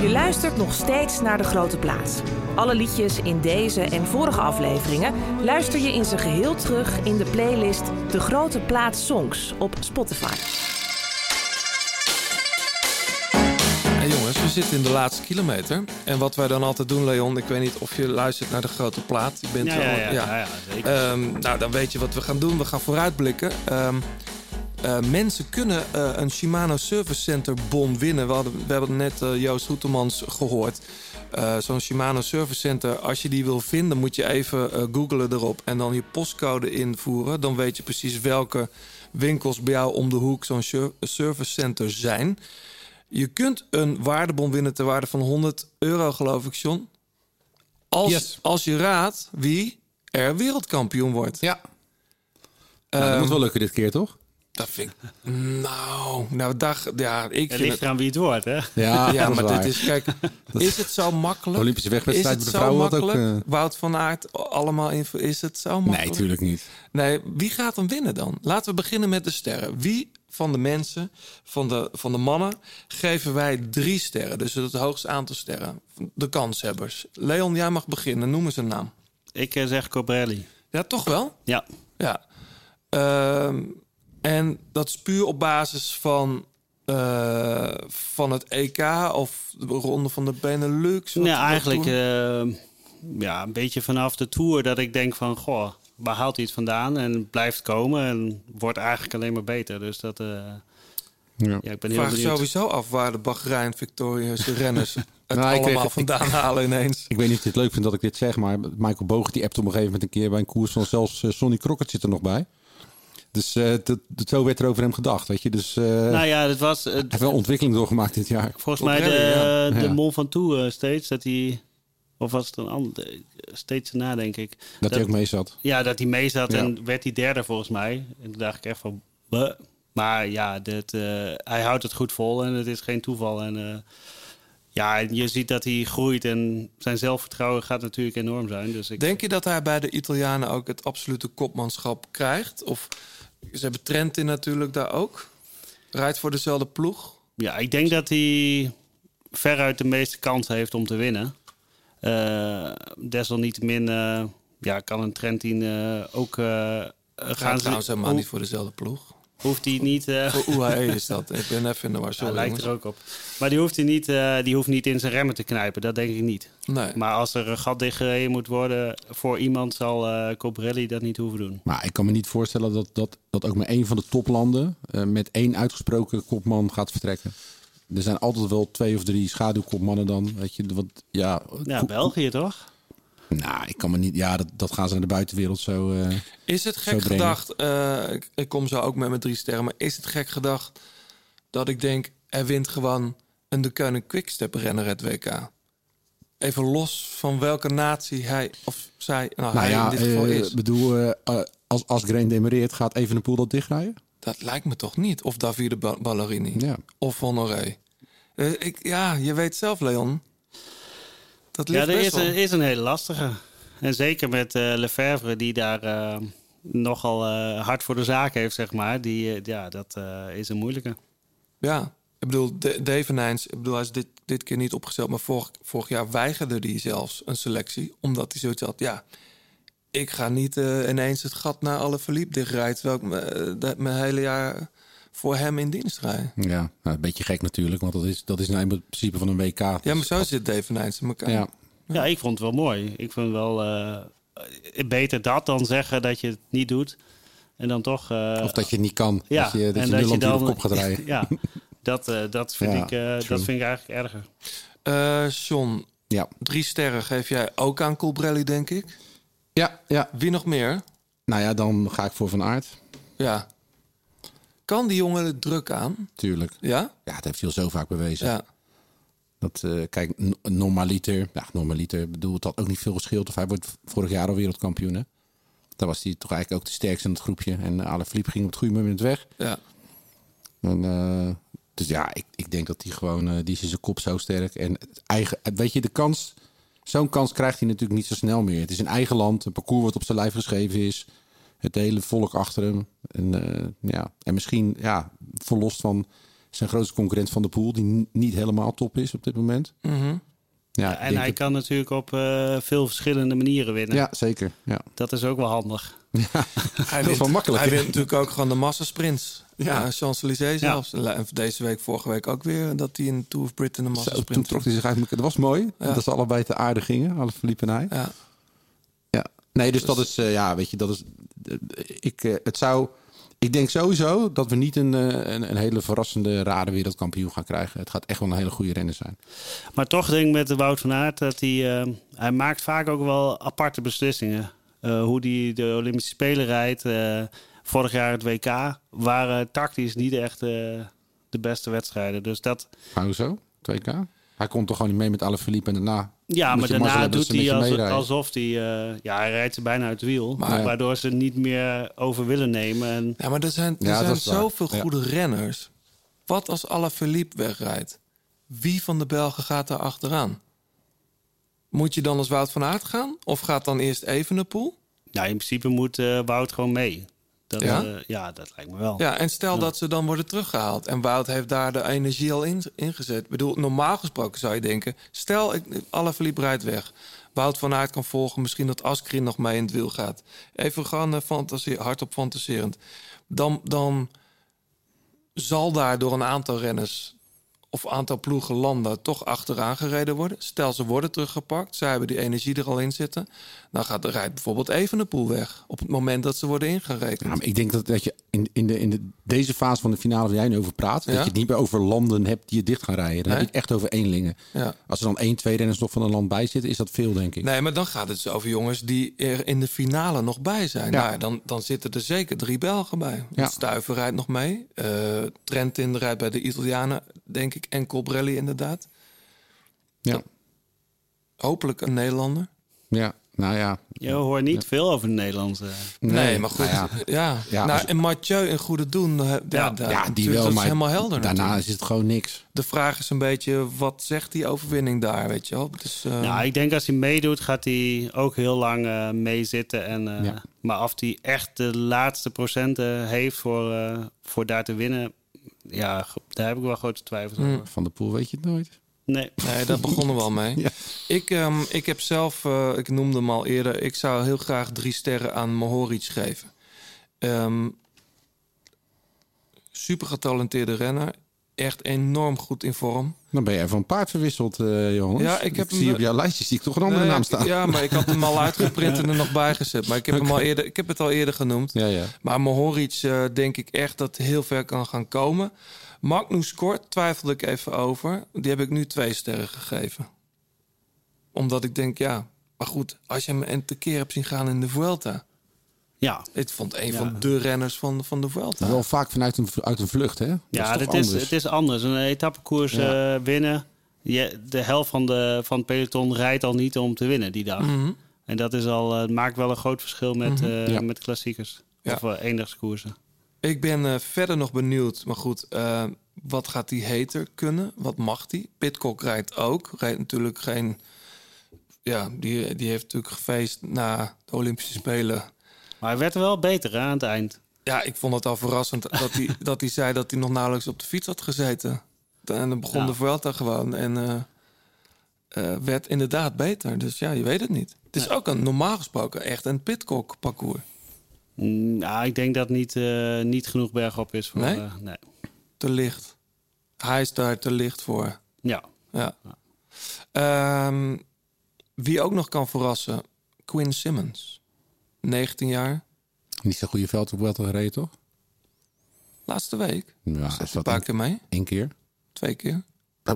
Je luistert nog steeds naar De Grote Plaats. Alle liedjes in deze en vorige afleveringen luister je in zijn geheel terug in de playlist De Grote Plaats Songs op Spotify. We zitten in de laatste kilometer. En wat wij dan altijd doen, Leon, ik weet niet of je luistert naar de grote plaat. Je bent Ja, wel, ja, ja, zeker. Ehm, nou, dan weet je wat we gaan doen. We gaan vooruitblikken. Ehm, eh, mensen kunnen eh, een Shimano Service Center bon winnen. We, hadden, we hebben net eh, Joost Hoetemans gehoord. Eh, Zo'n Shimano Service Center, als je die wil vinden, moet je even googlen erop en dan je postcode invoeren. Dan weet je precies welke winkels bij jou om de hoek zo'n service center zijn. Je kunt een waardebon winnen ter waarde van 100 euro, geloof ik, John. Als, als je raadt wie er wereldkampioen wordt. Ja. Nou, dat moet wel lukken dit keer, toch? Dat vind ik... Nou, nou daar, ja, ik Het ligt eraan wie het wordt, hè? Ja, ja dat is maar waar. dit is, kijk, is het zo makkelijk? De Olympische wegwedstrijd is het bij de zo vrouwen ook, makkelijk? eh, Wout van Aert, allemaal info. Is het zo makkelijk? Nee, tuurlijk niet. Nee, wie gaat hem winnen dan? Laten we beginnen met de sterren. Wie van de mensen, van de, van de mannen, geven wij drie sterren? Dus het hoogste aantal sterren. De kanshebbers. Leon, jij mag beginnen. Noem eens een naam. Ik eh, zeg Cobrelli. Ja, toch wel? Ja. Ja. Ehm, en dat is puur op basis van, eh, van het EK of de ronde van de Benelux? Ja, wat eigenlijk toen? eh, ja, een beetje vanaf de Tour dat ik denk van... Goh, waar haalt hij het vandaan? En blijft komen en wordt eigenlijk alleen maar beter. Dus dat... eh, Ja. ja, ik ben heel Vraag benieuwd. sowieso af waar de Bahrein Victorious renners het Nou, allemaal kreeg- vandaan ik- halen ineens. Ik weet niet of je het leuk vindt dat ik dit zeg, maar Michael Boog die appt op een gegeven moment een keer bij een koers van zelfs eh, Sonny Crockett zit er nog bij. Dus eh, dat, dat- zo werd er over hem gedacht, weet je. Dus eh, Nou ja, het was... hij heeft wel ontwikkeling doorgemaakt dit jaar. Volgens mij de, ja. de. Mont Ventoux eh, steeds, dat hij... Of was het een ander? Steeds erna, denk ik. Dat hij ook mee zat. Ja, dat hij mee zat Ja. en werd hij derde volgens mij. En toen dacht ik echt van... Maar ja, dit, eh, hij houdt het goed vol en het is geen toeval. En eh, ja, en je ziet dat hij groeit en zijn zelfvertrouwen gaat natuurlijk enorm zijn. Dus ik, Denk je dat hij bij de Italianen ook het absolute kopmanschap krijgt? Of ze hebben Trentin natuurlijk daar ook. Rijdt voor dezelfde ploeg. Ja, ik denk dat hij veruit de meeste kans heeft om te winnen. Eh, desalniettemin eh, ja, kan een Trentin eh, ook eh, gaan... Gaat trouwens ze- helemaal niet voor dezelfde ploeg. Hoeft hij niet... eh, Voor UAE is dat. Ik ben even in de war. Ja, Sorry, lijkt er ook op. Maar die hoeft, hij niet, eh, die hoeft niet in zijn remmen te knijpen. Dat denk ik niet. Nee. Maar als er een gat dichtgereden moet worden voor iemand... zal eh Cobrelli dat niet hoeven doen. Maar ik kan me niet voorstellen dat, dat, dat ook maar één van de toplanden eh, met één uitgesproken kopman gaat vertrekken. Er zijn altijd wel twee of drie schaduwkopmannen dan. Weet je, want ja. Ja, België toch? Nou, ik kan me niet. Ja, dat, dat gaan ze naar de buitenwereld zo. eh, Is het gek gedacht, eh, ik, ik kom zo ook met mijn drie sterren, maar is het gek gedacht dat ik denk, er wint gewoon een De Keuning Quickstep renner het WK? Even los van welke natie hij of zij, nou, Nou hij ja, in dit geval eh, is. bedoel, als, als Green demereert, gaat even een poel dat dichtrijden? Dat lijkt me toch niet. Of Davide Ba- Ballerini. Ja. Of Honoré. Eh, ik, ja, je weet zelf, Leon. Dat Ja, ligt er best is, wel. is een hele lastige. En zeker met eh Lefebvre, die daar eh, nogal eh, hard voor de zaak heeft, zeg maar. Die, ja, dat eh, is een moeilijke. Ja, ik bedoel, De- Devenijns, ik bedoel, hij is dit, dit keer niet opgesteld, maar vorig, vorig jaar weigerde hij zelfs een selectie, omdat hij zoiets had, ja, ik ga niet eh, ineens het gat naar alle verliep dichtrijden, terwijl ik me- dat mijn hele jaar voor hem in dienst rijd. Ja, nou, een beetje gek natuurlijk, want dat is, dat is nou eenmaal het principe van een WK. Ja, maar zo zit Devenijns in elkaar. Ja. Ja, ik vond het wel mooi. Ik vond wel eh, beter dat dan zeggen dat je het niet doet. En dan toch... eh, Of dat je het niet kan. Ja, dat je, dat en je weer op kop gaat rijden. ja, dat, eh, dat, vind Ja, ik, eh, dat vind ik eigenlijk erger. Eh John, Ja. drie sterren geef jij ook aan Colbrelli, denk ik. Ja, ja. Wie nog meer? Nou ja, dan ga ik voor Van Aert. Ja. Kan die jongen er druk aan? Tuurlijk. Ja? Ja, dat heeft hij al zo vaak bewezen. Ja. Dat, eh, kijk, normaliter, ja, normaliter, bedoel, het had ook niet veel geschild. Of hij wordt vorig jaar al wereldkampioen, hè? Daar was hij toch eigenlijk ook de sterkste in het groepje. En Ale Philippe ging op het goede moment weg. Ja. En, eh, dus ja, ik, ik denk dat hij gewoon, eh, die is zijn kop zo sterk. En het eigen, het- weet je, de kans, zo'n kans krijgt hij natuurlijk niet zo snel meer. Het is een eigen land, een parcours wat op zijn lijf geschreven is. Het hele volk achter hem. En, eh, ja, en misschien, ja, verlost van zijn grootste concurrent van de pool, die niet helemaal top is op dit moment. Mhm. Ja, Ja, en hij dat- kan natuurlijk op eh, veel verschillende manieren winnen. Ja, zeker. Ja. Dat is ook wel handig. Hij Dat is wel makkelijk, Hij wint natuurlijk ook gewoon de massasprints. Ja. Ja, Champs-Élysées zelfs. En deze week, vorige week ook weer, dat hij in Tour of Britain een Zo, toen trok hij zich uit elkaar. Dat was mooi, Ja. dat ze allebei te aarde gingen, alle Philippe en hij. Ja. Ja. Nee, dus, dat is, eh, ja, weet je, dat is. eh, ik, eh, het zou. Ik denk sowieso dat we niet een, eh, een, een hele verrassende, rare wereldkampioen gaan krijgen. Het gaat echt wel een hele goede renner zijn. Maar toch denk ik met de Wout van Aert dat hij... eh, hij maakt vaak ook wel aparte beslissingen. Eh, hoe hij de Olympische Spelen rijdt. eh, vorig jaar het WK waren tactisch niet echt eh, de beste wedstrijden. Dus dat... Maar hoezo? 2K? Hij komt toch gewoon niet mee met alle Philippe en daarna. Ja, maar daarna doet hij als- alsof hij... eh, ja, hij rijdt ze bijna uit het wiel. Maar- waardoor ze niet meer over willen nemen. En, Ja, maar er zijn, er Ja, zijn waar. zoveel Ja. goede renners. Wat als Alaphilippe wegrijdt? Wie van de Belgen gaat daar achteraan? Moet je dan als Wout van Aert gaan? Of gaat dan eerst Evenepoel? nou, in principe moet eh, Wout gewoon mee. Dat, Ja? ja? ja, dat lijkt me wel. Ja, en stel Ja. dat ze dan worden teruggehaald. En Wout heeft daar de energie al in, ingezet. Ik bedoel, normaal gesproken zou je denken... stel, ik, Alaphilippe rijdt weg. Wout van Aert kan volgen. Misschien dat Askren nog mee in het wiel gaat. Even gewoon uh, fantasie, hardop fantaserend. Dan, dan zal daar door een aantal renners of aantal ploegen landen toch achteraan gereden worden. Stel ze worden teruggepakt, zij hebben die energie er al in zitten. Dan gaat de rijdt bijvoorbeeld even de poel weg op het moment dat ze worden ingerekend. Ja, maar ik denk dat, dat je in, in, de, in de, deze fase van de finale waar jij nu over praat, Ja? dat je het niet meer over landen hebt die je dicht gaan rijden. Dan Nee? heb je het echt over eenlingen. Ja. Als er dan één, twee renners nog van een land bij zitten, is dat veel, denk ik. Nee, maar dan gaat het dus over jongens die er in de finale nog bij zijn. Ja. Nou, dan, dan zitten er zeker drie Belgen bij. Ja. Stuiver rijdt nog mee. Eh, Trentin rijdt bij de Italianen, denk ik. En Colbrelli inderdaad. Ja. Hopelijk een Nederlander. Ja, nou ja. Je hoort niet veel over de Nederlandse. Nee, maar goed. nou ja. ja. Ja, nou, en Mathieu in goede doen. eh, Ja, Ja, daar- ja, die wel, dat maar is helemaal helder. daarna natuurlijk. is het gewoon niks. De vraag is een beetje, wat zegt die overwinning daar, weet je wel? Dus, eh, Nou, ik denk als hij meedoet, gaat hij ook heel lang eh, meezitten. En, eh, Ja. Maar of hij echt de laatste procenten heeft voor, eh, voor daar te winnen, ja, daar heb ik wel grote twijfels Mm. over. Van de Poel weet je het nooit. Nee. Nee, daar begonnen we al mee. Ja. Ik, ehm, ik heb zelf, eh, ik noemde hem al eerder, ik zou heel graag drie sterren aan Mohoric geven. Ehm super getalenteerde renner. Echt enorm goed in vorm. Dan ben jij van paard verwisseld, eh Johannes. Ja, ik heb zie hem- op jouw lijstje zie ik toch een andere Nee, naam ik- staan. Ja, maar ik had hem al uitgeprint en er nog bij gezet. Maar ik heb, hem al eerder, ik heb het al eerder genoemd. Ja, ja. Maar Mohoric eh, denk ik echt dat heel ver kan gaan komen. Magnus Kort twijfelde ik even over. Die heb ik nu twee sterren gegeven. Omdat ik denk, ja... Maar goed, als je hem een keer hebt zien gaan in de Vuelta... Ja. Ik vond een Ja. van de renners van, van de Vuelta. Wel vaak vanuit een, uit een vlucht, hè? Dat Ja, dit is, anders? het is anders. Een etappekoers Ja. eh, winnen. Je, de helft van, de, van het peloton rijdt al niet om te winnen die dag. Mhm. En dat is al, eh, maakt wel een groot verschil met, eh, Ja. met klassiekers. Ja. Of uh, eendagskoersen. Ik ben eh, verder nog benieuwd. Maar goed, eh, wat gaat die hater kunnen? Wat mag die? Pitcock rijdt ook. Rijdt natuurlijk geen... Ja, die, die heeft natuurlijk gefeest na de Olympische Spelen. Maar hij werd er wel beter hè, aan het eind. Ja, ik vond het al verrassend dat hij, dat hij zei dat hij nog nauwelijks op de fiets had gezeten. En dan begon Ja. de Vuelta gewoon en eh, eh, werd inderdaad beter. Dus ja, je weet het niet. Het is ook een normaal gesproken echt een pitcock parcours. Mm, nou, ik denk dat niet, eh, niet genoeg bergop is voor... Nee? nee. Te licht. Hij is daar te licht voor. Ja. Ja. Ehm, wie ook nog kan verrassen, Quinn Simmons. 19 jaar, Niet zo'n goede veld op Welter gereden, toch? laatste week. Ja, is een dat paar één, keer mee, één keer? twee keer. Oh.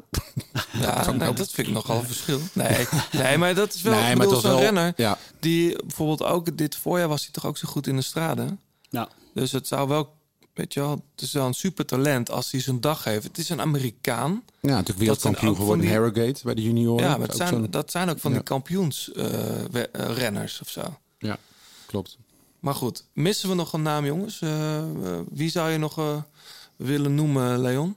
Ja, nee, dat vind ik nogal een verschil. Nee, nee maar dat is wel, Nee, bedoel, zo'n wel- renner... Ja, die bijvoorbeeld ook dit voorjaar was hij toch ook zo goed in de straten. Nou, Dus het zou wel, weet je wel, het is wel een super talent als hij zijn dag heeft. Het is een Amerikaan. ja natuurlijk wereldkampioen geworden in die- Harrogate bij de junioren. Ja, maar Ook zijn, dat zijn ook van Ja. die kampioensrenners of zo. Ja, klopt. Maar goed, missen we nog een naam, jongens? Eh, eh, wie zou je nog eh, willen noemen, Leon?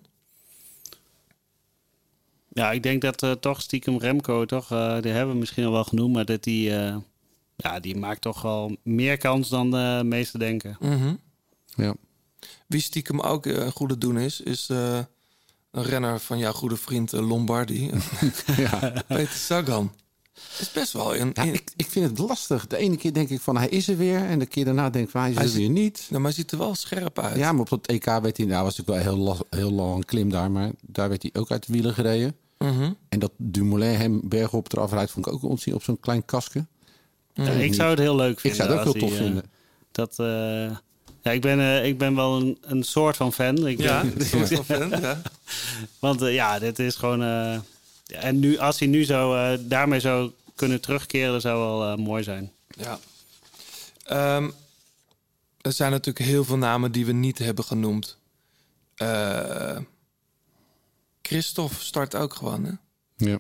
ja, ik denk dat eh, toch stiekem Remco, toch, eh, die hebben we misschien al wel genoemd, maar dat die, eh, ja, die maakt toch wel meer kans dan de meesten denken. Mhm. Ja. Wie stiekem ook een goede doen is, is eh, een renner van jouw goede vriend Lombardi. ja. Peter Sagan. Is best wel een... Ja, ik, ik vind het lastig. De ene keer denk ik van hij is er weer. En de keer daarna denk ik van hij is Hij er ziet- weer niet. Nou, maar hij ziet er wel scherp uit. Ja, maar op dat EK werd hij... Nou, was natuurlijk wel heel, heel lang een klim daar. Maar daar werd hij ook uit de wielen gereden. Mhm. En dat Dumoulin hem bergop eraf rijdt... vond ik ook ontzien op zo'n klein kasken. Ja, ik zou het heel leuk Ik vinden. zou het ook heel tof hij, eh, vinden. Dat, eh, ja, ik ben, eh, ik ben wel een, een soort van fan. Ik, Ja, een soort van fan, ja. Want ja, dit is gewoon... eh, en nu, als hij nu zo, eh, daarmee zou kunnen terugkeren, dat zou wel eh, mooi zijn. Ja. Ehm, er zijn natuurlijk heel veel namen die we niet hebben genoemd. Eh Christophe start ook gewoon, hè? Ja.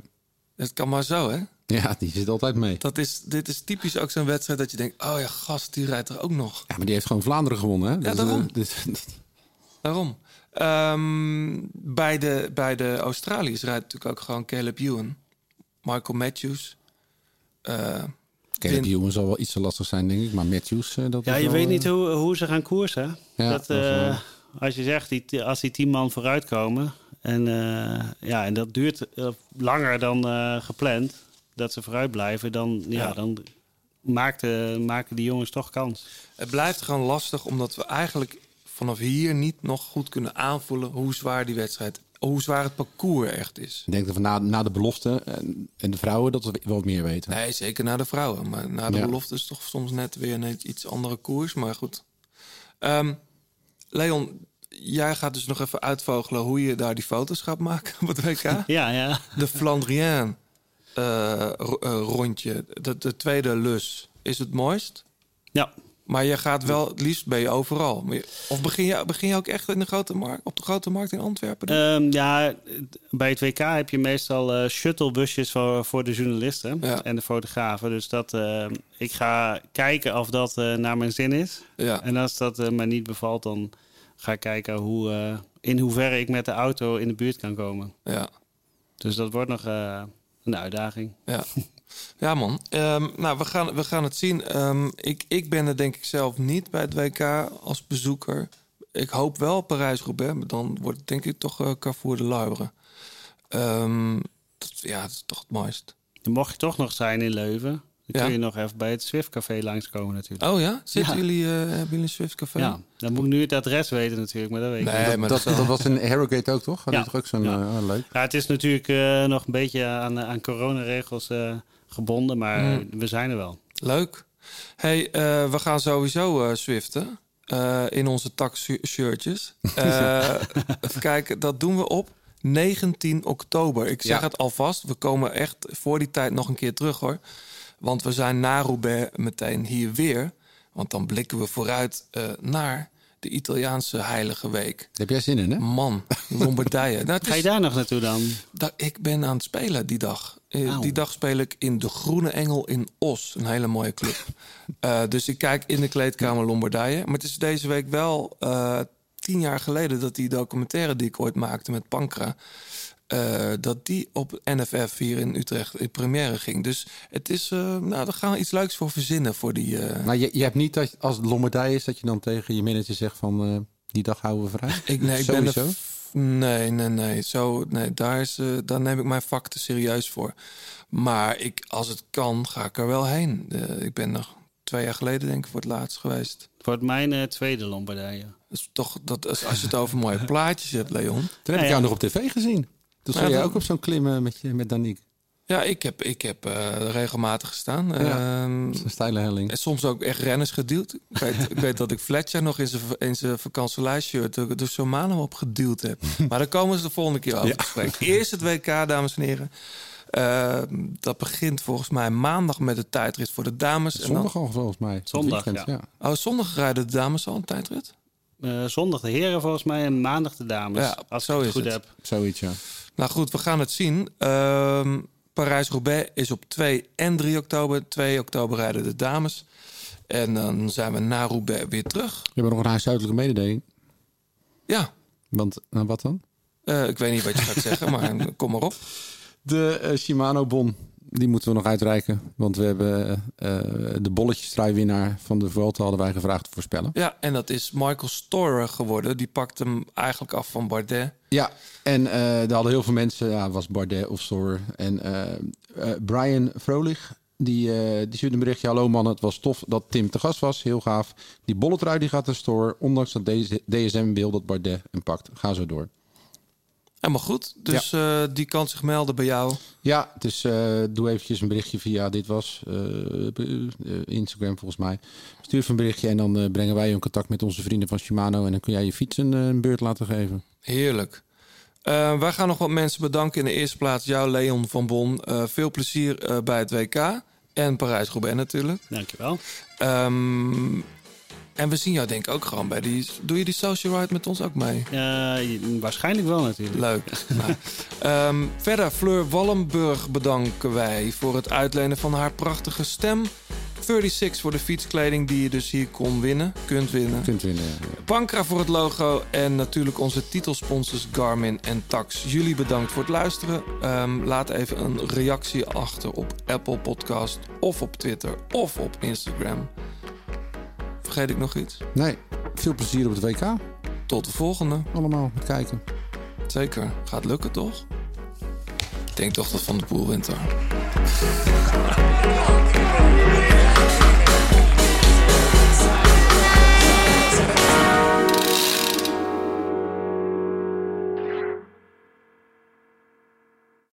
Het kan maar zo, hè? ja, die zit altijd mee. Dat is, dit is typisch ook zo'n wedstrijd dat je denkt... oh ja, gast, die rijdt er ook nog. Ja, maar die heeft gewoon Vlaanderen gewonnen. Hè? Dat is, daarom. dit- Daarom. Ehm, bij, de, bij de Australiërs rijdt natuurlijk ook gewoon Caleb Ewan. Michael Matthews. Eh, Caleb Win- Ewan zal wel iets te lastig zijn, denk ik. Maar Matthews, eh, dat Ja, is je wel, weet eh, niet hoe, hoe ze gaan koersen. Ja, dat, eh, als je zegt, die, als die tien man vooruit komen... En, eh, ja, en dat duurt eh, langer dan eh, gepland, dat ze vooruit blijven... dan, ja, Ja. dan maakt, eh, maken die jongens toch kans. Het blijft gewoon lastig omdat we eigenlijk vanaf hier niet nog goed kunnen aanvoelen hoe zwaar die wedstrijd hoe zwaar het parcours echt is. Ik denk dat we na, na de belofte en, en de vrouwen dat we wel wat meer weten. Nee, zeker naar de vrouwen. Maar na de Ja. belofte is toch soms net weer een iets andere koers. Maar goed. Ehm, Leon, jij gaat dus nog even uitvogelen hoe je daar die foto's gaat maken op het WK. Ja, ja. De Flandrien eh, eh, rondje, de, de tweede lus, is het mooist. Ja. Maar je gaat wel, het liefst ben je overal. Of begin je, begin je ook echt in de grote markt, op de grote markt in Antwerpen? Ehm, ja, bij het WK heb je meestal eh, shuttlebusjes voor, voor de journalisten en de fotografen. Dus dat, eh, ik ga kijken of dat eh, naar mijn zin is. Ja. En als dat eh, mij niet bevalt, dan ga ik kijken hoe, in hoeverre ik met de auto in de buurt kan komen. Ja. Dus dat wordt nog een uitdaging. Ja, ja man. Ehm, nou, we gaan, we gaan het zien. Ehm, ik, ik ben er denk ik zelf niet bij het WK als bezoeker. Ik hoop wel Parijs-Roubaix, maar dan wordt het denk ik toch eh, Carrefour de Luibre. Ehm, dat, ja, dat is toch het mooist. Dan mocht je toch nog zijn in Leuven. Dan Ja. kun je nog even bij het Swift Café langskomen natuurlijk. Oh ja? Zitten Ja. jullie, eh, hebben jullie een Swift Café? Ja, dan moet ik nu het adres weten natuurlijk, maar dat weet ik Nee, niet. maar dat, dat was in Harrogate ook, toch? Had Ja. ook zo'n... Ja. eh, oh, leuk. Ja, het is natuurlijk eh, nog een beetje aan, aan coronaregels eh, gebonden, maar Mm. we zijn er wel. Leuk. Hey, eh, we gaan sowieso eh swiften. eh, in onze tax-shirtjes. Eh, even kijken, dat doen we op 19 oktober. Ik zeg Ja. het alvast. We komen echt voor die tijd nog een keer terug hoor. Want we zijn na Roubaix meteen hier weer. Want dan blikken we vooruit naar de Italiaanse Heilige Week. Daar heb jij zin in, hè? Man, Lombardije. Nou, Ga je daar nog naartoe dan? da- ik ben aan het spelen die dag. Eh. Die dag speel ik in de Groene Engel in Os. Een hele mooie club. Eh, dus ik kijk in de kleedkamer Lombardije. Maar het is deze week wel eh, tien jaar geleden... dat die documentaire die ik ooit maakte met Pankra... eh, dat die op NFF hier in Utrecht in première ging. Dus het is, eh, nou, daar gaan we iets leuks voor verzinnen voor die... eh, Maar je, je hebt niet dat als het Lombardij is dat je dan tegen je manager zegt van eh, die dag houden we vrij. Ik, nee, ik ben Sowieso. er, nee, nee, nee. Zo, nee daar, is, daar neem ik mijn vak te serieus voor. Maar ik, als het kan, ga ik er wel heen. Ik ben nog twee jaar geleden, denk ik, voor het laatst geweest. Het wordt mijn tweede Lombardije. Dat is toch, dat, als je het over mooie plaatjes hebt, Leon. Toen heb ik jou nog op tv gezien. Toen stond jij dan- ook op zo'n klimmen met, je, met Danique. Ja, ik heb, ik heb eh, regelmatig gestaan. Ja, Ehm, dat is een steile helling. En soms ook echt renners geduwd. Ik weet, ik weet dat ik Fletcher nog in zijn, vakantielijstshirt door, door Shomano op geduwd heb. Maar daar komen ze de volgende keer over Ja. te spreken. Eerst het WK, dames en heren. Eh, dat begint volgens mij maandag met de tijdrit voor de dames. En Zondag dan, al volgens mij. Zondag, Weekend, ja. oh, zondag rijden de dames al een tijdrit? Eh, zondag de heren volgens mij en maandag de dames. Ja, als zo ik het is goed het. heb. Zoiets, ja. Nou goed, we gaan het zien. Ehm, Parijs-Roubaix is op 2 en 3 oktober. 2 oktober rijden de dames. En dan zijn we na Roubaix weer terug. Je hebt nog een huishoudelijke mededeling. Ja, Want, nou wat dan? eh, ik weet niet wat je gaat zeggen, maar kom maar op. De eh, Shimano-bon, die moeten we nog uitreiken. Want we hebben eh, de bolletjestrui-winnaar van de Vuelta hadden wij gevraagd te voorspellen. Ja, en dat is Michael Storer geworden. Die pakt hem eigenlijk af van Bardet. Ja, en eh er hadden heel veel mensen, ja, was Bardet of Soor. En Brian Vrolich, die, eh, die stuurde een berichtje. Hallo man, het was tof dat Tim te gast was. Heel gaaf. Die bolletrui die gaat naar Store. Ondanks dat deze DSM wil dat Bardet hem pakt. Ga zo door. Helemaal goed. Dus eh, die kan zich melden bij jou. Ja, dus eh, doe eventjes een berichtje via dit was eh, eh, Instagram volgens mij. Stuur even een berichtje en dan eh, brengen wij je in contact met onze vrienden van Shimano. En dan kun jij je fiets een, een beurt laten geven. Heerlijk. Eh, wij gaan nog wat mensen bedanken. In de eerste plaats jou, Leon van Bon. Eh, veel plezier eh, bij het WK. En Parijs-Roubaix natuurlijk. Dankjewel. Ehm en we zien jou denk ik ook gewoon bij die... Doe je die social ride met ons ook mee? Eh, waarschijnlijk wel natuurlijk. Leuk. nou, ehm, verder, Fleur Wallenburg bedanken wij voor het uitlenen van haar prachtige stem. 36 voor de fietskleding die je dus hier kon winnen, kunt winnen. Kunt winnen, ja. Pankra voor het logo en natuurlijk onze titelsponsors Garmin en Tax. Jullie bedankt voor het luisteren. Ehm, laat even een reactie achter op Apple Podcast of op Twitter of op Instagram. Vergeet ik nog iets? Nee, veel plezier op het WK. Tot de volgende. Allemaal, met kijken. Zeker. Gaat lukken toch? Ik denk toch dat Van de Poel wint hoor.